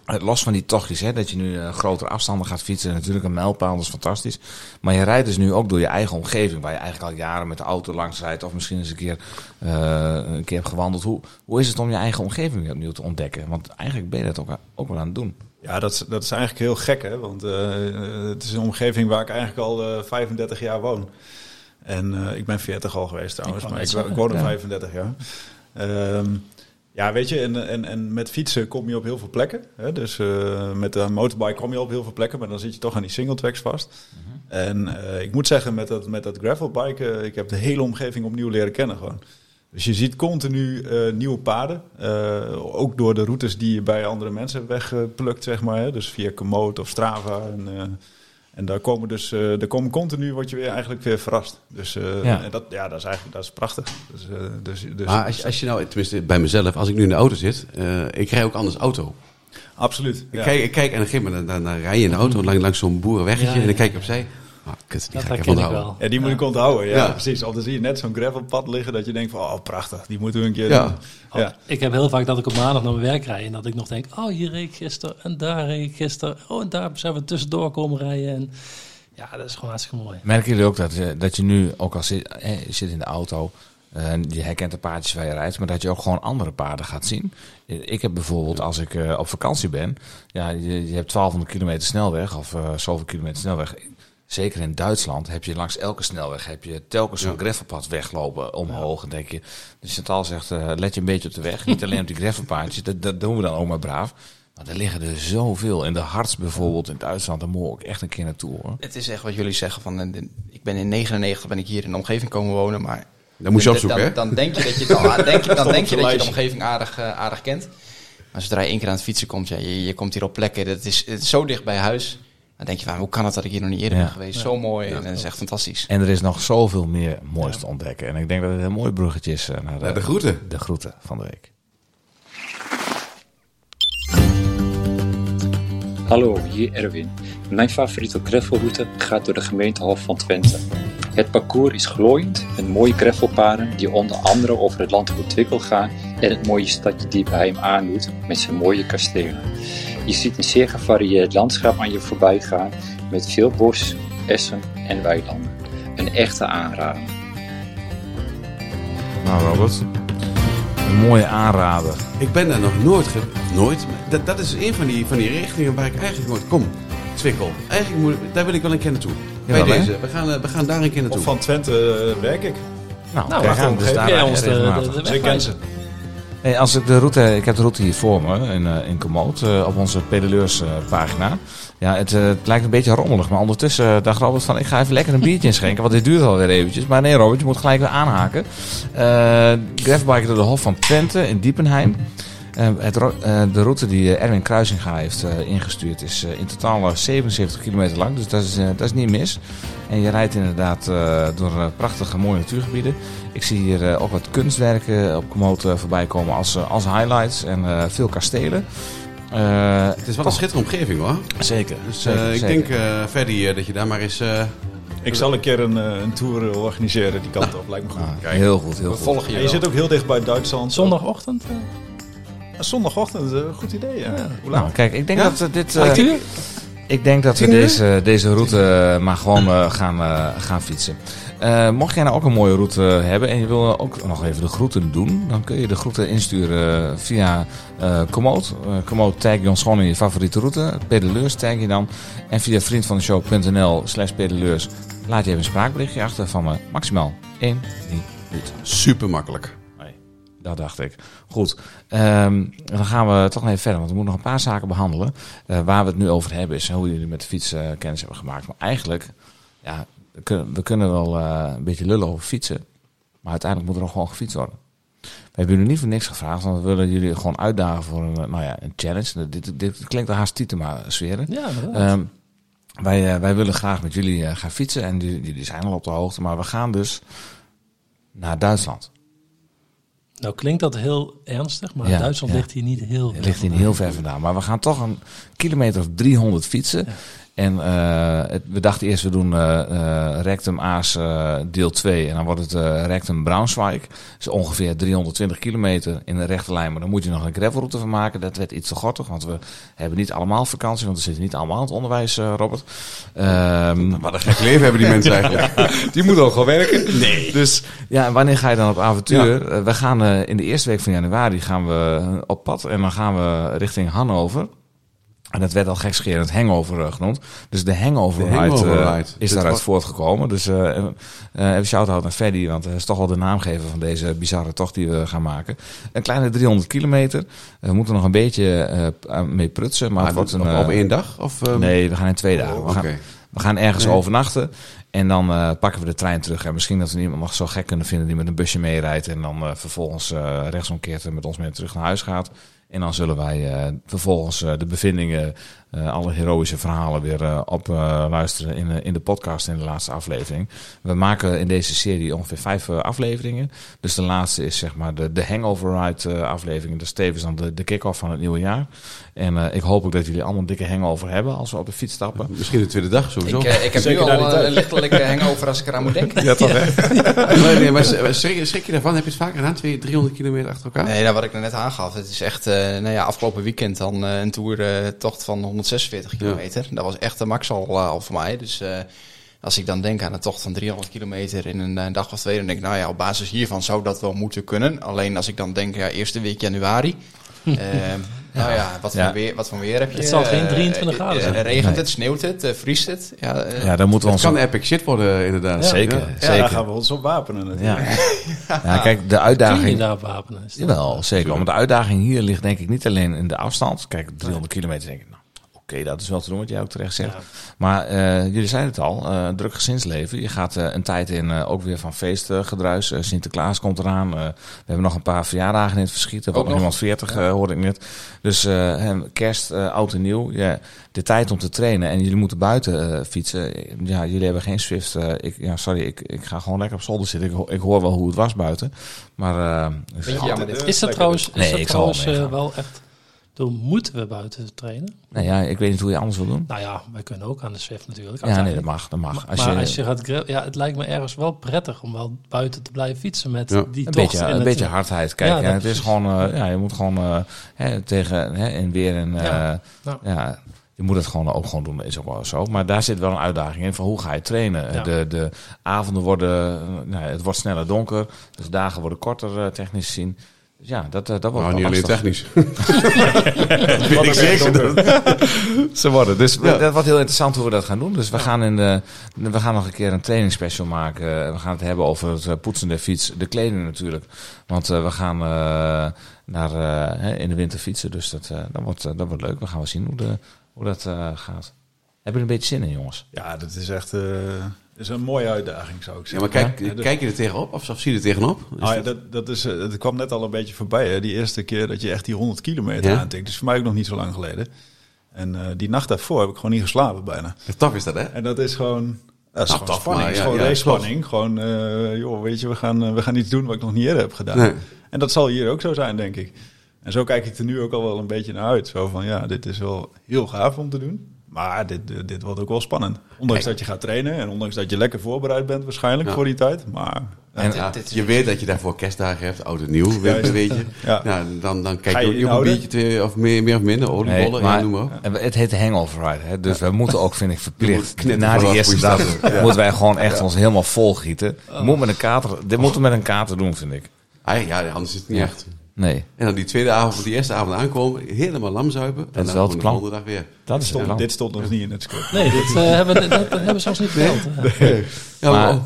Los van die tochtjes, hè, dat je nu eh, grotere afstanden gaat fietsen. Natuurlijk een mijlpaal, dat is fantastisch. Maar je rijdt dus nu ook door je eigen omgeving. Waar je eigenlijk al jaren met de auto langs rijdt. Of misschien eens een keer, eh, een keer hebt gewandeld. Hoe, hoe is het om je eigen omgeving weer opnieuw te ontdekken? Want eigenlijk ben je dat ook, ook wel aan het doen. Ja, dat is, dat is eigenlijk heel gek, hè? Want eh, het is een omgeving waar ik eigenlijk al eh, 35 jaar woon. En eh, ik ben 40 al geweest trouwens, Ik maar ik, woon al ja. 35 jaar. Ehm, ja, weet je, en, en, en met fietsen kom je op heel veel plekken. Hè? Dus eh, met een motorbike kom je op heel veel plekken, maar dan zit je toch aan die singletracks vast. En eh, ik moet zeggen, met dat, met dat gravelbike, eh, ik heb de hele omgeving opnieuw leren kennen gewoon. Dus je ziet continu nieuwe paden. ook door de routes die je bij andere mensen hebt weggeplukt, zeg maar. Hè? Dus via Komoot of Strava. En, en daar komen dus, eh daar komen continu, word je weer eigenlijk weer verrast. Dus eh, Ja. en dat, ja, dat is eigenlijk dat is prachtig. Dus, eh, dus, dus, Maar als, je- als je nou, tenminste bij mezelf, als ik nu in de auto zit, eh, ik rij ook anders auto. Absoluut. Ik, Ja. kijk, ik kijk en dan, geef me, dan, dan, dan rij je in de auto langs, langs zo'n boerenweggetje Ja, ja. en dan kijk ik opzij. Kut, die Dat ga ik herken even ik onthouden. wel. Ja, die moet ik onthouden. Ja, Ja. precies. Of dan zie je net zo'n gravelpad liggen dat je denkt van, oh prachtig, die moeten we een keer Ja. doen. Ja. Ik heb heel vaak dat ik op maandag naar mijn werk rijd en dat ik nog denk, oh hier reed ik gisteren en daar reed ik gisteren. Oh en daar zijn we tussendoor komen rijden. En ja, dat is gewoon hartstikke mooi. Merken jullie ook dat, je- dat je nu, ook al zit, eh, je zit in de auto, eh, je herkent de paardjes waar je rijdt, maar dat je ook gewoon andere paarden gaat zien. Eh, Ik heb bijvoorbeeld, als ik eh, op vakantie ben, ja, je, je hebt 1200 kilometer snelweg of eh, zoveel kilometer snelweg. Zeker in Duitsland heb je langs elke snelweg heb je telkens zo'n Ja. gravelpad weglopen omhoog. En denk je, dus Chantal zegt, eh, let je een beetje op de weg. Niet alleen op die gravelpaadjes, dat, dat doen we dan ook maar braaf. Maar er liggen er zoveel. In de Harts bijvoorbeeld in Duitsland, daar moet ik ook echt een keer naartoe hoor. Het is echt wat jullie zeggen van, eh, ik ben in 99 ben ik hier in de omgeving komen wonen, maar Dat moet je dan, opzoeken, hè? dan, dan denk je dat je, denk, je- dan denk dat je de omgeving aardig, eh, aardig kent. Maar zodra je één keer aan het fietsen komt, ja, je, je komt hier op plekken, dat is, het is zo dicht bij huis. Dan denk je van, hoe kan het dat ik hier nog niet eerder Ja. ben geweest? Zo mooi en dat is echt fantastisch. En er is nog zoveel meer moois te ontdekken. En ik denk dat het een mooi bruggetje is eh, naar de, groeten. de groeten van de week. Hallo, hier Erwin. Mijn favoriete gravelroute gaat door de gemeente Hof van Twente. Het parcours is glooiend met mooie gravelpaden die onder andere over het landgoed Twikkel gaan en het mooie stadje Diepheim aandoet met zijn mooie kastelen. Je ziet een zeer gevarieerd landschap aan je voorbij gaan met veel bos, essen en weilanden. Een echte aanrader. Nou Robert, een mooie aanrader. Ik ben daar nog nooit, ge- of nooit, dat, dat is een van die, van die richtingen waar ik eigenlijk nooit kom. Twikkel. Eigenlijk moet, daar wil ik wel een keer naartoe. Bij deze. We gaan, eh, we gaan daar een keer naartoe. Of van Twente eh, werk ik. Nou, Nou, kijk wacht aan, op, dus daar ons de, de. Hey, als ik de route, ik heb de route hier voor me in, eh in Komoot, eh, op onze pedaleurs eh, pagina. Ja, het, het lijkt een beetje rommelig, maar ondertussen dacht Robert van ik ga even lekker een biertje inschenken, want dit duurt alweer eventjes. Maar nee Robert, je moet gelijk weer aanhaken. Eh gravelbiken door de Hof van Twente in Diepenheim. Eh, het, ro- eh, de route die eh, Erwin Kruisinga heeft eh, ingestuurd is in totaal eh, 77 kilometer lang, dus dat is, dat is niet mis. En je rijdt inderdaad eh, door prachtige mooie natuurgebieden. Ik zie hier eh, ook wat kunstwerken op Komoot voorbij komen als, als highlights en eh, veel kastelen. Eh, Het is wel een schitterende omgeving hoor. zeker. Dus zeker, eh, ik zeker. denk, eh Ferdy, eh, dat je daar maar eens... eh, Ik zal een keer een, een tour organiseren die kant op. Lijkt me goed. Ah, heel goed, heel We goed. volgen je En je zit ook heel dicht bij Duitsland. Zondagochtend? Zondagochtend, eh, goed idee. Ja. Hoe laat? Nou, kijk, ik denk Ja? dat we dit. eh, ik denk dat we deze, deze route eh, maar gewoon gaan, gaan fietsen. Eh, mocht jij nou ook een mooie route hebben en je wil ook nog even de groeten doen, dan kun je de groeten insturen via eh Komoot. Eh Komoot tag je ons gewoon in je favoriete route. Pedaleurs tag je dan. En via vriendvandeshow.nl slash pedaleurs laat je even een spraakberichtje achter van me. Maximaal 1 minuut. super makkelijk. Dat dacht ik. Goed, ehm, dan gaan we toch even verder, want we moeten nog een paar zaken behandelen. Eh, waar we het nu over hebben is hoe jullie met de fiets eh, kennis hebben gemaakt. Maar eigenlijk, ja, we kunnen, we kunnen wel eh, een beetje lullen over fietsen, maar uiteindelijk moet er nog gewoon gefietst worden. We hebben jullie niet voor niks gevraagd, want we willen jullie gewoon uitdagen voor een, nou ja, een challenge. Dit, dit klinkt al haast Tietema sferen. Ja. Ehm, wij, wij willen graag met jullie gaan fietsen en jullie zijn al op de hoogte, maar we gaan dus naar Duitsland. Nou klinkt dat heel ernstig, maar Ja, Duitsland ja. ligt hier niet heel Het ligt hier niet heel ver vandaan. Maar we gaan toch een kilometer of 300 fietsen. En het- we dachten eerst, we doen eh, eh, Rectum Aas deel 2. En dan wordt het Rectum Braunschweig. Dat is ongeveer 320 kilometer in een rechte lijn. Maar dan moet je nog een gravelroute van maken. Dat werd iets te gortig, want we hebben niet allemaal vakantie. Want we zitten niet allemaal in het onderwijs, Robert. Ehm, Wat een gek leven hebben die mensen eigenlijk. die moeten ook gewoon werken. Nee. Dus ja, en wanneer ga je dan op avontuur? We gaan in de eerste week van januari gaan we op pad en dan gaan we richting Hannover. En dat werd al gekscherend hangover eh, genoemd. Dus de hangover, De hangover ride, eh, ride. is Dit daaruit was- voortgekomen. Dus eh even shout-out naar Freddy, want hij is toch wel de naamgever van deze bizarre tocht die we gaan maken. Een kleine 300 kilometer. We moeten nog een beetje mee prutsen, maar, Maar het wordt een... op, één dag? Of, ehm, Nee, we gaan in twee dagen. oh, we, gaan, we gaan ergens Nee. overnachten en dan pakken we de trein terug. En misschien dat we iemand nog zo gek kunnen vinden die met een busje meerijdt en dan vervolgens eh, rechtsomkeert en met ons mee terug naar huis gaat. En dan zullen wij eh, vervolgens eh, de bevindingen, alle heroïsche verhalen weer eh, op eh, luisteren in, de- in de podcast in de laatste aflevering. We maken in deze serie ongeveer vijf eh, afleveringen. Dus de laatste is zeg maar de, de Hangover Ride eh, aflevering. Dat is tevens dan de, de kick-off van het nieuwe jaar. En eh, ik hoop ook dat jullie allemaal een dikke hangover hebben als we op de fiets stappen. Misschien de tweede dag sowieso. Ik, eh, ik heb Zeker nu al eh, een lichtelijke hangover als ik eraan moet denken. Ja, toch hè? nee, nee, maar schrik, schrik je daarvan? Heb je het vaker gedaan? Twee, 300 kilometer achter elkaar? Nee, nou, wat ik er net aangaf. Het is echt, eh, nou ja, afgelopen weekend dan eh, een toertocht van 146 kilometer. Dat was echt de max al, eh, al voor mij. Dus eh, als ik dan denk aan een tocht van 300 kilometer in een, eh, dag of twee, dan denk ik, nou ja, op basis hiervan zou dat wel moeten kunnen. Alleen als ik dan denk, ja, eerste week januari. Nou ja, wat, Ja. Voor weer, wat voor weer heb je? Het zal geen Eh, 23 eh, graden zijn. Regent Nee. het, sneeuwt het, vriest het? Ja, eh, Ja, dan moeten we Het ons... kan epic shit worden, inderdaad. Zeker, Ja. Ja, zeker. daar gaan we ons op wapenen natuurlijk. Ja. ja, kijk, de Kun je uitdaging... daar wapenen? Jawel, zeker. Maar de uitdaging hier ligt denk ik niet alleen in de afstand. Kijk, 300 kilometer denk ik, nou, oké, dat is wel te doen wat jij ook terecht zegt. Ja. Maar eh, jullie zeiden het al, eh, druk gezinsleven. Je gaat eh, een tijd in eh, ook weer van feestgedruis. Eh, Sinterklaas komt eraan. Eh, we hebben nog een paar verjaardagen in het verschiet. Er wordt nog iemand 40, eh, hoorde ik net. Dus eh, hè, kerst, eh, oud en nieuw. Ja, de tijd om te trainen. En jullie moeten buiten eh, fietsen. Ja, jullie hebben geen Swift. ik, ja, sorry, ik, ik ga gewoon lekker op zolder zitten. Ik, ik hoor wel hoe het was buiten. Maar... dit. Is dat trouwens, is Nee, dat trouwens wel echt... Moeten we buiten trainen? nou ja, ik weet niet hoe je anders wil doen. Nou ja, wij kunnen ook aan de Swift natuurlijk. Ja, nee, dat mag. Dat mag. Maar Als maar je, als je gaat ja, het lijkt me ergens wel prettig om wel buiten te blijven fietsen met Ja. die een tocht. beetje, een het- beetje hardheid. Kijk, Ja, het is gewoon, eh, ja, je moet gewoon eh, hè, tegen hè, en weer en eh, Ja. je moet het gewoon ook gewoon doen. Is ook wel zo. Maar daar zit wel een uitdaging in van hoe ga je trainen. Ja. De, de avonden worden, nou, het wordt sneller donker, dus dagen worden korter technisch gezien. Dus ja, dat, eh, dat wordt Nou, wel niet alleen technisch. weet ik zeker. Ze worden. Dus Ja. dat wordt heel interessant hoe we dat gaan doen. Dus we gaan, in de, we gaan nog een keer een trainingsspecial maken. We gaan het hebben over het eh, poetsen der fiets. De kleding natuurlijk. Want eh, we gaan naar, eh, hè, in de winter fietsen. Dus dat, eh, dat, wordt, dat wordt leuk. We gaan wel zien hoe, de, hoe dat eh, gaat. Hebben jullie een beetje zin in, jongens? Ja, dat is echt eh, is een mooie uitdaging, zou ik Ja, zeggen. maar kijk, Ja, dus- kijk je er tegenop? Of, of zie je er tegenop? Is Ah, ja, dat- dat, is, eh, dat kwam net al een beetje voorbij. Hè? Die eerste keer dat je echt die 100 kilometer Ja. aantikt. Dus voor mij ook nog niet zo lang geleden. En eh, die nacht daarvoor heb ik gewoon niet geslapen bijna. Tof is dat, hè? En dat is gewoon... Dat is Nou, gewoon tof, spanning. maar Het is ja, gewoon ja, race spanning. Gewoon, eh, joh, weet je, we gaan, we gaan iets doen wat ik nog niet eerder heb gedaan. Nee. En dat zal hier ook zo zijn, denk ik. En zo kijk ik er nu ook al wel een beetje naar uit. Zo van, ja, dit is wel heel gaaf om te doen. Maar dit, dit wordt ook wel spannend. Ondanks dat je gaat trainen en ondanks dat je lekker voorbereid bent waarschijnlijk Ja. voor die tijd. Maar En, Ja, dit is- je weet dat je daarvoor kerstdagen hebt, oud en nieuw, weet, weet je. ja, Nou, dan, dan kijk je je ook op een biertje twee, of meer, meer of minder, oliebollen, Nee, noem maar op. En het heet hangover ride. Hè? Dus we moeten ook, vind ik, verplicht. Na die eerste dag moeten wij gewoon echt ons helemaal volgieten. Moet met een kater, dit moeten we met een kater doen, vind ik. Ah, ja, anders is het niet Ja. echt. Nee, En dan die tweede avond, die eerste avond aankomen, helemaal lam zuipen. en is dan wel het gewoon plan. de volgende dag weer. dat stond, plan. dit stond nog niet in het script. Nee, dit, eh, hebben, dat, dat hebben ze ons niet verteld. Ja, maar,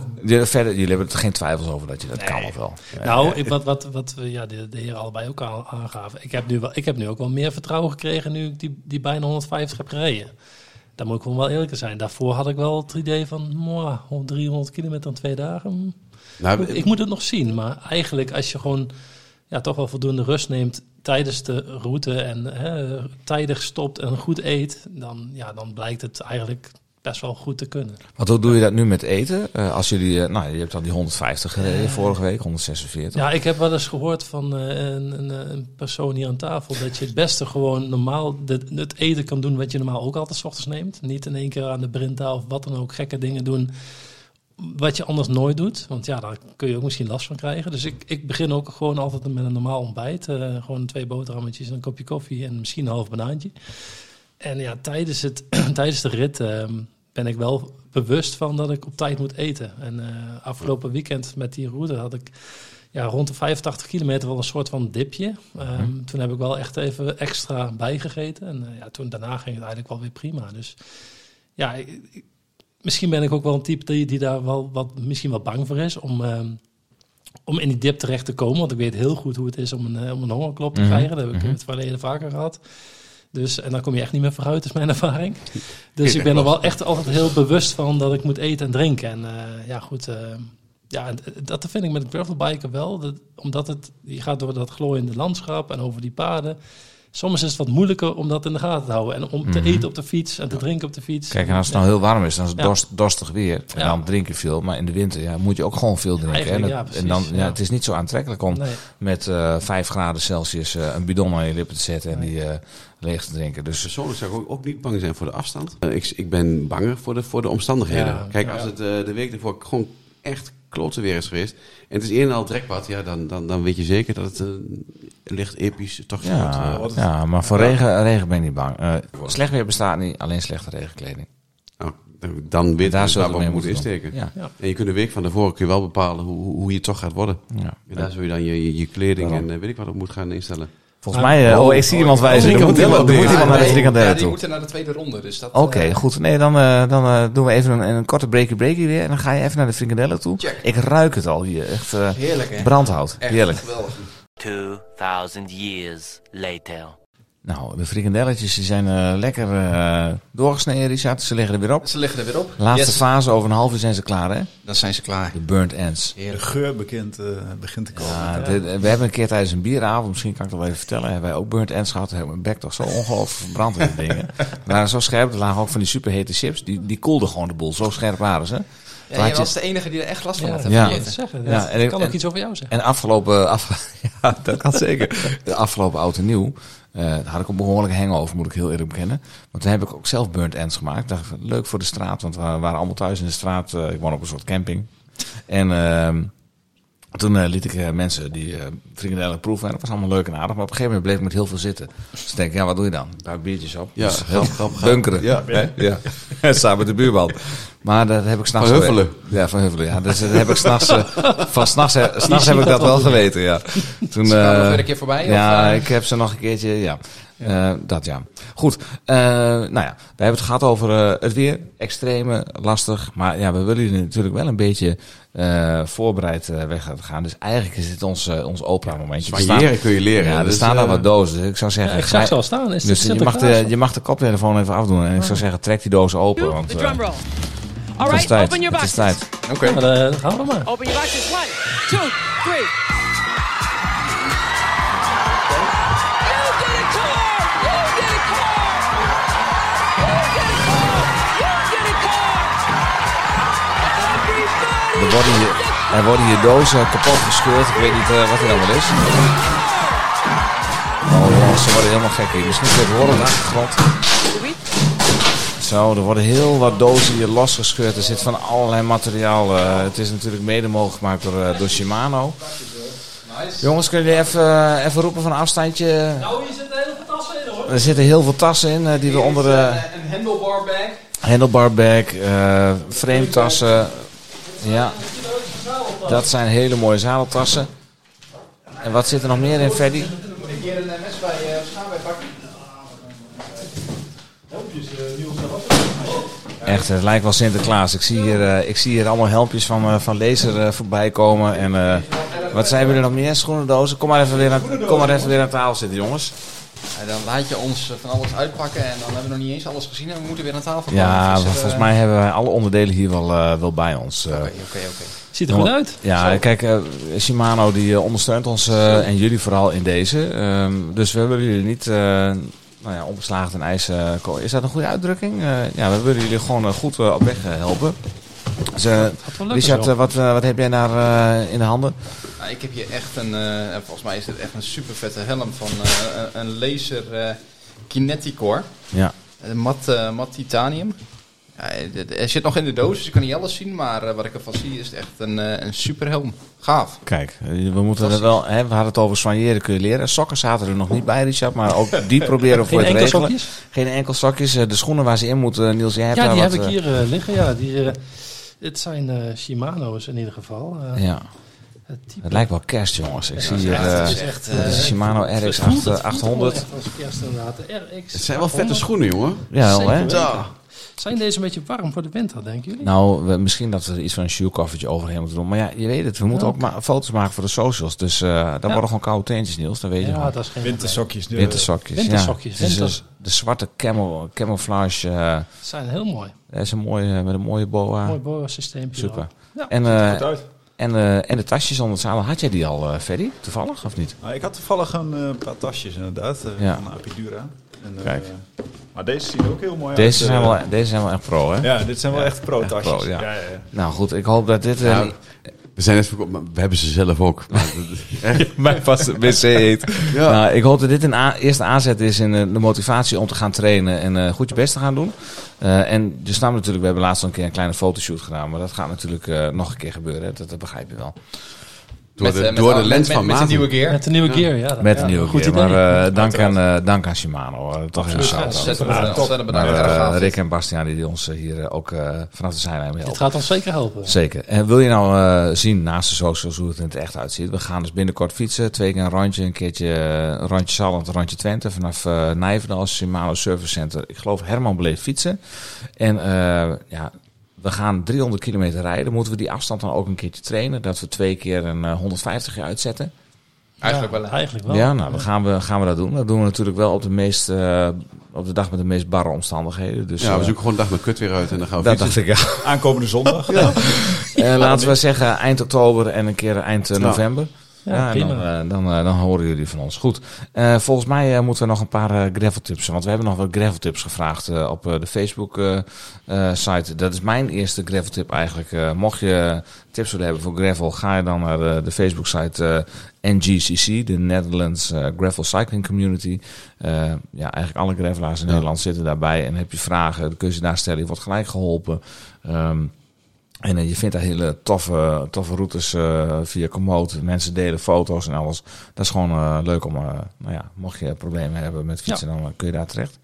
verder, jullie hebben er geen twijfels over dat je dat kan of wel? Nou, ik, wat, wat, wat we, ja, de, de heren allebei ook aan, aangaven. Ik heb, nu wel, ik heb nu ook wel meer vertrouwen gekregen nu ik die, die bijna 150 heb gereden. Daar moet ik gewoon wel eerlijk zijn. Daarvoor had ik wel het idee van, mwah, 300 kilometer in twee dagen. nou, Ik, ik moet het nog zien, maar eigenlijk als je gewoon ja, toch wel voldoende rust neemt tijdens de route en hè, tijdig stopt en goed eet, dan, ja, dan blijkt het eigenlijk best wel goed te kunnen. Want hoe doe je dat nu met eten? Eh, als jullie, eh, nou, je hebt al die 150 gereden vorige week, 146. Ja, ik heb wel eens gehoord van eh, een, een, een persoon hier aan tafel dat je het beste gewoon normaal de, het eten kan doen wat je normaal ook altijd 's ochtends neemt. Niet in één keer aan de Brinta of wat dan ook gekke dingen doen wat je anders nooit doet. Want ja, daar kun je ook misschien last van krijgen. Dus ik, ik begin ook gewoon altijd met een normaal ontbijt. Eh, gewoon twee boterhammetjes en een kopje koffie en misschien een half banaantje. En ja, tijdens, het, tijdens de rit ehm, ben ik wel bewust van dat ik op tijd moet eten. En eh, afgelopen weekend met die route had ik ja, rond de 85 kilometer wel een soort van dipje. Ehm, Toen heb ik wel echt even extra bijgegeten. En eh, ja, toen daarna ging het eigenlijk wel weer prima. Dus ja, ik- misschien ben ik ook wel een type die, die daar wel wat, misschien wel bang voor is om, ehm, om in die dip terecht te komen. Want ik weet heel goed hoe het is om een, eh, om een hongerklop te Mhm, krijgen. Dat heb ik mhm. in het verleden vaker gehad. Dus, en dan kom je echt niet meer vooruit, is mijn ervaring. Dus ik ben er wel echt altijd heel bewust van dat ik moet eten en drinken. En eh, ja, goed. eh, ja, d- dat vind ik met gravelbiken wel. Dat, omdat het, je gaat door dat glooiende landschap en over die paden. Soms is het wat moeilijker om dat in de gaten te houden. En om te Mhm. eten op de fiets en te drinken op de fiets. Kijk, en als het nou heel warm is, dan is het Ja. dorst, dorstig weer. En Ja. dan drink je veel. Maar in de winter ja, moet je ook gewoon veel drinken. En, Eigenlijk, het- ja, en dan, ja, ja. het is niet zo aantrekkelijk om Nee. met eh 5 graden Celsius eh, een bidon aan je lippen te zetten en die eh, leeg te drinken. Dus Persoonlijk zou ik ook, niet bang zijn voor de afstand. Ik, ik ben banger voor de, voor de omstandigheden. Ja, Kijk, ja. als het eh, de week ervoor gewoon echt klote weer is geweest... en het is een en al trekpad, ja, dan, dan, dan weet je zeker dat het een licht episch wordt. ja, eh. ja, maar voor regen, regen ben ik niet bang. Eh, slecht weer bestaat niet, alleen slechte regenkleding. Nou, dan weet Daar je waar we moeten insteken. Ja. Ja. En je kunt de week van tevoren kun je wel bepalen hoe, hoe je toch gaat worden. Ja. En daar zul je dan je, je, je kleding Waarom? en eh, weet ik wat op moet gaan instellen. Volgens mij, eh, Oh, oh, ik zie iemand wijzen. oh, Er moet iemand, er moet Ja, iemand naar de frikandellen ja, die toe. moeten naar de tweede ronde. Dus dat, Oké, eh, goed. Nee, dan, eh, dan eh, doen we even een, een korte breakie breakie weer. En dan ga je even naar de frikandellen toe. Check. Ik ruik het al hier. Echt eh, Heerlijk, hè? brandhout. Echt Heerlijk. geweldig. 2000 years later. Nou, de frikandelletjes die zijn eh, lekker eh, doorgesneden, Richard. Ze liggen er weer op. Ze liggen er weer op. Laatste Yes, fase, over een half uur zijn ze klaar, hè? Dan zijn ze klaar. De burnt ends. De geur bekend, eh, begint te komen. Ja, dit- we hebben een keer tijdens een bieravond, misschien kan ik dat wel even vertellen, hebben wij ook burnt ends gehad. Hebben mijn bek toch zo ongelooflijk verbrand in die dingen. We waren zo scherp, er lagen ook van die superhete chips. Die, die koelden gewoon de boel. Zo scherp waren ze. Ja, jij je- was de enige die er echt last van had. Ja, Ja. ja. Ja, Dat en ik- kan ook en- iets over jou zeggen. En afgelopen, af, ja, dat kan zeker. De afgelopen oud en nieuw daar had ik een behoorlijke hangover, moet ik heel eerlijk bekennen. Want toen heb ik ook zelf burnt ends gemaakt. Dacht, leuk voor de straat, want we waren allemaal thuis in de straat. Eh, ik woon op een soort camping. En ehm, toen eh, liet ik eh, mensen die eh frikandellen proeven. En dat was allemaal leuk en aardig. Maar op een gegeven moment bleef ik met heel veel zitten. Dus ik denk, ja, wat doe je dan? Buik biertjes op. Ja, Dus heel grap, grap. bunkeren. Ja. Hè? ja. Samen met de buurman. Maar dat heb ik s'nachts... Van Huffelen. Ja, van Huffelen. Ja, dus dat heb ik s'nachts... van s'nachts, heb ik dat wel geweten, ja. Toen, Ze kwamen nog eh, weer een keer voorbij? ja, of, ik heb ze nog een keertje, ja. Eh, dat ja. Goed, eh, nou ja, we hebben het gehad over eh, het weer. Extreme, lastig. Maar ja, we willen jullie natuurlijk wel een beetje eh, voorbereid eh, weg gaan. Dus eigenlijk is dit ons, ons Oprah-momentje. Er staan- Variëren kun je leren. Ja, er Dus, staan daar eh, wat dozen. Dus ik zou Ja, zeggen, ik ga- zag ze al staan. Is dus je mag, de, je mag de koptelefoon even afdoen. En ik zou zeggen, trek die dozen open. Want eh, roll. All het is right, tijd. open your Het is boxes. tijd. Oké. Ja, dan gaan we maar. Open your boxes. One, two, three. Er worden hier, er worden hier dozen kapot gescheurd. Ik weet niet eh, wat er allemaal is. Oh jongens, ze worden helemaal gek hier. Misschien het horen achtergrond. Zo, er worden heel wat dozen hier losgescheurd. Er zit van allerlei materiaal. eh, het is natuurlijk mede mogelijk gemaakt door, eh, door Shimano. Jongens, kunnen jullie even, even roepen van een afstandje? Nou, hier zitten heel veel tassen in hoor. Er zitten heel veel tassen in die we onder de Een handlebar bag. handlebar bag, frame tassen. Ja, dat zijn hele mooie zadeltassen. En wat zit er nog meer in, Freddy? Moet ik hier een bij uh? Echt, het lijkt wel Sinterklaas. Ik zie hier, eh, ik zie hier allemaal helmpjes van, eh, van laser eh, voorbij komen. En wat zijn er nog meer? Schoenendozen? Kom maar, even weer aan, kom maar even weer aan tafel zitten, jongens. Ja, dan laat je ons eh, van alles uitpakken en dan hebben we nog niet eens alles gezien en we moeten weer aan tafel komen. Ja, Dus, eh, volgens mij hebben wij alle onderdelen hier wel, eh, wel bij ons. eh. Oké, oké, oké. Ziet er goed uit. Ja, kijk, Shimano die ondersteunt ons eh, en jullie vooral in deze. Ehm, dus we willen jullie niet eh, nou ja, onbeslagen ten ijs eh, komen. Is dat een goede uitdrukking? Eh, ja, we willen jullie gewoon goed op weg helpen. Dus, eh, Richard, eh, wat, eh, wat heb jij daar eh, in de handen? Nou, ik heb hier echt een, eh, en volgens mij is dit echt een super vette helm van eh, een- laser Kineticore. Ja. Een mat, eh, mat titanium. Ja, het- hij zit nog in de doos, dus ik kan niet alles zien. Maar eh, wat ik ervan zie is het echt een, eh, een super helm. Gaaf. Kijk, we moeten er wel. Hè, we hadden het over soigneren kun je leren. Sokken zaten er nog niet bij, Richard, maar ook die proberen we voor Geen te enkel regelen. sokjes? Geen enkel sokjes. De schoenen waar ze in moeten, Niels, jij hebt Ja, daar die wat, heb ik hier liggen. Ja, die, het zijn eh, Shimano's in ieder geval. Eh, Ja, het type. het lijkt wel kerst, jongens. Ik zie hier. eh, het Shimano Het RX voelt- het voelt 800. wel echt als kerst inderdaad. De RX Het zijn wel vette 800. schoenen, jongen. Ja, wel, hè? Zijn deze een beetje warm voor de winter, denken jullie? Nou, we, misschien dat we er iets van een shoekoffertje overheen moeten doen. Maar ja, je weet het. We moeten Ja, ook ma- foto's maken voor de socials. Dus eh daar worden gewoon koude teentjes, Niels. Dat weet je ja, gewoon. dat is geen Wintersokjes. de- Wintersokjes. Wintersokjes, Ja. Winter. dus de zwarte camo, camouflage. eh. Ze zijn heel mooi. dat is een mooie, met een mooie boa. Mooi boa systeem. Super. Ja. En eh, uit. En, eh, en de tasjes onder het zadel. Had jij die al, eh Ferry? Toevallig of niet? Nou, ik had toevallig een eh, paar tasjes inderdaad, eh, Ja. van Apidura. En, eh, Kijk. maar deze zien er ook heel mooi Deze uit. zijn, eh. wel, deze zijn wel echt pro, hè? Ja, dit zijn wel echt pro-tasjes. pro, ja. ja, ja. Nou goed, ik hoop dat dit... eh, Nou, we zijn net verkocht, maar we hebben ze zelf ook. Mijn vaste wc eet. Ja. Nou, ik hoop dat dit een eerste aanzet is in de motivatie om te gaan trainen en eh, goed je best te gaan doen. Eh, en je snapt natuurlijk, we hebben laatst al een keer een kleine fotoshoot gedaan, maar dat gaat natuurlijk eh, nog een keer gebeuren. hè. Dat, dat begrijp je wel. Door de, eh, met- door de lens met- van Met de Maarten. nieuwe gear. Met de nieuwe gear, ja. Met ja, een nieuwe goed keer. idee. Maar eh, dank, aan, eh, dank aan Shimano. Toch shout-out. ontzettend, bedankt, eh. Rick en Bastiaan die ons hier ook eh, vanaf de zijlijn Dit helpen. gaat ons zeker helpen. Zeker. En wil je nou eh, zien naast de socials hoe het in het echt uitziet? We gaan dus binnenkort fietsen. Twee keer een rondje. Een keertje een rondje Salland, een rondje Twente. Vanaf eh Nijverdal, Shimano Service Center. Ik geloof Herman bleef fietsen. En eh, ja, we gaan 300 kilometer rijden. Moeten we die afstand dan ook een keertje trainen? Dat we twee keer een eh, 150 uitzetten? Eigenlijk wel. Eigenlijk wel. Ja, nou, dan gaan we, gaan we dat doen. Dat doen we natuurlijk wel op de, meest, eh, op de dag met de meest barre omstandigheden. Dus, Ja, we eh, zoeken gewoon een dag met kut weer uit en dan gaan we dat fietsen. dacht ik, ja. Aankomende zondag. Eh, laten we zeggen eind oktober en een keer eind eh, Ja. november. Ja, dan, eh, dan, eh, dan horen jullie van ons. Goed. Eh, volgens mij moeten we nog een paar gravel tips. Want we hebben nog wat gravel tips gevraagd op de Facebook site. Dat is mijn eerste gravel tip eigenlijk. Mocht je tips willen hebben voor gravel, ga je dan naar de Facebook site NGCC, de Netherlands Gravel Cycling Community. Ja, eigenlijk alle gravelaars in Nederland zitten daarbij. En heb je vragen, dan kun je ze daar stellen. Je wordt gelijk geholpen. Ehm, en eh, je vindt daar hele toffe, toffe routes eh, via Komoot. Mensen delen foto's en alles. Dat is gewoon eh, leuk om, eh, nou ja, mocht je problemen hebben met fietsen, dan kun je daar terecht.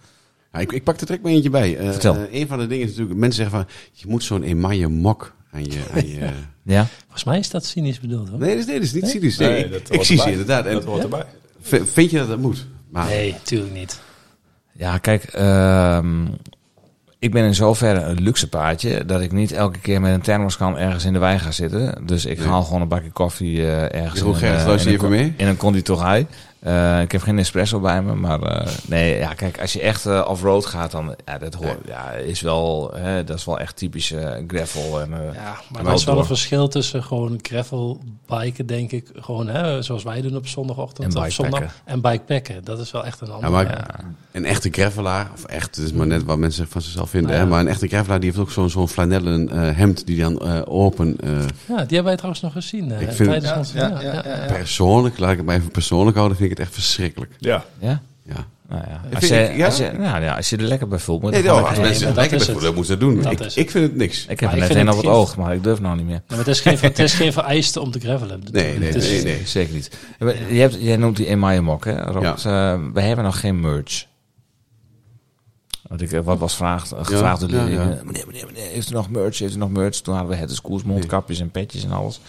Ja, ik, ik pak er direct maar eentje bij. Eh, Vertel. een van de dingen is natuurlijk, mensen zeggen van, je moet zo'n emaille mok aan je... Aan je Ja? Volgens mij is dat cynisch bedoeld hoor. nee, dat is, nee, dat is niet cynisch. Nee, Nee, ik- dat ik, zie ze inderdaad. En Dat hoort erbij. vind je dat dat moet? Maar, Nee, tuurlijk niet. Ja, kijk, ehm, ik ben in zoverre een luxe paardje dat ik niet elke keer met een thermoskan ergens in de wei ga zitten. Dus ik Nee. haal gewoon een bakje koffie eh, ergens Jeroen in, eh, in een con- mee? In een conditorij. Eh, ik heb geen espresso bij me, maar eh, nee, ja, kijk, als je echt eh, off-road gaat, dan ja, dat hoort, ja, is wel, hè, dat is wel echt typisch gravel en eh, Ja, maar er is wel door. een verschil tussen gewoon gravel biken, denk ik. Gewoon hè, zoals wij doen op zondagochtend En of zondag. bikepacken. En bikepacken. Dat is wel echt een Ja, ander. maar een echte gravelaar, of echt, het is maar net wat mensen van zichzelf vinden, Nou ja. hè, maar een echte gravelaar die heeft ook zo'n zo'n flanellen eh, hemd die dan eh, open... eh, Ja, die hebben wij trouwens nog gezien. Ik vind het- Ja, ja, ja, ja, ja. Persoonlijk, laat ik het maar even persoonlijk houden, vind ik het echt verschrikkelijk. Ja. ja. Ja. Nou ja. Ik Als, vind- je, ja? als, je, nou, ja, als je er lekker bij voelt, moet je Nee, gewoon als mensen maar het lekker dat bij voelen, moeten ze dat doen. Dat Ik, is het. ik vind het niks. Ik heb Maar er net één op het het geen- oog, maar ik durf nou niet meer. Ja, maar het is geen, het is geen vereiste om te gravelen. Nee, nee, Het is- nee, nee. Zeker niet. Ja, maar Je hebt, jij noemt die Emaille Mok, hè, Robert? Eh, wij hebben nog geen merch. Wat, ik, eh, wat was vraagd, eh, gevraagd door ja, jullie. ja. eh, Meneer, meneer, meneer, heeft u nog merch? Heeft u nog merch? Toen hadden we het schools, mondkapjes en petjes en alles.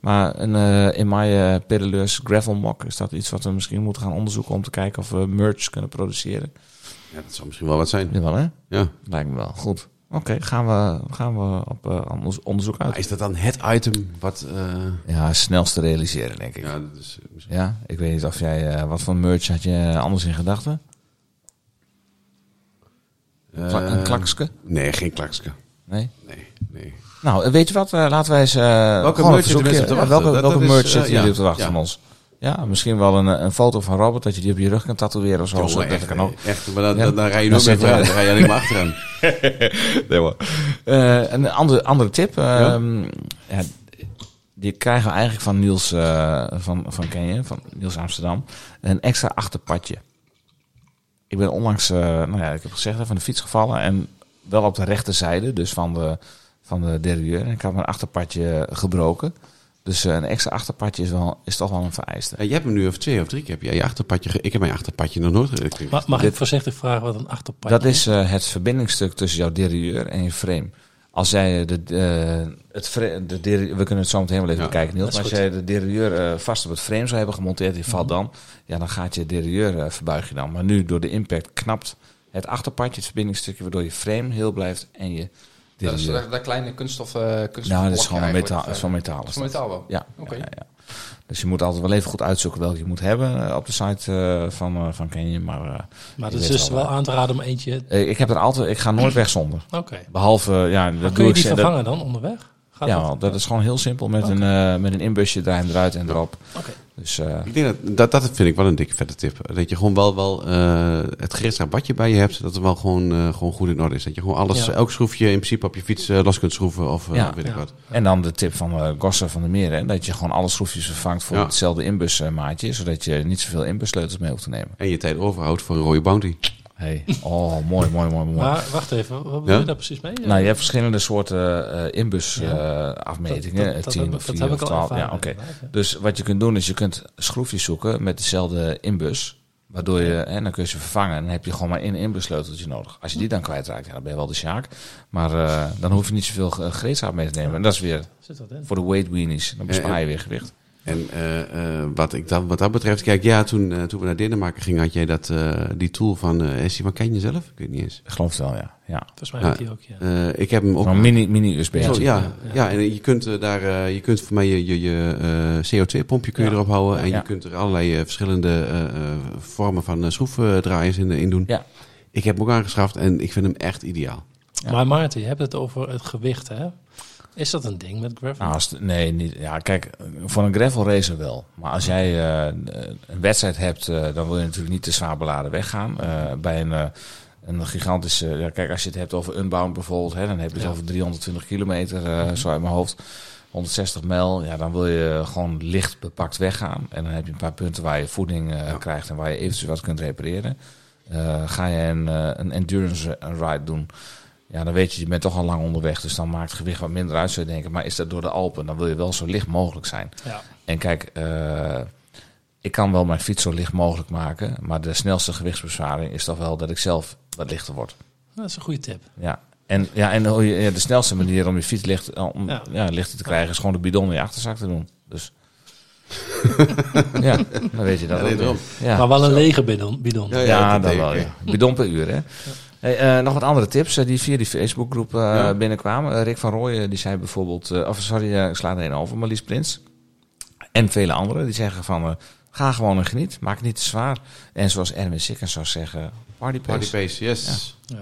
Maar een uh, Emaille Pedaleurs Gravel Mok, is dat iets wat we misschien moeten gaan onderzoeken om te kijken of we merch kunnen produceren? Ja, dat zou misschien wel wat zijn. Jawel, hè? Ja. Lijkt me wel. Goed. Oké, gaan, we, gaan we op eh, onders- onderzoek uit. Maar is dat dan het item wat... eh, Ja, snelst te realiseren, denk ik. ja, dat is, eh, misschien- Ja, ik weet niet of jij, eh, wat voor merch had je anders in gedachten? Kla- een Eh, klakske? Nee, geen klakske. Nee? Nee, nee. Nou, weet je wat? Eh, laten wij eens... eh, Welke merch te wachten? welke Dat- welke dat is, merch eh, jullie op te wachten van ons? Ja, misschien wel een, een foto van Robert, dat je die op je rug kan tatoeëren of zo. Jongen, zo, dat echt, kan ook. echt, maar dan, Ja. dan, dan rij je nooit meer vooruit. Dan rij je alleen maar achteraan. Nee hoor. Een andere, andere tip. ehm, ja, die krijgen we eigenlijk van Niels van, van Kenya, van Niels Amsterdam. Een extra achterpadje. Ik ben onlangs, eh, nou ja, ik heb gezegd, hè, van de fiets gevallen. En wel op de rechterzijde, dus van de, van de derailleur. En ik had mijn achterpadje gebroken. Dus eh, een extra achterpadje is, wel, is toch wel een vereiste. Ja, je hebt hem nu of twee of drie keer. Heb jij je achterpadje ge- ik heb mijn achterpadje nog nooit gekregen. Ma- mag Dit- ik voorzichtig vragen wat een achterpadje Dat is eh, het verbindingsstuk tussen jouw derailleur en je frame. Als jij de, de, het de we kunnen het zo meteen wel even Ja, bekijken, Niels. Maar als jij de derailleur eh, vast op het frame zou hebben gemonteerd, die valt dan, ja, dan gaat je derailleur eh, verbuig je dan. Maar nu door de impact knapt het achterpadje, het verbindingsstukje, waardoor je frame heel blijft en je Dat is dat, dat kleine kunststof, eh kunststof Nou, dat is gewoon metaal, is eh, van metaal. is van metaal wel? Ja, Oké. ja, ja. Dus je moet altijd wel even goed uitzoeken welke je moet hebben eh, op de site eh, van, eh van Canyon. Maar, Maar het is dus wel, wel aan te raden om eentje... ik heb er altijd, ik ga nooit weg zonder. Oké. Behalve, ja, dat Maar kun je die dat- vervangen dan onderweg? Gaat ja, dat? dat is gewoon heel simpel met, een, met een inbusje draai hem eruit en erop. Oké. Dus eh, Ik denk dat, dat, dat vind ik wel een dikke vette tip. Dat je gewoon wel, wel eh, het gereedschap wat je bij je hebt, dat het wel gewoon, eh, gewoon goed in orde is. Dat je gewoon alles, Ja. elk schroefje in principe op je fiets los kunt schroeven of eh, Ja. weet ik Ja. wat. En dan de tip van eh Gosse van der Meer. Hè, dat je gewoon alle schroefjes vervangt voor Ja. hetzelfde inbusmaatje. Zodat je niet zoveel inbussleutels mee hoeft te nemen. En je tijd overhoudt voor een rode bounty. Hey. Oh, mooi, mooi, mooi, mooi. Maar wacht even, wat bedoel Ja? je daar precies mee? Nou, je hebt verschillende soorten eh inbus Ja. eh, afmetingen. Dat- eh, dat 10 heb- of dat 4 heb of ik al 12. Ja, oké. ja. Dus wat je kunt doen is je kunt schroefjes zoeken met dezelfde inbus. Waardoor je, en dan kun je ze vervangen. En dan heb je gewoon maar één inbussleuteltje nodig. Als je die dan kwijtraakt, ja, dan ben je wel de sjaak. Maar eh, dan hoef je niet zoveel ge- gereedschap mee te nemen. En dat is weer Zit dat in? voor de weight weenies. Dan bespaar je weer gewicht. En eh, eh, wat, ik dan, wat dat betreft, kijk, ja, toen, eh, toen we naar Denemarken gingen, had jij dat, eh, die tool van, eh is die van Ken je zelf? Ik weet het niet eens. Ik geloof het wel, ja. ja. Volgens mij heb ik die ook, ja. Eh, ik heb hem ook. Een mini, mini USB. Zo, ja, ja. ja, en je kunt daar, eh, je kunt voor mij je, je, je eh, CO2-pompje kun je Ja. erop houden. En Ja. je kunt er allerlei verschillende eh, eh, vormen van uh, schroefdraaiers in, in doen. Ja. Ik heb hem ook aangeschaft en ik vind hem echt ideaal. Ja. Maar Maarten, je hebt het over het gewicht, hè? Is dat een ding met gravel? Nou, als nee, niet. Ja, kijk, voor een gravel racer wel. Maar als jij eh, een wedstrijd hebt, eh, dan wil je natuurlijk niet te zwaar beladen weggaan. Eh, bij een, een gigantische. Ja, kijk, als je het hebt over Unbound bijvoorbeeld, hè, dan heb je het Ja. over 320 kilometer, eh, zo uit mijn hoofd. 160 mijl, ja, dan wil je gewoon licht bepakt weggaan. En dan heb je een paar punten waar je voeding krijgt en waar je eventueel wat kunt repareren. Ga je een, een endurance ride doen, ja, dan weet je, je bent toch al lang onderweg. Dus dan maakt het gewicht wat minder uit, zou je denken. Maar is dat door de Alpen? Dan wil je wel zo licht mogelijk zijn. Ja. En kijk, eh, ik kan wel mijn fiets zo licht mogelijk maken. Maar de snelste gewichtsbesparing is toch wel dat ik zelf wat lichter word. Dat is een goede tip. Ja. En, ja, en de snelste manier om je fiets licht, om, Ja. ja. lichter te krijgen is gewoon de bidon in je achterzak te doen. Dus ja, dan weet je dat Ja, ook. Ja. Maar wel een lege bidon. bidon. Ja, Ja, dat wel. Bidon per uur, hè? Hey, eh, nog wat andere tips eh, die via die Facebookgroep eh, Ja. binnenkwamen. Rick van Rooyen die zei bijvoorbeeld, eh, of sorry, eh, ik sla er een over, Marlies Prins. En vele anderen die zeggen van, eh, ga gewoon en geniet, maak het niet te zwaar. En zoals Erwin Sikkens zou zeggen, party pace, Party pace, yes. Ja.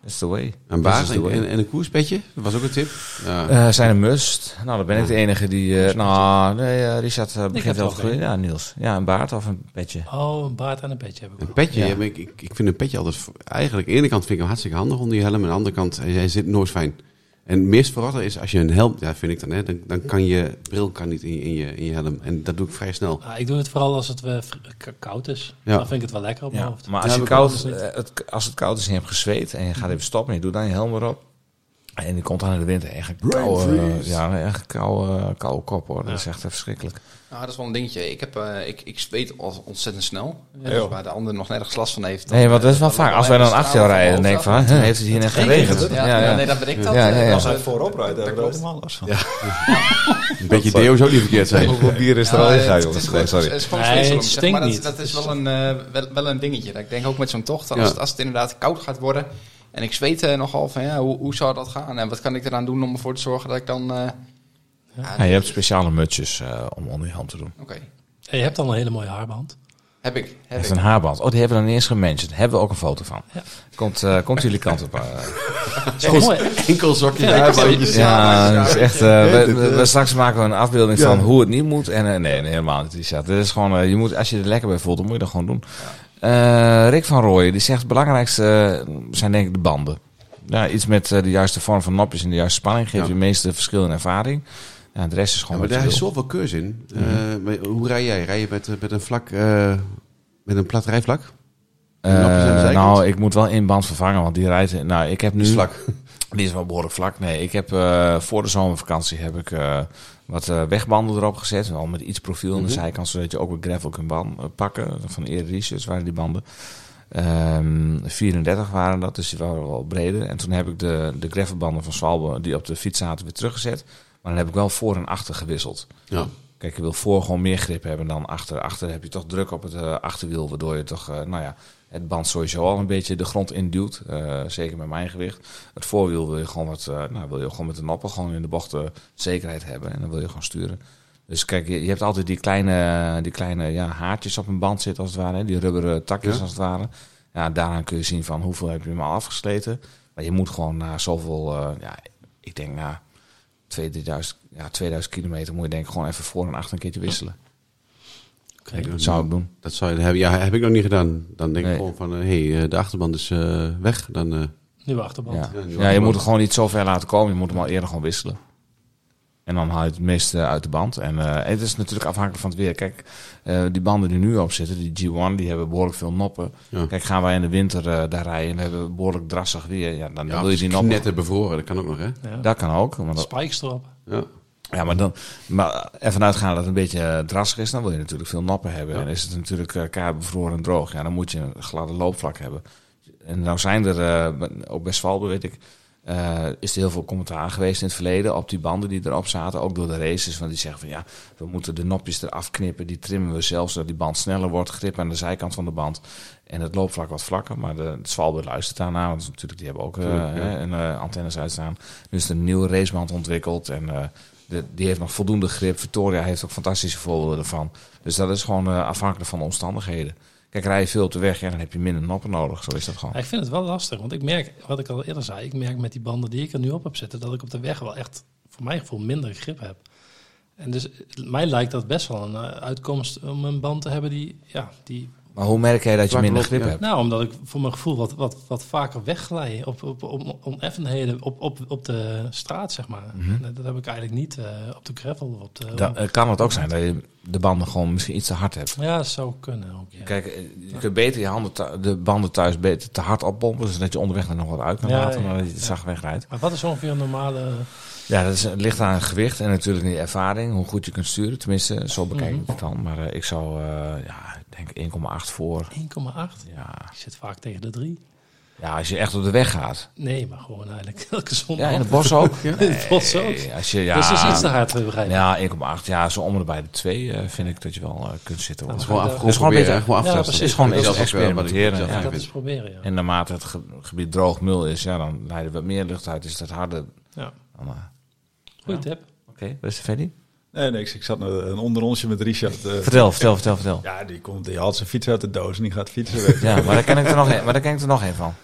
That's the way. Een the en, en, en een koerspetje, dat was ook een tip. Ja. Eh, zijn een must. Nou, dan ben ik de enige die... eh, nou, nee, eh, Richard eh, begint heb wel te. Ja, Niels. Ja, een baard of een petje. Oh, een baard en een petje heb ik Een ook. petje, Ja. ja, maar ik, ik, vind een petje altijd... Eigenlijk, aan de ene kant vind ik hem hartstikke handig onder je helm. Aan de andere kant, hij zit nooit fijn. En het meest verrassend is als je een helm... Ja, vind ik dan, hè. Dan, dan kan je bril kan niet in je, in, je, in je helm. En dat doe ik vrij snel. Ah, ik doe het vooral als het eh, koud is. Ja. Dan vind ik het wel lekker op mijn Ja, hoofd. maar als, Ja, je koud, niet. eh, het, als het koud is en je hebt gezweet en je gaat even stoppen en je doet dan je helm erop. En die komt dan in de winter echt koude, ja, echt koude, koude kop hoor. Dat is echt verschrikkelijk. Nou, dat is wel een dingetje. Ik, heb, eh, ik, ik zweet al ontzettend snel. Ja, dus waar de ander nog nergens last van heeft. dan, Nee, want dat is eh, wel dan vaak. Als wij dan achter jou rijden, dan denk ik van, heeft het hier net geregend? Ja, ja, nee, dat ben ik dat. Ja, ja, ja. Eh, Als hij voorop rijdt, hebben we er klopt. helemaal last van. Een beetje deo zou ook niet verkeerd zijn. Hoeveel bier is Ja, het- het is gewoon- Het Nee, stinkt maar dat, niet. dat is wel een, eh, wel, een dingetje. Ik denk ook met zo'n tocht, als, het, als het inderdaad koud gaat worden... en ik zweet eh, nogal van, ja, hoe, hoe zou dat gaan? En wat kan ik eraan doen om ervoor te zorgen dat ik dan... eh, ja, Ja, je hebt speciale mutsjes eh, om onder je hand te doen. Oké, En je hebt al een hele mooie haarband. heb ik. Dat Heb is ik. een haarband. Oh, die hebben we dan eens gementiond. Hebben we ook een foto van. Ja. Komt, eh, komt jullie kant op. eh. Zo mooi. Enkel zokje Ja, daarbandjes. Ja, dat is echt. eh, we, we- we- straks maken we een afbeelding Ja. van hoe het niet moet. En eh, nee, nee, helemaal niet. Dit is gewoon, eh, je moet, als je er lekker bij voelt, dan moet je dat gewoon doen. Eh, Rick van Rooyen, die zegt het belangrijkste zijn denk ik de banden. Ja, iets met de juiste vorm van nopjes en de juiste spanning geeft Ja. je de meeste verschil in ervaring. Ja, de rest is Ja, gewoon maar daar is zoveel keus in. Eh, maar hoe rij jij? Rij je met, eh, met een vlak, eh, met een plat rijvlak? Eh, nou, ik moet wel één band vervangen, want die rijdt. Nou, ik heb nu. Vlak. Die is wel behoorlijk vlak. Nee, ik heb eh, voor de zomervakantie heb ik eh, wat eh, wegbanden erop gezet. Wel met iets profiel aan de Mhm. zijkant, zodat je ook weer gravel kunt ban- eh, pakken. Van eerder research waren die banden. Ehm 34 waren dat, dus die waren wel breder. En toen heb ik de, de gravelbanden van Swalbe, die op de fiets zaten, weer teruggezet. Maar dan heb ik wel voor en achter gewisseld. Ja. Kijk, je wil voor gewoon meer grip hebben dan achter. Achter heb je toch druk op het eh, achterwiel, waardoor je toch, eh, nou ja, het band sowieso al een beetje de grond induwt. eh, zeker met mijn gewicht. Het voorwiel wil je gewoon wat, nou, wil je gewoon met de noppen gewoon in de bochten zekerheid hebben. En dan wil je gewoon sturen. Dus kijk, je, je hebt altijd die kleine, die kleine ja, haartjes op een band zitten als het ware. Hè? Die rubberen takjes Ja. als het ware. Ja, daaraan kun je zien van hoeveel heb je hem al afgesleten. Maar je moet gewoon na zoveel, ja, ik denk na 2, 3000, ja, 2000 kilometer moet je denk ik gewoon even voor en achter een keertje wisselen. Kijk, Zou ik doen. Dat zou je hebben. Ja, heb ik nog niet gedaan. Dan denk Nee. ik gewoon van, hé, hey, eh, de achterband is eh, weg. Dan, eh, Nieuwe achterband. Ja. Je moet het gewoon niet zo ver laten komen. Je moet hem al eerder gewoon wisselen. En dan haal je het meeste uit de band. En eh, het is natuurlijk afhankelijk van het weer. Kijk, eh, die banden die nu op zitten, die G1, die hebben behoorlijk veel noppen. Ja. Kijk, gaan wij in de winter eh, daar rijden en we hebben behoorlijk drassig weer. Ja, dan, ja, wil je die noppen. netten bevroren, dat kan ook nog, hè? Ja. Dat kan ook. Spikes erop. Ja. ja, maar, dan, maar ervan uitgaan dat het een beetje drassig is, dan wil je natuurlijk veel nappen hebben. Ja. En is het natuurlijk eh kaart bevroren en droog, ja, dan moet je een gladde loopvlak hebben. En nou zijn er, eh, op Westfalbe weet ik, eh, is er heel veel commentaar geweest in het verleden op die banden die erop zaten. Ook door de races, want die zeggen van ja, we moeten de nopjes eraf knippen. Die trimmen we zelf, zodat die band sneller wordt. Grip aan de zijkant van de band. En het loopvlak wat vlakker. Maar de, de Svalbe luistert daarna, want natuurlijk, die hebben ook eh, Tuurlijk, ja. hè, een, eh, antennes uitstaan. Nu is er een nieuwe raceband ontwikkeld en... de, die heeft nog voldoende grip. Victoria heeft ook fantastische voorbeelden ervan. Dus dat is gewoon afhankelijk van de omstandigheden. Kijk, rij je veel op de weg, ja, dan heb je minder noppen nodig. Zo is dat gewoon. Ik vind het wel lastig, want ik merk, wat ik al eerder zei, ik merk met die banden die ik er nu op heb zitten, dat ik op de weg wel echt, voor mijn gevoel, minder grip heb. En dus mij lijkt dat best wel een eh, uitkomst om een band te hebben die, ja, die Maar hoe merk jij dat je minder grip hebt? nou, omdat ik voor mijn gevoel wat, wat, wat vaker wegglij op, op, op oneffenheden op, op, op de straat, zeg maar. En Dat heb ik eigenlijk niet eh, op de gravel. of Op de, Dan eh, kan het ook zijn dat je de banden gewoon misschien iets te hard hebt. ja, dat zou kunnen ook, ja. Kijk, eh, je kunt beter je handen de banden thuis beter te hard oppompen, zodat je onderweg er nog wat uit kan Ja, laten, ja, maar dat je het ja. zacht wegrijdt. Maar wat is ongeveer een normale... Ja, dat is, het ligt aan het gewicht en natuurlijk die ervaring, hoe goed je kunt sturen. Tenminste, zo bekijk ik het dan. Maar ik zou, eh, ja, denk 1,8 voor. 1,8? Ja. Zit vaak tegen de 3. ja, als je echt op de weg gaat. Nee, maar gewoon eigenlijk elke zondag. Ja, in het bos ook. In het bos ook. Nee, als je, ja, Dus het is iets te hard, eh, begrijp ik. Ja, 1,8. Ja, zo om en bij de 2 vind ik dat je wel eh, kunt zitten. hoor. Dat is gewoon, Dat gewoon is gewoon een beetje- gewoon te Ja, precies. Het is gewoon Dat eh, experimenteren. ja. dat is proberen, ja. En naarmate het ge- gebied droog mul is, ja, dan leid je wat meer lucht uit. Is dat harder. ja. Dan, eh, Goeie Ja. tip. Oké, de Freddy? Nee, niks. Ik zat een een onderrondje met Richard. eh, Vertel, vertel, vertel, vertel. ja, die, komt, die haalt zijn fiets uit de doos en die gaat fietsen. Ja, maar daar ken ik er nog een, maar daar ken ik er nog een van.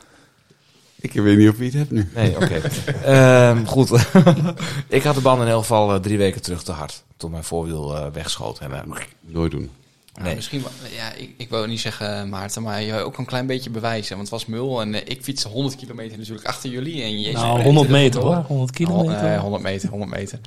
Ik weet niet of je het hebt nu. Nee, oké. Ehm, goed. ik had de band in elk geval eh, drie weken terug te hard. Toen mijn voorwiel eh, wegschoot. En, eh, Nooit doen. Nou, nee. misschien, ja, ik, ik wil niet zeggen Maarten, maar je ook een klein beetje bewijzen. Want het was mul en ik fietste 100 kilometer natuurlijk achter jullie. En je Nou, 100 meter hoor. 100 kilometer. Eh, 100 meter, 100 meter.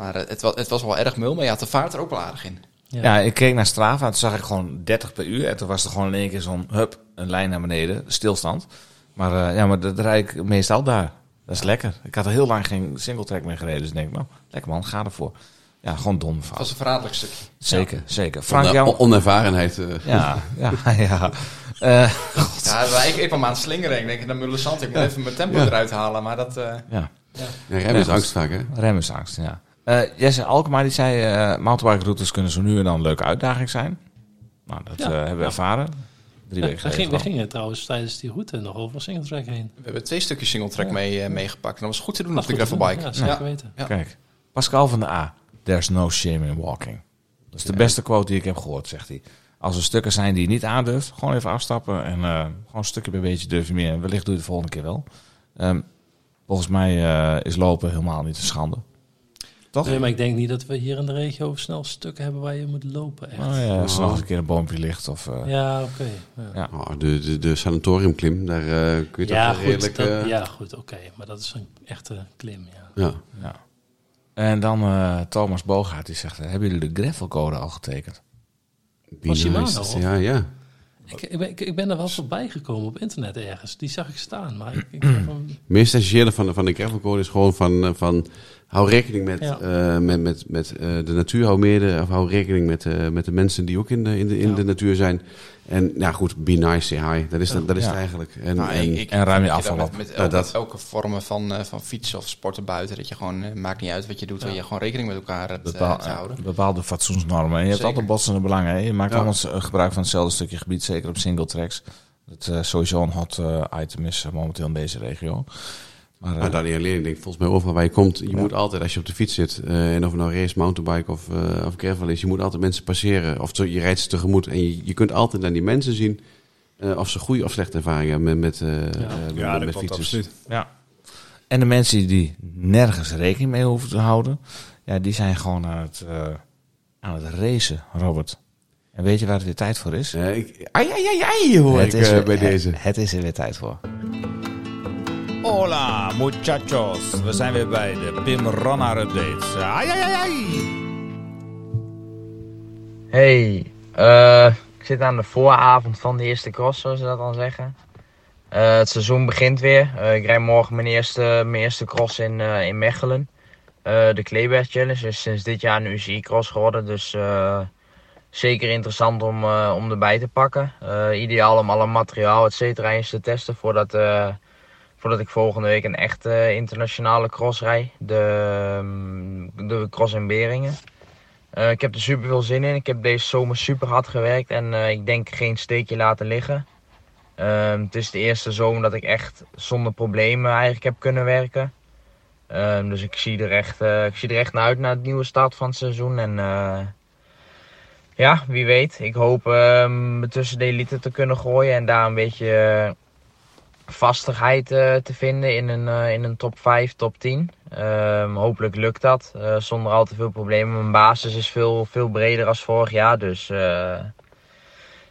Maar eh, het, was, het was wel erg mul, maar je had de vaart er ook wel aardig in. Ja. Ja, ik keek naar Strava en toen zag ik gewoon 30 per uur. En toen was er gewoon in één keer zo'n, hup, een lijn naar beneden, stilstand. Maar eh, ja, maar dat rijd ik meestal daar. Dat is lekker. Ik had er heel lang geen singletrack meer gereden. Dus ik denk, nou, lekker man, ga ervoor. Ja, gewoon dom Het was een verraderlijk stukje. Zeker, zeker. Frank onervarenheid. eh, Ja, ja, ja. Eh, Ja, ik, ik kwam aan het slingeren. Ik denk, naar Mullensand, ik moet even mijn tempo Ja. eruit halen. Maar dat... eh, ja. ja, remmen is angst vaak, hè? Remmensangst, ja. Eh Jesse Alkema die zei, eh mountainbike routes kunnen zo nu en dan een leuke uitdaging zijn. Nou, dat Ja. eh, hebben we ervaren. Drie Ja, weken we, geleden. gingen, we gingen trouwens tijdens die route nog over Singletrack heen. we hebben twee stukjes singletrack mee, eh, meegepakt. En dat was goed te doen Dat op de te gravelbike. Ja, zeker Ja. weten. Ja. Kijk, Pascal van de A. There's no shame in walking. Dat is de beste quote die ik heb gehoord, zegt hij. Als er stukken zijn die je niet aandurft, gewoon even afstappen. En eh, gewoon stukje bij beetje durf je meer. En wellicht doe je het de volgende keer wel. Ehm, volgens mij eh, is lopen helemaal niet een schande. Toch? Nee, maar ik denk niet dat we hier in de regio snel stukken hebben waar je moet lopen. Echt. Oh ja, als er nog eens een keer een boompje ligt. Of, eh, Ja, oké. ja. Ja. Oh, de, de, de sanatoriumklim, daar eh, kun je toch Ja, goed, redelijk... dat- eh, ja, goed, oké. Maar dat is een echte klim, ja. ja. Ja. En dan eh, Thomas Bogaert, die zegt... hebben jullie de gravelcode al getekend? Nice. Ja, ja. Ik, ik, ben, ik, ik ben er wel voorbij gekomen op internet ergens. Die zag ik staan, maar ik, ik heb hem- Het meest essentiële van, de- van de gravelcode is gewoon van, van hou rekening met, Ja. eh, met, met, met eh, de natuur, hou meer de, of hou rekening met, eh, met de mensen die ook in de, in de, in Ja. de natuur zijn. En ja goed, be nice, say hi. Dat is, dat, dat is Ja. het eigenlijk. En, Nou, en- ik, ik, en ruim je afval dat op. Met, met Ja, elke, dat. elke vormen van, eh, van fietsen of sporten buiten. Dat je gewoon, maakt niet uit wat je doet. Dat je gewoon rekening met elkaar hebt eh, Bepaal- te houden. bepaalde fatsoensnormen. En je hebt altijd botsende belangen. Hè? Je maakt Ja. allemaal gebruik van hetzelfde stukje gebied, zeker op single tracks. Dat eh, sowieso een hot item is momenteel in deze regio. Maar, eh, Maar dan niet alleen, ik denk volgens mij overal waar je komt, je Ja. moet altijd als je op de fiets zit, eh, en of het nou race, mountainbike of, eh of gravel is, je moet altijd mensen passeren. Of zo- je rijdt ze tegemoet en je, je kunt altijd naar die mensen zien eh, of ze goede of slechte ervaringen hebben met, met, eh, eh, met, Ja, dat met fietsers. absoluut. ja. En de mensen die nergens rekening mee hoeven te houden, ja, die zijn gewoon aan het, eh, aan het racen, Robert. En weet je waar het weer tijd voor is? Eh, ik, ai, ai, ai, ai, hoor ik is eh, er- bij het- deze. Het is er weer tijd voor. Hola, muchachos. We zijn weer bij de Pim Ronnaar Update. Ai. Hey, eh, ik zit aan de vooravond van de eerste cross, zoals ze dat dan zeggen. Eh, het seizoen begint weer. Eh, ik rijd morgen mijn eerste, mijn eerste cross in, in Mechelen. De Kleeberg Challenge is sinds dit jaar een UCI-cross geworden, dus zeker interessant om, om erbij te pakken. Ideaal om alle materiaal, et cetera, eens te testen voordat, voordat ik volgende week een echte internationale cross rijd. De, ehm, de cross in Beringen. Eh, ik heb er super veel zin in. Ik heb deze zomer super hard gewerkt en eh, ik denk geen steekje laten liggen. Ehm, het is de eerste zomer dat ik echt zonder problemen eigenlijk heb kunnen werken. Ehm, dus ik zie, er echt, eh, ik zie er echt naar uit naar het nieuwe start van het seizoen. En ja, wie weet. Ik hoop me tussen de elite te kunnen gooien en daar een beetje vastigheid eh, te vinden in een, eh, in een top 5, top 10. Ehm, hopelijk lukt dat eh, zonder al te veel problemen. Mijn basis is veel, veel breder als vorig jaar, dus eh,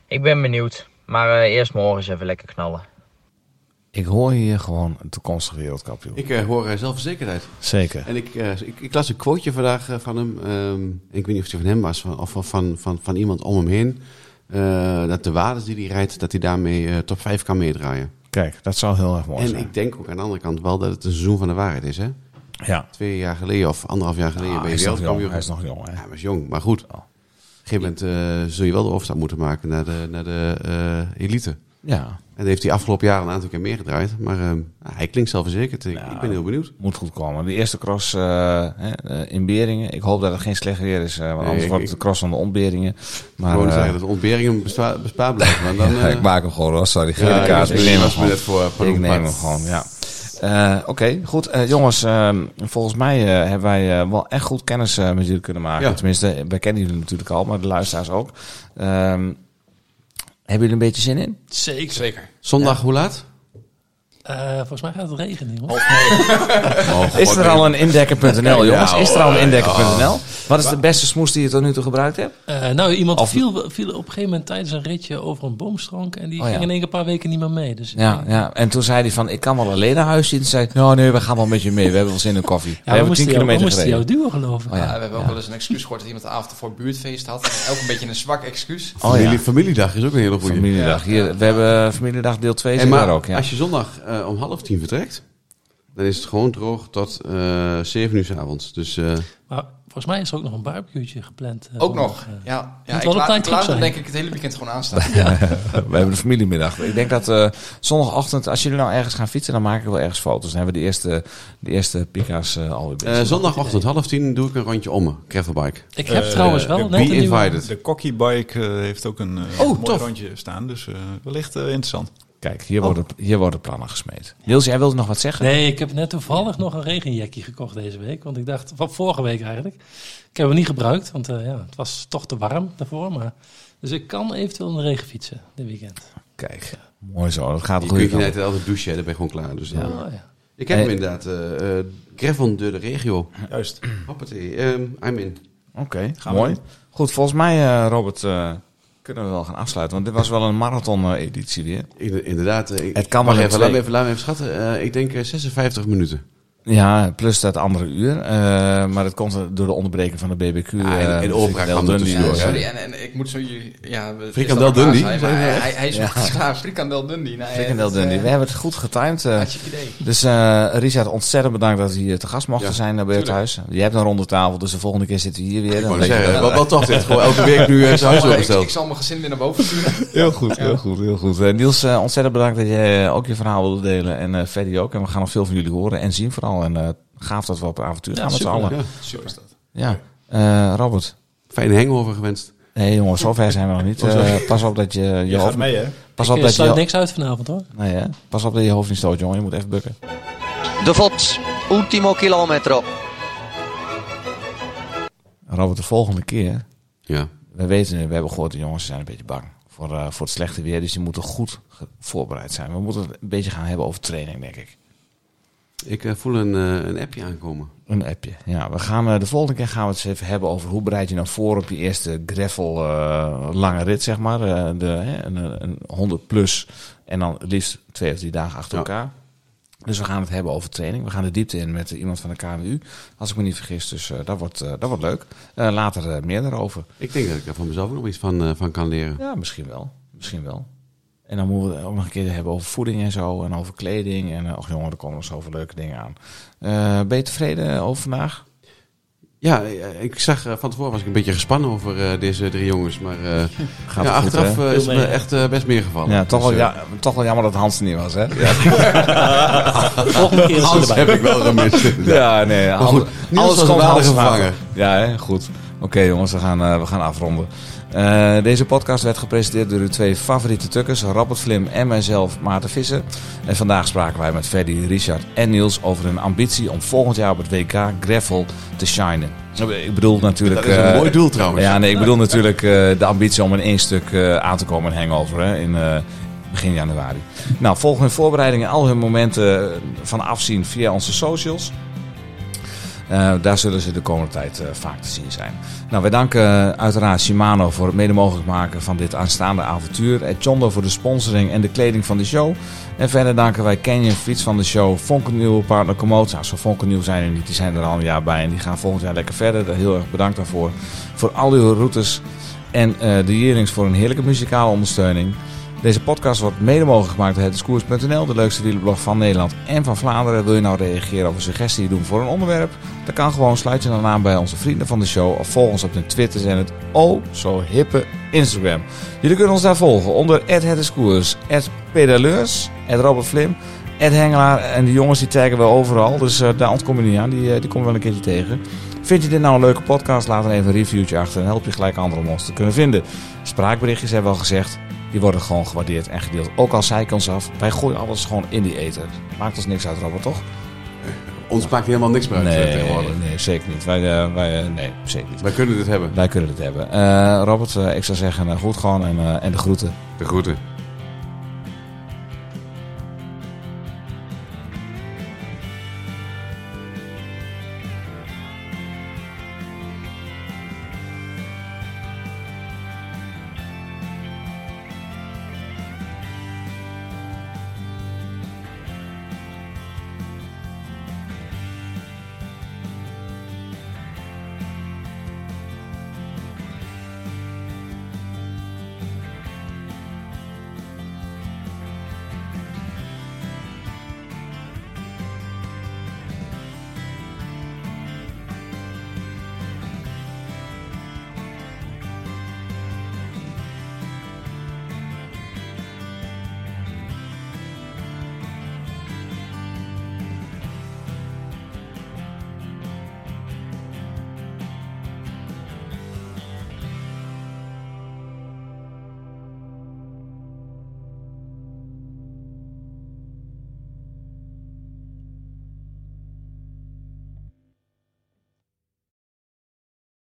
ik ben benieuwd. Maar eh, eerst morgen eens even lekker knallen. Ik hoor hier gewoon een toekomstige wereldkampioen. Ik hoor eh, zelfverzekerdheid. Zeker. En ik, eh, ik, ik las een quoteje vandaag van hem. ehm, ik weet niet of het van hem was of van, van, van, van iemand om hem heen. Eh, dat de waardes die hij rijdt, dat hij daarmee eh, top 5 kan meedraaien. Kijk, dat zou heel erg mooi En zijn. ik denk ook aan de andere kant wel dat het een seizoen van de waarheid is. Hè? ja. Twee jaar geleden of anderhalf jaar geleden Ah, ben hij, je is nog jong, wereldkampioen. hij is nog jong. Hè? Ja, hij was jong, maar goed. Op een gegeven moment eh, zul je wel de overstap moeten maken naar de, naar de eh, elite. Ja, En dat heeft hij afgelopen jaar een aantal keer meer gedraaid. Maar eh, hij klinkt zelfverzekerd. Ik, Nou, ik ben heel benieuwd. moet goed komen. De eerste cross eh, eh, in Beringen. Ik hoop dat het geen slecht weer is, eh, want Nee, anders ik- wordt het de cross van de ontberingen. Maar Gewoon zeggen dat de ontberingen bespa- bespaard blijven. Want dan, ja, ik maak hem gewoon, hoor. sorry. Gele Ja, kaart. ik Ik neem hem voor, Ik neem hem gewoon, ja. Oké, goed. Jongens, eh, volgens mij hebben wij wel echt goed kennis met jullie kunnen maken. Ja. Tenminste, wij kennen jullie natuurlijk al, maar de luisteraars ook. Hebben jullie een beetje zin in? Zeker. Zeker. Zondag, hoe laat? Eh, volgens mij gaat het regenen, jongens. Is er al een indekker.nl, jongens? Is er al een hoor. indekker.nl? Wat is de beste smoes die je tot nu toe gebruikt hebt? Eh, nou, iemand Of- viel, viel op een gegeven moment tijdens een ritje over een boomstronk. En die Oh, ja. ging in één keer een paar weken niet meer mee. Dus Ja, denk- ja. En toen zei hij van, ik kan wel alleen naar huis zien. Toen zei nou nee, we gaan wel met je mee. We hebben wel zin in koffie. we Ja, we hebben moesten 10 jou, we kilometer moesten jou duwen, geloof ik. Oh, ja. Ja, we hebben ook wel eens een excuus gehoord dat iemand de avond ervoor buurtfeest had. En ook een beetje een zwak excuus. Oh Familie, ja, Familiedag is ook een hele goede. familiedag. Hier, we hebben familiedag deel 2 Hey, zit maar daar ook. Ja. als je zondag eh, om half tien vertrekt, dan is het gewoon droog tot eh 7 uur s avonds. Dus eh, Maar volgens mij is er ook nog een barbecue'tje gepland. Ook nog. Ja, ja ik, wel laat, ik laat zijn. denk ik het hele weekend gewoon aanstaan. We hebben de familiemiddag. Ik denk dat eh, zondagochtend, als jullie nou ergens gaan fietsen, dan maken we wel ergens foto's. Dan hebben we de eerste, de eerste pika's alweer eh, zondagochtend half tien doe ik een rondje om me, gravelbike. Ik heb trouwens wel net een invited. De Cocky Bike heeft ook een Oh, mooi tof. rondje staan. Dus eh, wellicht interessant. Kijk, hier, worden, hier worden plannen gesmeed. Niels, jij wilde nog wat zeggen? Nee, ik heb net toevallig nog een regenjackie gekocht deze week. Want ik dacht, van vorige week eigenlijk. Ik heb hem niet gebruikt, want eh, ja, het was toch te warm daarvoor. Maar, dus ik kan eventueel in de regen fietsen dit weekend. Kijk, mooi zo. Dat gaat Je de kunt je altijd douchen, dan ben je gewoon klaar. Dus, dan- Oh, ja. Ik heb hem inderdaad, eh eh gravel door de regio. Juist. Hoppatee, ehm, I'm in. Oké, Gaan we mooi. Goed, volgens mij, eh, Robert, eh, kunnen we wel gaan afsluiten. Want dit was wel een marathon-editie weer. Inder- Inderdaad. eh, ik- Het kan in even, laat me even, laat me even schatten. Eh, ik denk eh, 56 minuten. Ja, plus dat andere uur. Eh, maar dat komt door de onderbreking van de BBQ. Ja, en- eh, en Opera kwam er tussendoor, Sorry, en, en ik moet zo je... Ja, Frikandel Dundee, je hij, hij, hij is Ja. nog klaar. Frikandel Dundee. Nee, Frikandel Dundee. eh, We hebben het goed getimed. eh. Hartstikke idee. dus eh Richard, ontzettend bedankt dat we hier te gast mochten Ja, zijn eh, bij het tuurlijk. huis. Je hebt een ronde tafel, dus de volgende keer zitten we hier weer. Dan je zeggen, wel, wel tof dit. Gewoon elke week nu zijn huis ik, zal mijn gezin weer naar boven sturen. Heel goed, heel goed, heel goed. Niels, ontzettend bedankt dat jij ook je verhaal wilde delen. En eh Ferdy ook. En we gaan nog veel van jullie horen en zien vooral. En eh, gaaf dat we op avontuur Ja, gaan met z'n allen. Ja. Super is dat. Ja. Eh, Robert. Fijne hangover gewenst. Nee jongens, zover zijn we nog niet. Eh, pas op dat je je Je gaat hoofd... mee, hè? Pas Ik op dat je... sluit niks uit vanavond hoor. Nee, hè? Pas op dat je je hoofd niet stoot, jongen. Je moet even bukken. De Vos, ultimo kilometro. Robert, de volgende keer... Ja. We weten, we hebben gehoord, de jongens zijn een beetje bang voor, eh, voor het slechte weer. Dus die moeten goed voorbereid zijn. We moeten het een beetje gaan hebben over training, denk ik. Ik eh, voel een, eh, een appje aankomen. Een appje. Ja, we gaan eh, de volgende keer gaan we het eens even hebben over hoe bereid je nou voor op je eerste gravel lange rit, zeg maar. De, hè, een, een 100 plus en dan het liefst twee of drie dagen achter Ja. elkaar. Dus we gaan het hebben over training. We gaan de diepte in met iemand van de KWU, als ik me niet vergis. Dus dat, wordt, dat wordt leuk. Later meer daarover. Ik denk dat ik er van mezelf ook nog iets van, van kan leren. Ja, misschien wel. Misschien wel. En dan moeten we het ook nog een keer hebben over voeding en zo. En over kleding. En eh, och jongen, er komen nog zoveel leuke dingen aan. Eh, ben je tevreden over vandaag? Ja, eh, ik zag van tevoren was ik een beetje gespannen over eh, deze drie jongens. Maar eh, Gaat ja, het goed, achteraf hè? is het me echt best meegevallen. Ja, toch, Dus, wel, eh, ja, toch wel jammer dat Hans er niet was, hè? Volgende keer Hans erbij. heb ik wel gemist. Ja, nee. Alles, alles was komt een Hans vervanger. Ja, hè? goed. Oké jongens, we gaan, eh, we gaan afronden. Eh, deze podcast werd gepresenteerd door uw twee favoriete tukkers, Robert Vlim en mijzelf, Maarten Visser. En vandaag spraken wij met Freddy, Richard en Niels over hun ambitie om volgend jaar op het WK Gravel te shinen. Ik bedoel natuurlijk... Dat is een eh, mooi doel trouwens. Ja, nee, ik bedoel natuurlijk eh, de ambitie om in één stuk aan te komen in Hangover hè, in begin januari. Nou, volg hun voorbereidingen en al hun momenten van afzien via onze socials. Eh, daar zullen ze de komende tijd eh, vaak te zien zijn. Nou, wij danken eh, uiteraard Shimano voor het mede mogelijk maken van dit aanstaande avontuur. En Chondo voor de sponsoring en de kleding van de show. En verder danken wij Canyon Fiets van de show, Fonkennieuw, partner Komoot. Nou, zo Fonkennieuw zijn er niet, die zijn er al een jaar bij. En die gaan volgend jaar lekker verder. Heel erg bedankt daarvoor. Voor al uw routes. En eh, de Jerings voor een heerlijke muzikale ondersteuning. Deze podcast wordt mede mogelijk gemaakt door hetdiscours.nl, de leukste wielerblog van Nederland en van Vlaanderen. Wil je nou reageren of een suggestie doen voor een onderwerp? Dan kan gewoon, sluit je dan aan bij onze vrienden van de show of volg ons op de Twitter en het oh zo hippe Instagram. Jullie kunnen ons daar volgen onder @hetdiscours, @pedaleurs, @robertflim, @hengelaar en die jongens die taggen we overal, dus eh, daar ontkom je niet aan, die, eh, die komen we wel een keertje tegen. Vind je dit nou een leuke podcast? Laat dan even een reviewtje achter en help je gelijk anderen om te kunnen vinden. Spraakberichtjes hebben we al gezegd. Die worden gewoon gewaardeerd en gedeeld. Ook al zei ik ons af, wij gooien alles gewoon in die eten. Maakt ons niks uit, Robert, toch? Ons maakt helemaal niks meer uit eh, Nee, tegenwoordig. nee, zeker niet. Wij, eh, wij, eh, nee, zeker niet. Wij kunnen dit hebben. Wij kunnen dit hebben. Eh, Robert, eh, ik zou zeggen, eh, goed gewoon en, eh, en de groeten. De groeten.